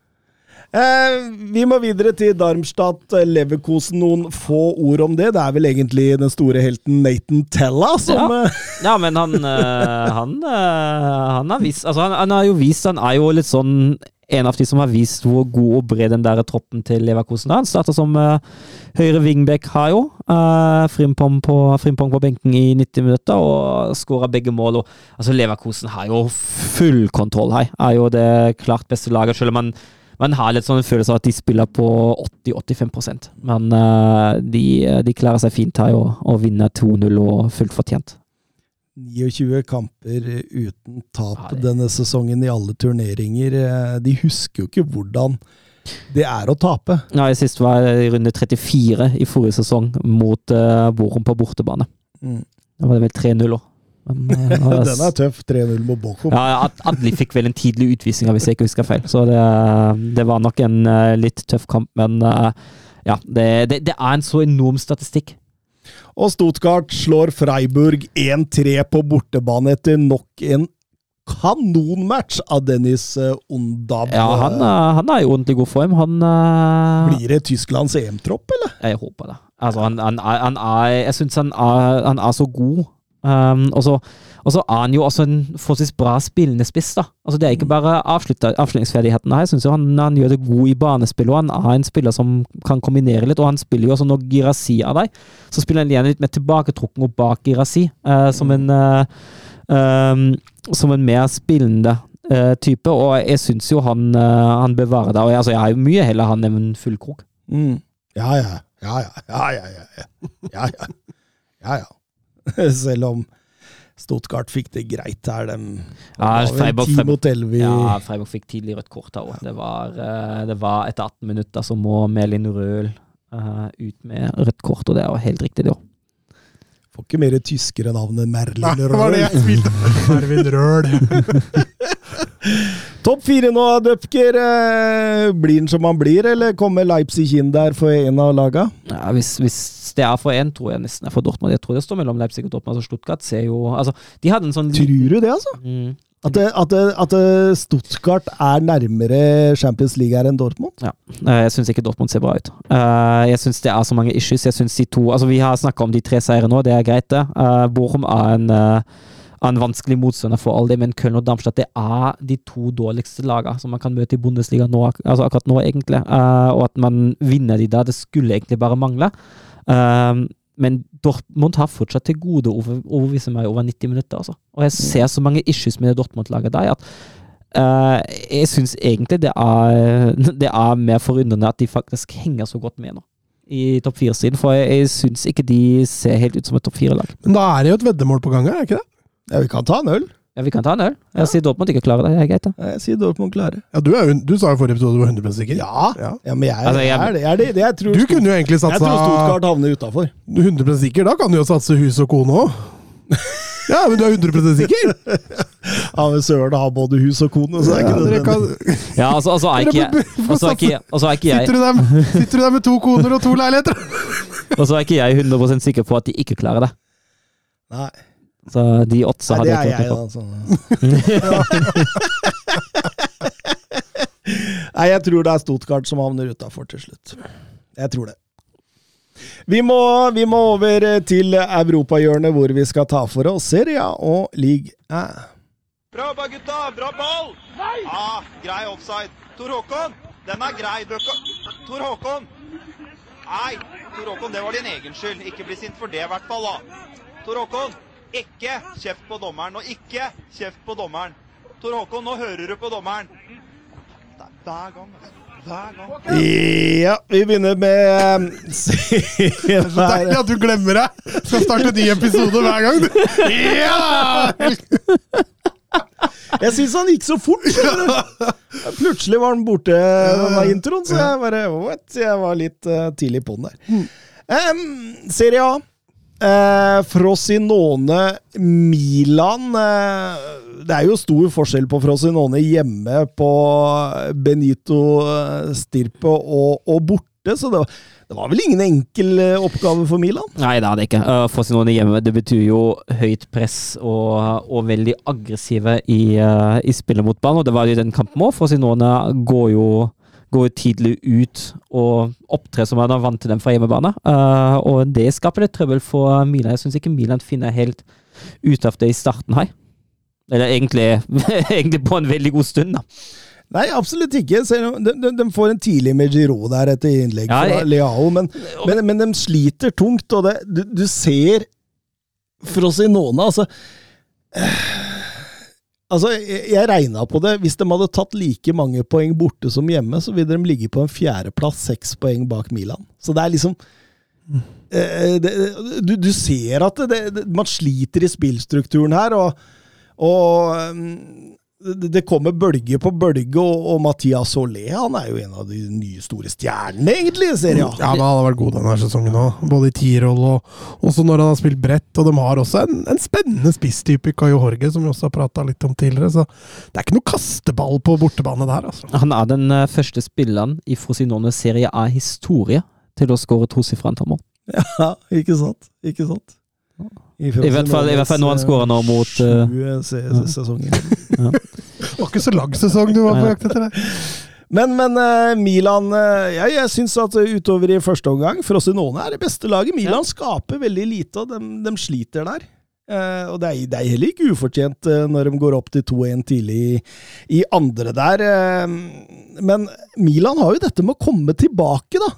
Eh, vi må videre til Darmstadt-Leverkosen. Noen få ord om det. Det er vel egentlig den store helten Nathan Tella som Ja. eh, Ja, men han eh, han, eh, han har vist Altså, han, han har jo vist Han er jo litt sånn en av de som har vist hvor god og bred den der troppen til Leverkosen er. Han starta som uh, høyre wingback, har jo. Uh, Frimpong, på, Frimpong på benken i 90 minutter og skåra begge mål. Og, altså, Leverkosen har jo full kontroll her. Er jo det klart beste laget, selv om man man har litt sånn følelse av at de spiller på 80-85% Men uh, de, de klarer seg fint her og, og vinner 2-0 og fullt fortjent. 29 kamper uten tap det- denne sesongen i alle turneringer. Eh, De husker jo ikke hvordan det er å tape. Ja, Sist var i runde 34 i forrige sesong mot uh, Borum på bortebane. Mm. Da var det vel 3-0 òg. Den er tøff. 3-0 mot Bochum. Ja, Ad- Adli fikk vel en tidlig utvisning, hvis jeg ikke husker feil. Så det, det var nok en uh, litt tøff kamp, men uh, ja. Det, det, det er en så enorm statistikk. Og Stuttgart slår Freiburg 1-3 på bortebane etter nok en kanonmatch av Dennis eh, Ondab. Ja, han, eh, han er i ordentlig god form. Han uh... Blir det Tysklands EM-tropp, eller? Jeg håper det. Altså, han, han, er, han er Jeg syns han, han er så god. Um, og så og så er han jo også en forholdsvis bra spillende spiss. da. Altså Det er ikke bare avslutningsferdigheten her. Jeg syns han, han gjør det god i banespill, og han er en spiller som kan kombinere litt. Og han spiller jo også når Girasi er der, så spiller han igjen litt mer tilbaketrukken og bak Girasi. eh, som en eh, um, Som en mer spillende eh, type, og jeg syns jo han, eh, han bevarer det. Og jeg, altså, jeg har jo mye heller han enn fullkrok. Mm. Ja, ja. Ja, ja. Ja, ja, ja. ja. ja, ja. Ja, ja. Selv om Stuttgart fikk det greit her. De Ja, Freiburg- 10 mot Ja, Freiburg fikk tidlig rødt kort her òg. Det, var, eh, det var etter 18 minutter så må Melin Røhl uh, ut med rødt kort, og det er jo helt riktig, det òg. Får ikke mer tyskere navn enn Merlin Nei, det var det jeg spilte. Røhl. Topp fire nå, Dupker. Eh, blir den som han blir, eller kommer Leipzig inn der for en av laga? Ja, hvis, hvis det er for én, tror jeg nesten er for Dortmund. Jeg tror det står mellom Leipzig og Dortmund. Altså Stuttgart ser jo Altså, de hadde en sånn Tror du det, altså? Mm, At, det, at, det, at det Stuttgart er nærmere Champions League her enn Dortmund? ja. Eh, Jeg syns ikke Dortmund ser bra ut. Eh, Jeg syns det er så mange issues. Jeg synes de to Altså, vi har snakka om de tre seirene nå, det er greit, det. Borum er en en vanskelig motstander for all det, men Köln og Darmstadt det er de to dårligste lagene som man kan møte i Bundesliga nå, altså akkurat nå, egentlig. Uh, og at man vinner de der, det skulle egentlig bare mangle. Uh, men Dortmund har fortsatt til gode å overbevise meg over 90 minutter. Altså. Og jeg ser så mange issues med det Dortmund-laget der at uh, jeg syns egentlig det er, det er mer forundrende at de faktisk henger så godt med nå. I topp fire-siden. for jeg, jeg syns ikke de ser helt ut som et topp fire-lag. Men da er det jo et veddemål på gang her, er ikke det? Ja, vi kan ta en øl. Ja, vi kan ta en øl. Jeg sier Dortmund ikke klarer det. Det er greit, da. Jeg sier Dortmund klarer. Ja, du, er, jo- du sa jo i forrige episode du var 100 sikker. Ja, Ja. ja men jeg, Altså, jeg- jeg er det. Jeg, er det. jeg tror, Du kunne jo egentlig jeg satsa tror Stuttgart havner utafor. 100 sikker. Da kan du jo satse hus og kone òg. Ja, men du er 100 sikker! Ja, men Søren har både hus og kone, så er Ja, ikke dere det kan, Ja, altså, altså er ikke jeg Og så er ikke, og så er ikke jeg du der, sitter du der med to koner og to leiligheter? Og så er ikke jeg 100 sikker på at de ikke klarer det. Nei, Så de oddsa Nei hadde det jeg klart på. da. Nei, jeg tror det er Stotkart som havner utafor til slutt. Jeg tror det. Vi må, vi må over til europahjørnet, hvor vi skal ta for oss Serie og League A. Bra jobba, gutta! Bra ball! Ja, grei offside. Tor Håkon, den er grei. Tor Håkon! Nei, Tor Håkon, det var din egen skyld. Ikke bli sint for det, i hvert fall. da. Tor Håkon, ikke kjeft på dommeren. Og ikke kjeft på dommeren. Tor Håkon, nå hører du på dommeren. Det er hver gang, altså. Ja, vi begynner med Det er så deilig at du glemmer deg! Skal starte ny episode hver gang, du. Ja! Jeg syns han gikk så fort! Plutselig var han borte, med introen, så jeg bare what? Jeg var litt eh, tidlig på den der. Um, Serie A. Uh, Frosinone Milan. eh, det er jo stor forskjell på Frosinone hjemme på Benito eh, Stirpe og, og borte, så det var, det var vel ingen enkel eh, oppgave for Milan? Nei, det er det ikke. Uh, Frosinone hjemme det betyr jo høyt press og, og veldig aggressive i, uh, i spillet mot banen. Og det var jo den kampen òg. Frosinone går jo går tidlig ut og opptrer som han er vant til dem fra hjemmebane. Uh, og det skaper litt trøbbel for Milan. Jeg syns ikke Milan finner helt ut av det i starten her. Eller egentlig, egentlig på en veldig god stund, da. Nei, absolutt ikke. De, de, de får en tidlig med Giro der etter innlegg Ja, fra jeg- Leao, men, men, men de sliter tungt, og det, du, du ser Frosinone, altså eh, Altså, jeg, jeg regna på det. Hvis de hadde tatt like mange poeng borte som hjemme, så ville de ligge på en fjerdeplass, seks poeng bak Milan. Så det er liksom eh, det, du, du ser at det, det, man sliter i spillstrukturen her, og, og um, det kommer bølge på bølge, og, og Mathias Solé han er jo en av de nye store stjernene, egentlig, i serien. Ja, men han har vært god denne sesongen òg. Både i Tirol og også når han har spilt bredt. Og de har også en, en spennende spisstype i Cayo Jorge, som vi også har prata litt om tidligere. Så det er ikke noe kasteball på bortebane der, altså. Han er den eh, første spilleren i Frosinone Serie A-historie til å skåre tosifra antall mål. Ja, ikke sant? Ikke sant? I i hvert fall når han scorer nå mot, eh, Sju se sesonger. Det var ikke så lang sesong du var på jakt etter det. Men, men eh, Milan ja, Jeg, syns at utover i første omgang Frosinone er det beste laget. Milan skaper veldig lite, og de, de sliter der. Uh, og det er, det er heller ikke ufortjent uh, når de går opp til 2-1 tidlig i, i andre der. Uh, men Milan har jo dette med å komme tilbake, da.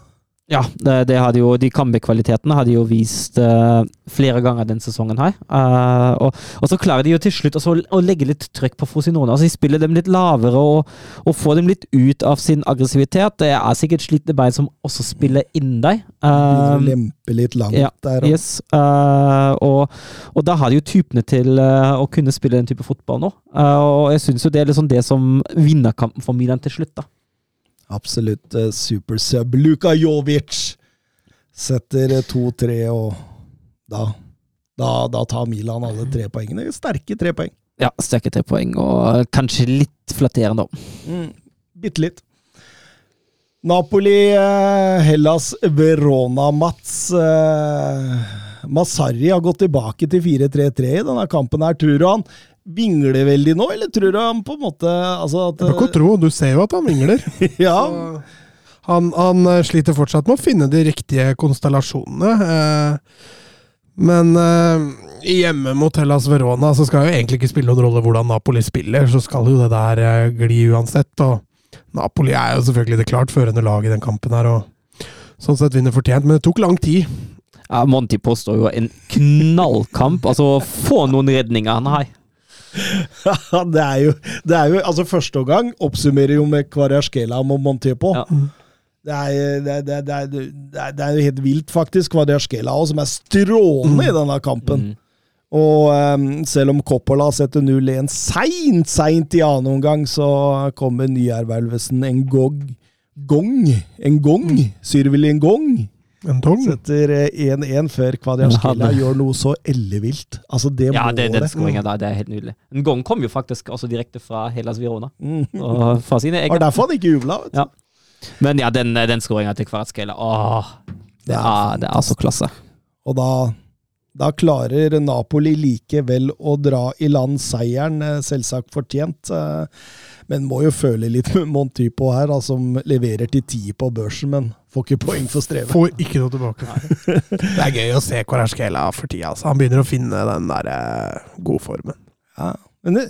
Ja, det, det hadde jo, de comeback-kvalitetene hadde jo vist uh, flere ganger denne sesongen her. Uh, og, og så klarer de jo til slutt også å, legge litt trøkk på Frosinone. Altså, de spiller dem litt lavere og, og får dem litt ut av sin aggressivitet. Det er sikkert slitne bein som også spiller inn deg. Å Eh, lempe litt langt ja, der. da. Yes, Uh, og, og da har de jo typene til å kunne spille den type fotball nå. Og jeg syns jo det er liksom det som vinner kampen for Milan til slutt, da. Absolutt uh, supersub. Luka Jovic setter eh, 2-3, og da, da, da tar Milan alle tre poengene. Sterke tre poeng. Ja, sterke tre poeng, og kanskje litt flatterende òg. Mm, Bitte litt. Napoli, eh, Hellas, Verona, Mats. Eh, Masarri har gått tilbake til 4-3-3 i denne kampen. her. Tror han vingler veldig nå, eller tror du han på en måte altså at, Jeg er ikke tro, du ser jo at han vingler. Ja, Så Han, han eh, sliter fortsatt med å finne de riktige konstellasjonene. eh, Men eh, hjemme mot Hellas Verona så skal jo egentlig ikke spille noen rolle hvordan Napoli spiller, så skal jo det der gli uansett. og Napoli er jo selvfølgelig det klart førende lag i den kampen her, og sånn sett vinner fortjent, men det tok lang tid. Ja, Monty påstår jo en knallkamp. Altså, få noen redninger han har. det er jo, det er jo altså Første omgang oppsummerer jo med Kvarasjkela og Montepo. på. Ja. Det, er, det, er- det, er- det, er, det, er, jo helt vilt, faktisk, Kvarasjkela òg, som er strålende i denne kampen. Mm. Og um, selv om Coppola setter 0-1 seint, seint i annen omgang, så kommer nyervervelsen en gong. Gong? En gong? Syrvil en gong? En tong. Setter eh, 1-1 før Kvadjaskela Ja, gjør noe så ellevilt. Altså, det Ja, det, den skåringa der, det er helt nydelig. En gang kom jo faktisk også direkte fra Hellas Virona. mm. Og fra sine Det egne. var derfor han ikke jubla. Ja. Men ja, den, den skåringa til Kvaratskhelia, åh, det er, det er så klasse. Og da, da klarer Napoli likevel å dra i land seieren, eh, selvsagt fortjent. Men må jo føle litt med Monty på her, da, som leverer til ti på børsen, men får ikke poeng for strevet. Får ikke noe tilbake. det er gøy å se Kvarasjkela for tida. Altså. Han begynner å finne den der eh, godformen. Ja. Men det,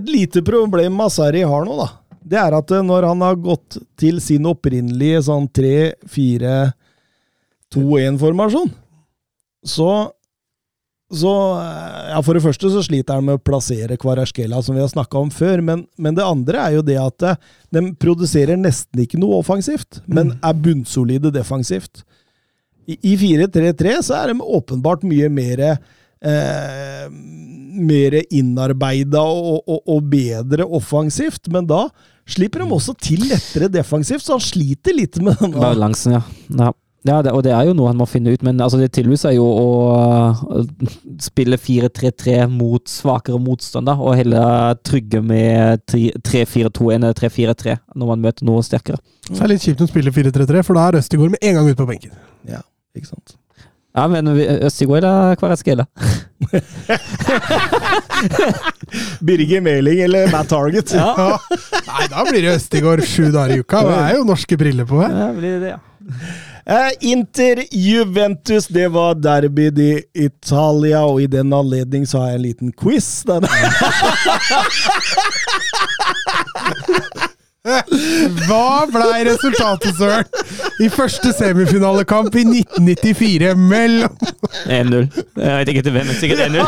et lite problem Masari har nå, da, det er at eh, når han har gått til sin opprinnelige sånn 3-4-2-1-formasjon, så så eh, ja, For det første så sliter han med å plassere Kvarasjkela, som vi har snakka om før. Men, men det andre er jo det at eh, de produserer nesten ikke noe offensivt, men er bunnsolide defensivt. I, i 4-3-3 så er de åpenbart mye mer eh, mer innarbeida og, og, og bedre offensivt, men da slipper de også til lettere defensivt, så han sliter litt med den. Balansen, ja. ja. Ja det, og det er jo noe han må finne ut, men altså, det tilbyr seg jo å, å spille 4-3-3 mot svakere motstand, og heller trygge med 3-4-2 enn 3-4-3 når man møter noe sterkere. Så er det litt kjipt å spille 4-3-3, for da er Østigård med en gang ute på benken. Ja, ikke sant. Ja, men Østigård eller Kvaratskhelia? Birger Meling eller Matt Target. Ja. Nei, da blir det Østigård sju dager i uka. Det er jo norske briller på her. Ja, blir det, ja. Eh, Inter Juventus, det var derby i Italia, og i den anledning så har jeg en liten quiz. Hva blei resultatet, Søren? I første semifinalekamp i 1994 mellom 1-0. Jeg vet ikke til hvem, men sikkert 1-0.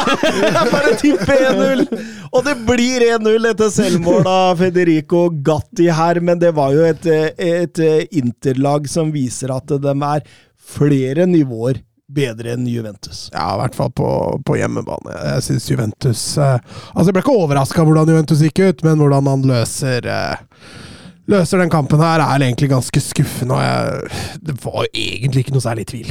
Jeg bare tipper 1-0! Og det blir 1-0 etter selvmål av Federico Gatti her, men det var jo et, et interlag som viser at de er flere nivåer bedre enn Juventus. Ja, i hvert fall på, på hjemmebane. Jeg syns Juventus eh, Altså, jeg ble ikke overraska hvordan Juventus gikk ut, men hvordan han løser eh, Løser den kampen her, er egentlig ganske skuffende. Og jeg, det var egentlig ikke noe særlig tvil.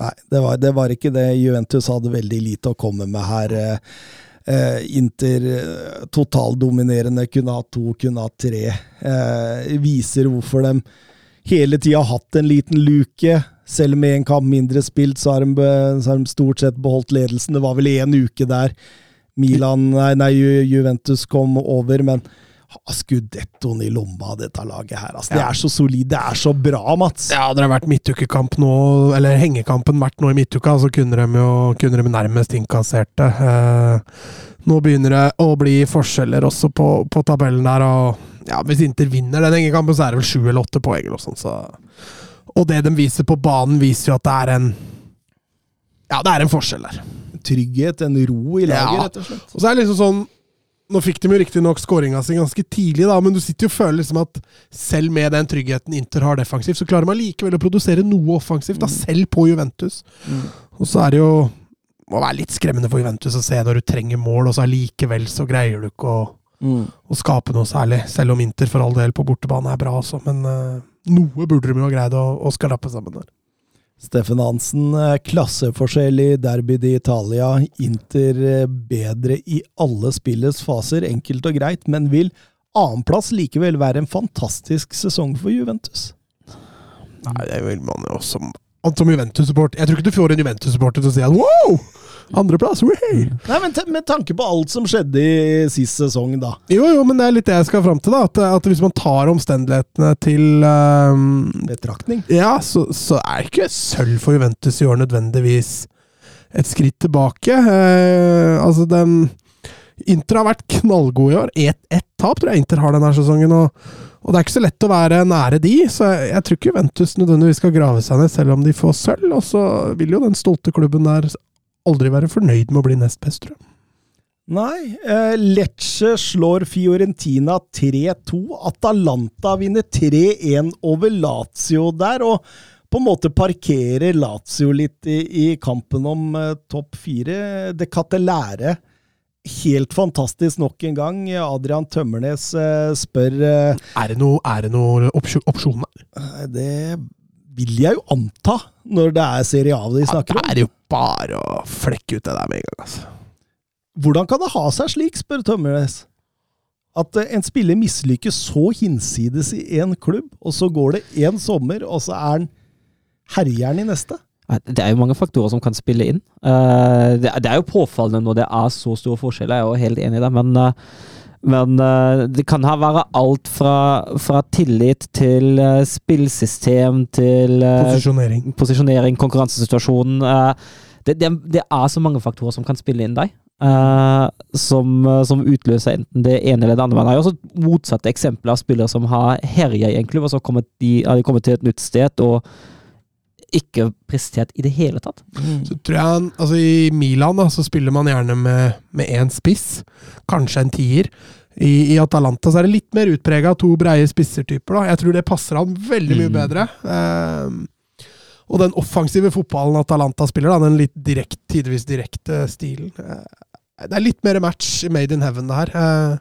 Nei, det var, det var ikke det. Juventus hadde veldig lite å komme med her. Eh, eh, Inter eh, totaldominerende, kunne ha to, kunne ha tre. Viser hvorfor de hele tida har hatt en liten luke. Selv med en kamp mindre spilt, så har de, så har de stort sett beholdt ledelsen. Det var vel én uke der Milan, nei, nei, Juventus kom over, men ha skudettoen i lomma, dette laget her. Altså, Det er så solid, det er så bra, Mats! Ja, hadde det vært midtukekamp nå, eller hengekampen vært nå i midtuka, så kunne de jo kunne de nærmest innkassert det. Eh, nå begynner det å bli forskjeller også på, på tabellen der, og ja, hvis Inter vinner den hengekampen, så er det vel sju eller åtte poeng noe sånt, så Og det de viser på banen, viser jo at det er en Ja, det er en forskjell der. Trygghet, en ro i laget, Ja. rett og slett. Og så er det liksom sånn Nå fikk de jo riktignok skåringa si ganske tidlig, da, men du sitter jo og føler liksom at selv med den tryggheten Inter har defensivt, så klarer man likevel å produsere noe offensivt, da, selv på Juventus. Og så er det jo må være litt skremmende for Juventus å se når du trenger mål, og så allikevel så greier du ikke å, å skape noe særlig. Selv om Inter for all del på bortebane er bra også, men uh, noe burde de jo ha greid å, å skrape sammen der. Steffen Hansen, eh, klasseforskjell i Derby d'Italia. Inter eh, bedre i alle spillets faser, enkelt og greit, men vil annenplass likevel være en fantastisk sesong for Juventus. Nei, det vil man jo som Juventus-support. Jeg tror ikke du får en Juventus-supporter til å si at wow! Andreplass! Nei, men Med tanke på alt som skjedde i sist sesong, da. Jo, jo, men det er litt det jeg skal fram til. da, At, at hvis man tar omstendighetene til um, Betraktning. Ja, så, så er ikke sølv for Juventus i år nødvendigvis et skritt tilbake. Eh, altså, den Inter har vært knallgode i år. Ett et tap tror jeg Inter har denne sesongen. Og, og det er ikke så lett å være nære de, så jeg, jeg tror ikke Juventus nødvendigvis skal grave seg ned selv om de får sølv. Og så vil jo den stolte klubben der aldri være fornøyd med å bli nest best, tror jeg. Nei. Eh, Lecce slår Fiorentina 3-2. Atalanta vinner 3-1 over Lazio der, og på en måte parkerer Lazio litt i, i kampen om eh, topp fire. Det katelære. Helt fantastisk nok en gang. Adrian Tømmernes eh, spør eh, Er det noe, er det noe opsjon opsjon? Det vil jeg jo anta, når det er Serie A de snakker om. det er jo bare å flekke ut det der med en gang, altså. Hvordan kan det ha seg slik, spør Tømmernes. At eh, en spiller mislykkes så hinsides i én klubb, og så går det én sommer, og så er han herjeren i neste? Det er jo mange faktorer som kan spille inn. Eh, det, er- er jo påfallende når det er så store forskjeller, jeg er jo helt enig i det. Men, eh, men eh, det kan ha være alt fra, fra tillit til eh, spillsystem til eh, Posisjonering. posisjonering, konkurransesituasjonen. det, det, det er så mange faktorer som kan spille inn deg. som, som utløser enten det ene eller det andre. Man har jo også motsatte eksempler av spillere som har herja i en klubb, og så har de kommet til et nytt sted og ikke prestert i det hele tatt. Så tror jeg han, altså I Milan da, så spiller man gjerne med, med én spiss, kanskje en tier. I, I Atalanta så er det litt mer utprega to breie spissertyper. da. Jeg tror det passer han veldig mye Mm. bedre. Ehm, og den offensive fotballen Atalanta spiller, da, den litt direkt, tidvis direkte stilen eh, Det er litt mer match made in heaven, det her. Eh,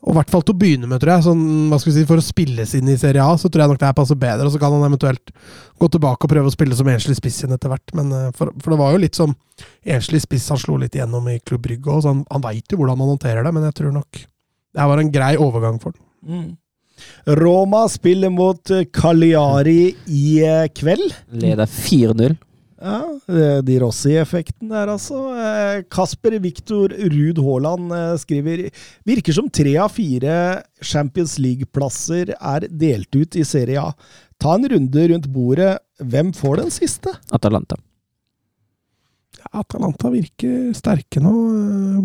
og i hvert fall til å begynne med, tror jeg. Sånn, hva skal vi si, For å spilles inn i Serie A, så tror jeg nok det her passer bedre. Og så kan han eventuelt gå tilbake og prøve å spille som enslig spiss igjen etter hvert. Men eh, for, for det var jo litt som enslig spiss han slo litt igjennom i Klubb Brygge òg, så han, han veit jo hvordan man håndterer det. Men jeg tror nok det her var en grei overgang for han. Roma spiller mot eh, Cagliari i eh, kveld. Leder 4-0. Ja, De Rossi-effekten der, altså. Eh, Kasper Viktor Ruud Haaland eh, skriver Virker som tre av fire Champions League-plasser er delt ut i Serie A. Ta en runde rundt bordet. Hvem får den siste? Atalanta. Atalanta virker sterke nå. eh,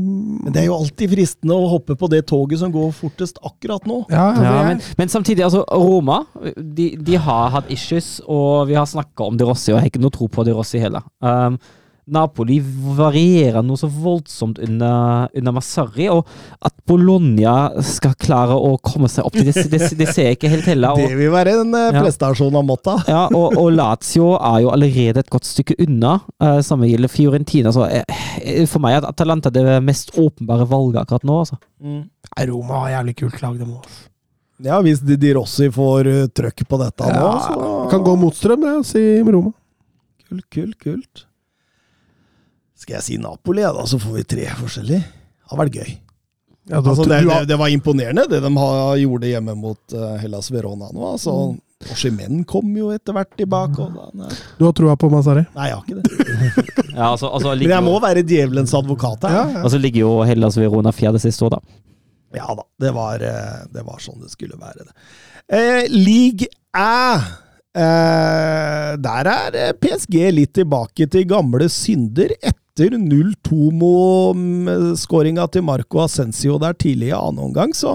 Men Det er jo alltid fristende å hoppe på det toget som går fortest akkurat nå. Ja, Ja, men, men samtidig, altså, Roma de, de har hatt issues, og vi har snakka om De Rossi, og jeg har ikke noe tro på De Rossi heller. Um, Napoli varierer noe så voldsomt under, under Massari, og at Bologna skal klare å komme seg opp til det, det, det ser jeg ikke helt heller. Det vil være en eh, Ja. prestasjon av Motta. ja, og, og Lazio er jo allerede et godt stykke unna. Uh, samme gjelder Fiorentina. Så uh, for meg er Atalanta det mest åpenbare valget akkurat nå. Altså. Mm. Roma har jævlig kult lag, dem òg. Ja, hvis de, de Rossi får trøkk på dette nå, så Kan gå motstrøm, det, og si Roma. Kult, kult, kult. Skal jeg si Napoli, ja, da, så får vi tre forskjellige. Det har vært gøy. Ja, da, Altså, det, du, det, det var imponerende, det de har, gjorde hjemme mot uh, Hellas Verona nå. Altså, Oshimen kom jo etter hvert tilbake. Og da, du har troa på Masari? nei, jeg har ikke det. Ja, altså, altså, Men jeg må jo- være djevelens advokat her. Ja, Og så ligger jo Hellas Verona fjerde siste år, da. Ja da, det var, eh, det var sånn det skulle være. Det. Eh, League Æ. Eh, der er eh, PSG litt tilbake til gamle synder. Etter 0-2-skåringa til Marco Ascencio der tidlig i annen omgang, så,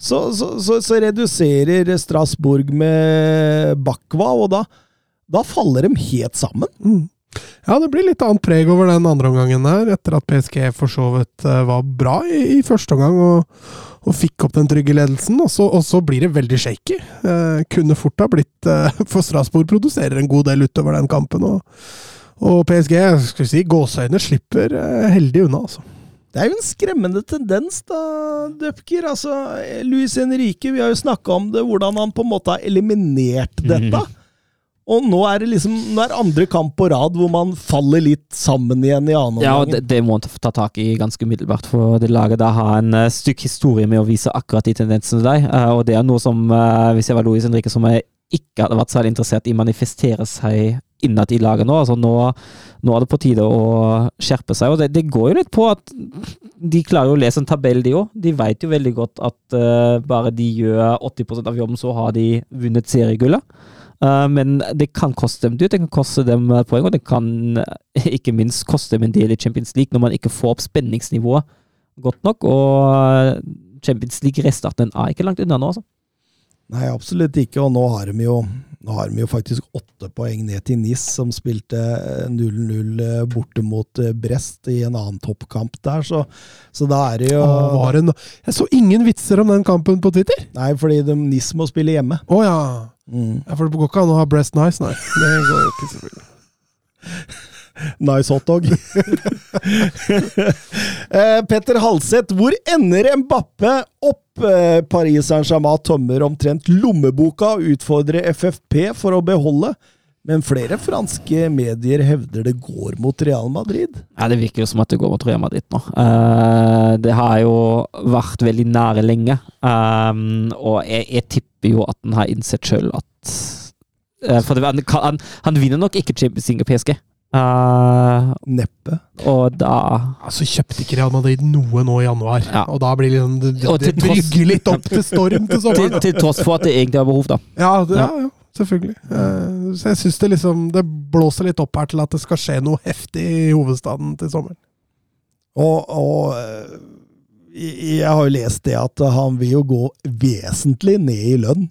så, så, så, så reduserer Strasbourg med Bakwa, og da, da faller de helt sammen. Mm. Ja, det blir litt annet preg over den andre omgangen der, etter at PSG for så vidt eh, var bra i, i første omgang og, og, fikk opp den trygge ledelsen. Og så, og så blir det veldig shaky. Eh, kunne fort ha blitt eh, For Strasbourg produserer en god del utover den kampen. Og, og PSG, skal vi si, gåseøyne slipper eh, heldig unna, altså. Det er jo en skremmende tendens, da, Dupker. Altså, Luis Henrique, vi har jo snakka om det, hvordan han på en måte har eliminert dette. Mm. Og nå er det liksom nå er andre kamp på rad hvor man faller litt sammen igjen i annen omgang. Ja, og det, det, må man ta tak i ganske umiddelbart, for det laget da har en uh, stykk historie med å vise akkurat de tendensene der. Uh, og det er noe som, uh, hvis jeg var Louis Henrique, som jeg ikke hadde vært særlig interessert i manifestere seg innad i laget nå. Altså nå, nå, er det på tide å skjerpe seg. Og det, det, går jo litt på at de klarer å lese en tabell, de òg. De vet jo veldig godt at uh, bare de gjør 80% av jobben, så har de vunnet seriegullet. Uh, men det kan koste dem dyrt, det kan koste dem uh, poeng, og det kan ikke minst koste dem en del i Champions League når man ikke får opp spenningsnivået godt nok. Og Champions League-restarten er ikke langt unna nå, altså. Nei, absolutt ikke, og nå har de jo, har de jo faktisk åtte poeng ned til NIS, som spilte 0-0 borte mot Brest i en annen toppkamp der, så, så da er det jo Åh, det no Jeg så ingen vitser om den kampen på Twitter! Nei, fordi de, NIS må spille hjemme. Å oh, ja. Mm. Ja, For det går ikke an å ha Brest Nice, nei. Det går jo ikke, selvfølgelig. Nice hotdog. eh, Petter Halseth, hvor ender Mbappe opp? Eh, Paris Saint-Germain tømmer omtrent lommeboka og utfordrer FFP for å beholde. Men flere franske medier hevder det går mot Real Madrid. Ja, Det virker jo som at det går mot Real Madrid nå. Uh, det har jo vært veldig nære lenge. Um, og jeg, jeg, tipper jo at han har innsett sjøl at uh, For det, han, han, han, vinner nok ikke Champions League PSG. Uh, Neppe. Og da Altså Kjøpte ikke Real Madrid noe nå i januar, ja. og da blir liksom, det Det, det brygger litt opp til storm til sommeren. til, til, tross for at det egentlig har behov, da. Ja, det, ja. ja selvfølgelig. Uh, så jeg syns det liksom Det blåser litt opp her til at det skal skje noe heftig i hovedstaden til sommeren. Og, og uh, jeg har jo lest det at han vil jo gå vesentlig ned i lønn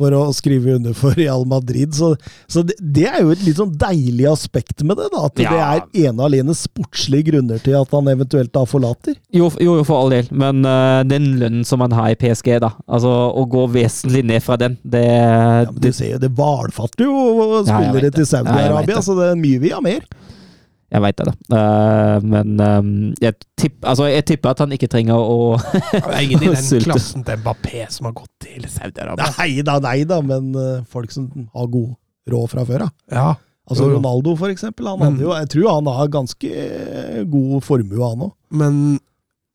for å skrive under for Real Madrid. Så, så det, det, er jo et litt sånn deilig aspekt med det. da, At ja. det er ene og alene sportslige grunner til at han eventuelt da forlater. Jo, jo, jo for all del, men uh, den lønnen som han har i PSG, da, altså å gå vesentlig ned fra den, det ja, men Du ser jo, det hvalfatter jo spillere ja, til Saudi-Arabia, så det er mye vi har mer. Jeg veit det, da. Uh, men um, jeg, tipp, altså, jeg, tipper at han ikke trenger å Det er ingen i den klassen til Mbappé som har gått til Saudi-Arabia. Nei da, nei da, men uh, folk som har god råd fra før av. Ja. Altså Ronaldo, for eksempel. Han men, jo, jeg tror han har ganske god formue, han òg. Men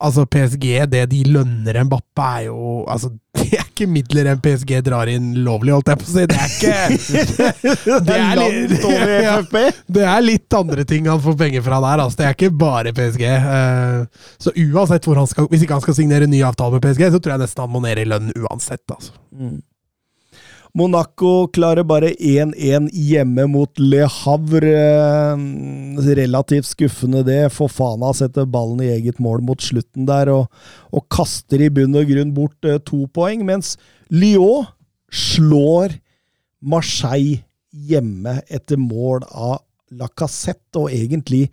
Altså, PSG, det de lønner en Bappe, er jo Altså, det er ikke midler en PSG drar inn lovlig, holdt jeg på å si. Det er ikke Det er litt ja, Det er litt andre ting han får penger fra der, altså. Det er ikke bare PSG. Eh, så uansett hvor han skal Hvis ikke han skal signere en ny avtale med PSG, så tror jeg nesten han må ned i lønn uansett, altså. Mm. Monaco klarer bare 1-1 hjemme mot Le Havre. Relativt skuffende, det. Fofana setter ballen i eget mål mot slutten der, og, og kaster i bunn og grunn bort eh, to poeng, mens Lyon slår Marseille hjemme etter mål av Lacassette, og egentlig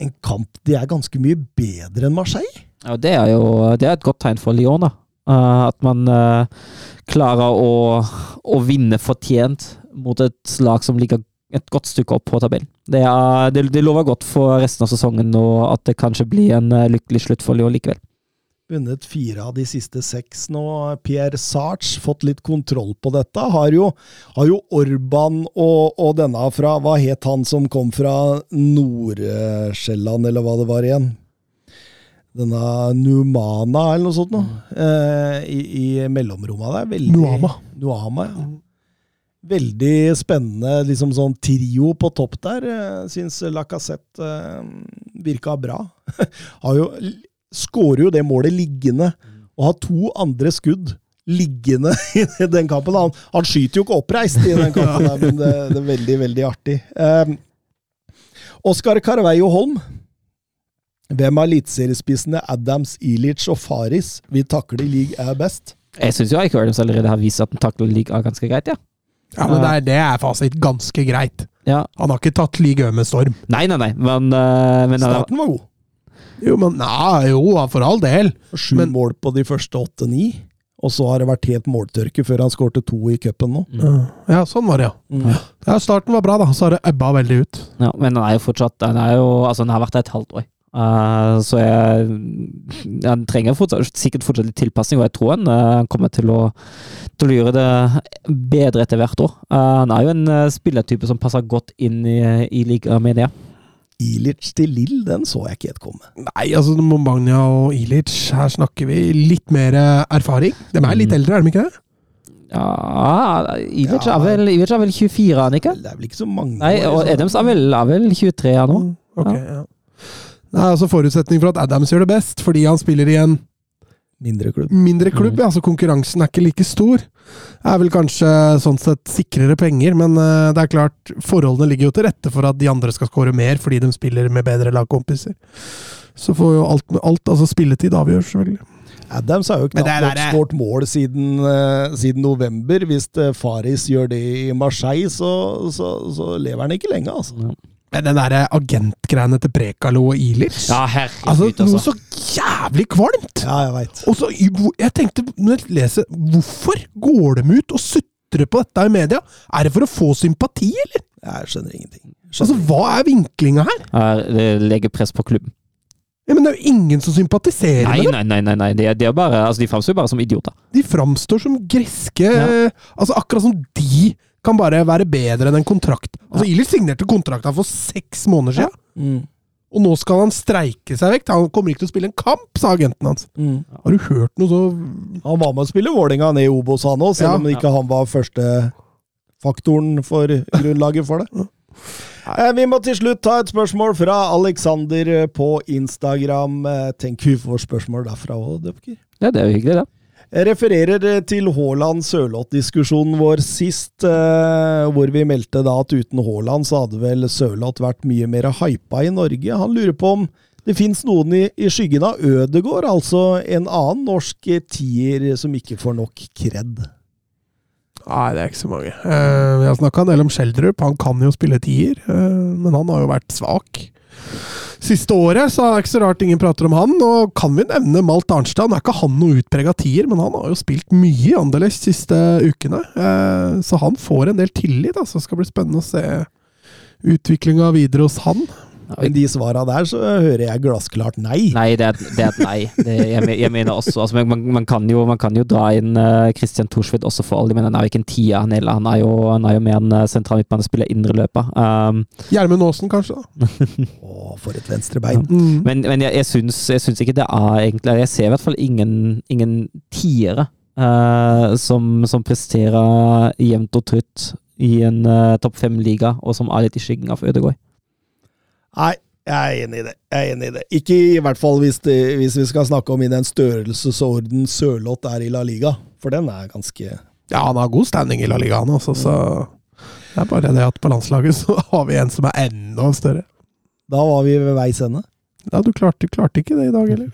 en kamp de er ganske mye bedre enn Marseille. Ja, Det er jo det er et godt tegn for Lyon, da. Uh, at man uh, klarer å, å, vinne fortjent mot et lag som ligger et godt stykke opp på tabellen. Det, er, det, det, lover godt for resten av sesongen, og at det kanskje blir en uh, lykkelig slutt for Lyon likevel. Vunnet fire av de siste seks nå. Pierre Sarch fått litt kontroll på dette. Har jo, har jo Orban og, og, denne fra Hva het han som kom fra Nord-Sjælland, eller hva det var igjen? Denne Numana, eller noe sånt noe, mm. eh, i, i mellomrommet der. Veldig, Nuama. Nuama ja. Mm. Veldig spennende liksom sånn trio på topp der. Jeg syns Lacassette eh, virka bra. har jo, skårer jo det målet liggende, og har to andre skudd liggende i den kampen. Han, han skyter jo ikke oppreist i den kampen, der, men det, det, er veldig, veldig artig. Eh, Oskar Carveio Holm Hvem av eliteseriespissene Adams, Ilic og Faris vil takle i league er best? Jeg syns jo Ike Adams allerede har vist at han takler liga ganske greit, ja. Ja, men det er, det er fasit ganske greit. ja. Han har ikke tatt league med storm. Nei, nei, nei, men, uh, men Starten var god. Jo, men nei, jo, for all del. Sju Men- mål på de første åtte-ni. Og så har det vært helt måltørke før han skårte to i cupen nå. Ja, sånn var det, ja. Mm. ja. Starten var bra, da. Så har det ebba veldig ut. Ja, men han er jo fortsatt Han, er jo, altså, han har vært der et halvt år. Eh, så jeg Han trenger fortsatt, sikkert fortsatt litt tilpasning, og jeg tror han uh, kommer til å, til å gjøre det bedre etter hvert år. Uh, han er jo en uh, spillertype som passer godt inn i, i ligaen, mener jeg. Ilic til Lill, den så jeg ikke helt komme. Nei, altså Mombagna og Ilic, her snakker vi litt mer eh, erfaring. De er litt Mm. eldre, er de ikke det? Ja Ivic Ja. er, vel, er vel 24, er han ikke? Det er vel ikke så mange Nei, og Edems er vel, er vel 23 her nå. Ok, ja. Det er altså forutsetning for at Adams gjør det best, fordi han spiller i en Mindre klubb. mindre klubb. Ja, Så Konkurransen er ikke like stor. Det Er vel kanskje sånn sett sikrere penger, men eh, det er klart, forholdene ligger jo til rette for at de andre skal skåre mer, fordi de spiller med bedre lagkompiser. Så får jo alt, alt altså spilletid avgjør, selvfølgelig. Adams har jo knapt det nok skåret mål siden, uh, siden november. Hvis eh, Faris gjør det i Marseille, så, så, så lever han ikke lenge, altså. Men den derre agentgreiene til Brekalo og Ilic Ja, herregud, Altså, altså. noe så jævlig kvalmt! Ja, jeg vet. Og så, jeg tenkte, når jeg leser, hvorfor går de ut og sutrer på dette i media? Er det for å få sympati, eller? Jeg skjønner ingenting. Altså, Hva er vinklinga her? Er, det legger press på klubben. Ja, men Det er jo ingen som sympatiserer Nei, med dem! nei, nei. nei, nei. De, er- de, er bare, altså, de framstår jo bare som idioter. De framstår som greske Ja. Altså Akkurat som de kan bare være bedre enn en kontrakt. Altså Ilic signerte kontrakta for seks måneder siden, Mm. og nå skal han streike seg vekk. Han kommer ikke til å spille en kamp, sa agenten hans. Mm. Har du hørt noe så Han var med å spille Vålinga ned i Obos, han òg, selv Ja. om ikke han var første faktoren for grunnlaget for det. Eh, Vi må til slutt ta et spørsmål fra Alexander på Instagram. Eh, Tenk vi får spørsmål derfra òg, Dupker. Ja, det er jo hyggelig, det. Jeg refererer eh, til Haaland-Sørloth-diskusjonen vår sist, eh, hvor vi meldte da at uten Haaland så hadde vel Sørloth vært mye mer hypa i Norge. Han lurer på om det fins noen i, i skyggen av Ødegård, altså en annen norsk tier som ikke får nok kred. Nei, det er ikke så mange. Eh, vi har snakka en del om Schjelderup. Han kan jo spille tier, eh, men han har jo vært svak. Siste året så er det ikke så rart ingen prater om han. Og kan vi nevne Malt Arnstad? Nå er ikke han noe utprega tier, men han har jo spilt mye i Anderlecht siste ukene. Eh, så han får en del tillit. Altså. Det skal bli spennende å se utviklinga videre hos han. Men de svara der, så hører jeg glassklart nei. Nei, det er, det er et nei. Det, jeg, jeg mener også altså, man, man, kan jo, man kan jo dra inn uh, Christian Thorsvedt også for alle, men han er jo ikke en tier. Han, han, er jo, er mer en uh, sentral midtbanespiller, indreløper. Um, Gjermund Aasen, kanskje? da. Å, for et venstrebein. Mm. men men jeg, jeg, syns, jeg syns ikke det er egentlig Jeg ser i hvert fall ingen, ingen tiere uh, som, som presterer jevnt og trutt i en uh, topp fem-liga, og som er litt i skyggen av Ødegaard. Nei, jeg er enig i det. Jeg er enig i det. Ikke i hvert fall hvis, det, hvis vi skal snakke om i den størrelsesorden Sørloth er i La Liga, for den er ganske Ja, han har god standing i La Liga, han også, så det er bare det at på landslaget så har vi en som er enda større. Da var vi ved veis ende. Ja, du klarte, klarte ikke det i dag, eller?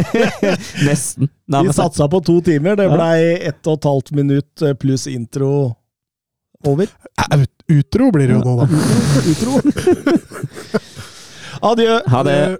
Nesten. Nei, Vi satsa på to timer. Det blei ett og et halvt minutt eh, pluss intro over. Ut, utro blir det jo nå, da. Utro. Adjø. Ha det.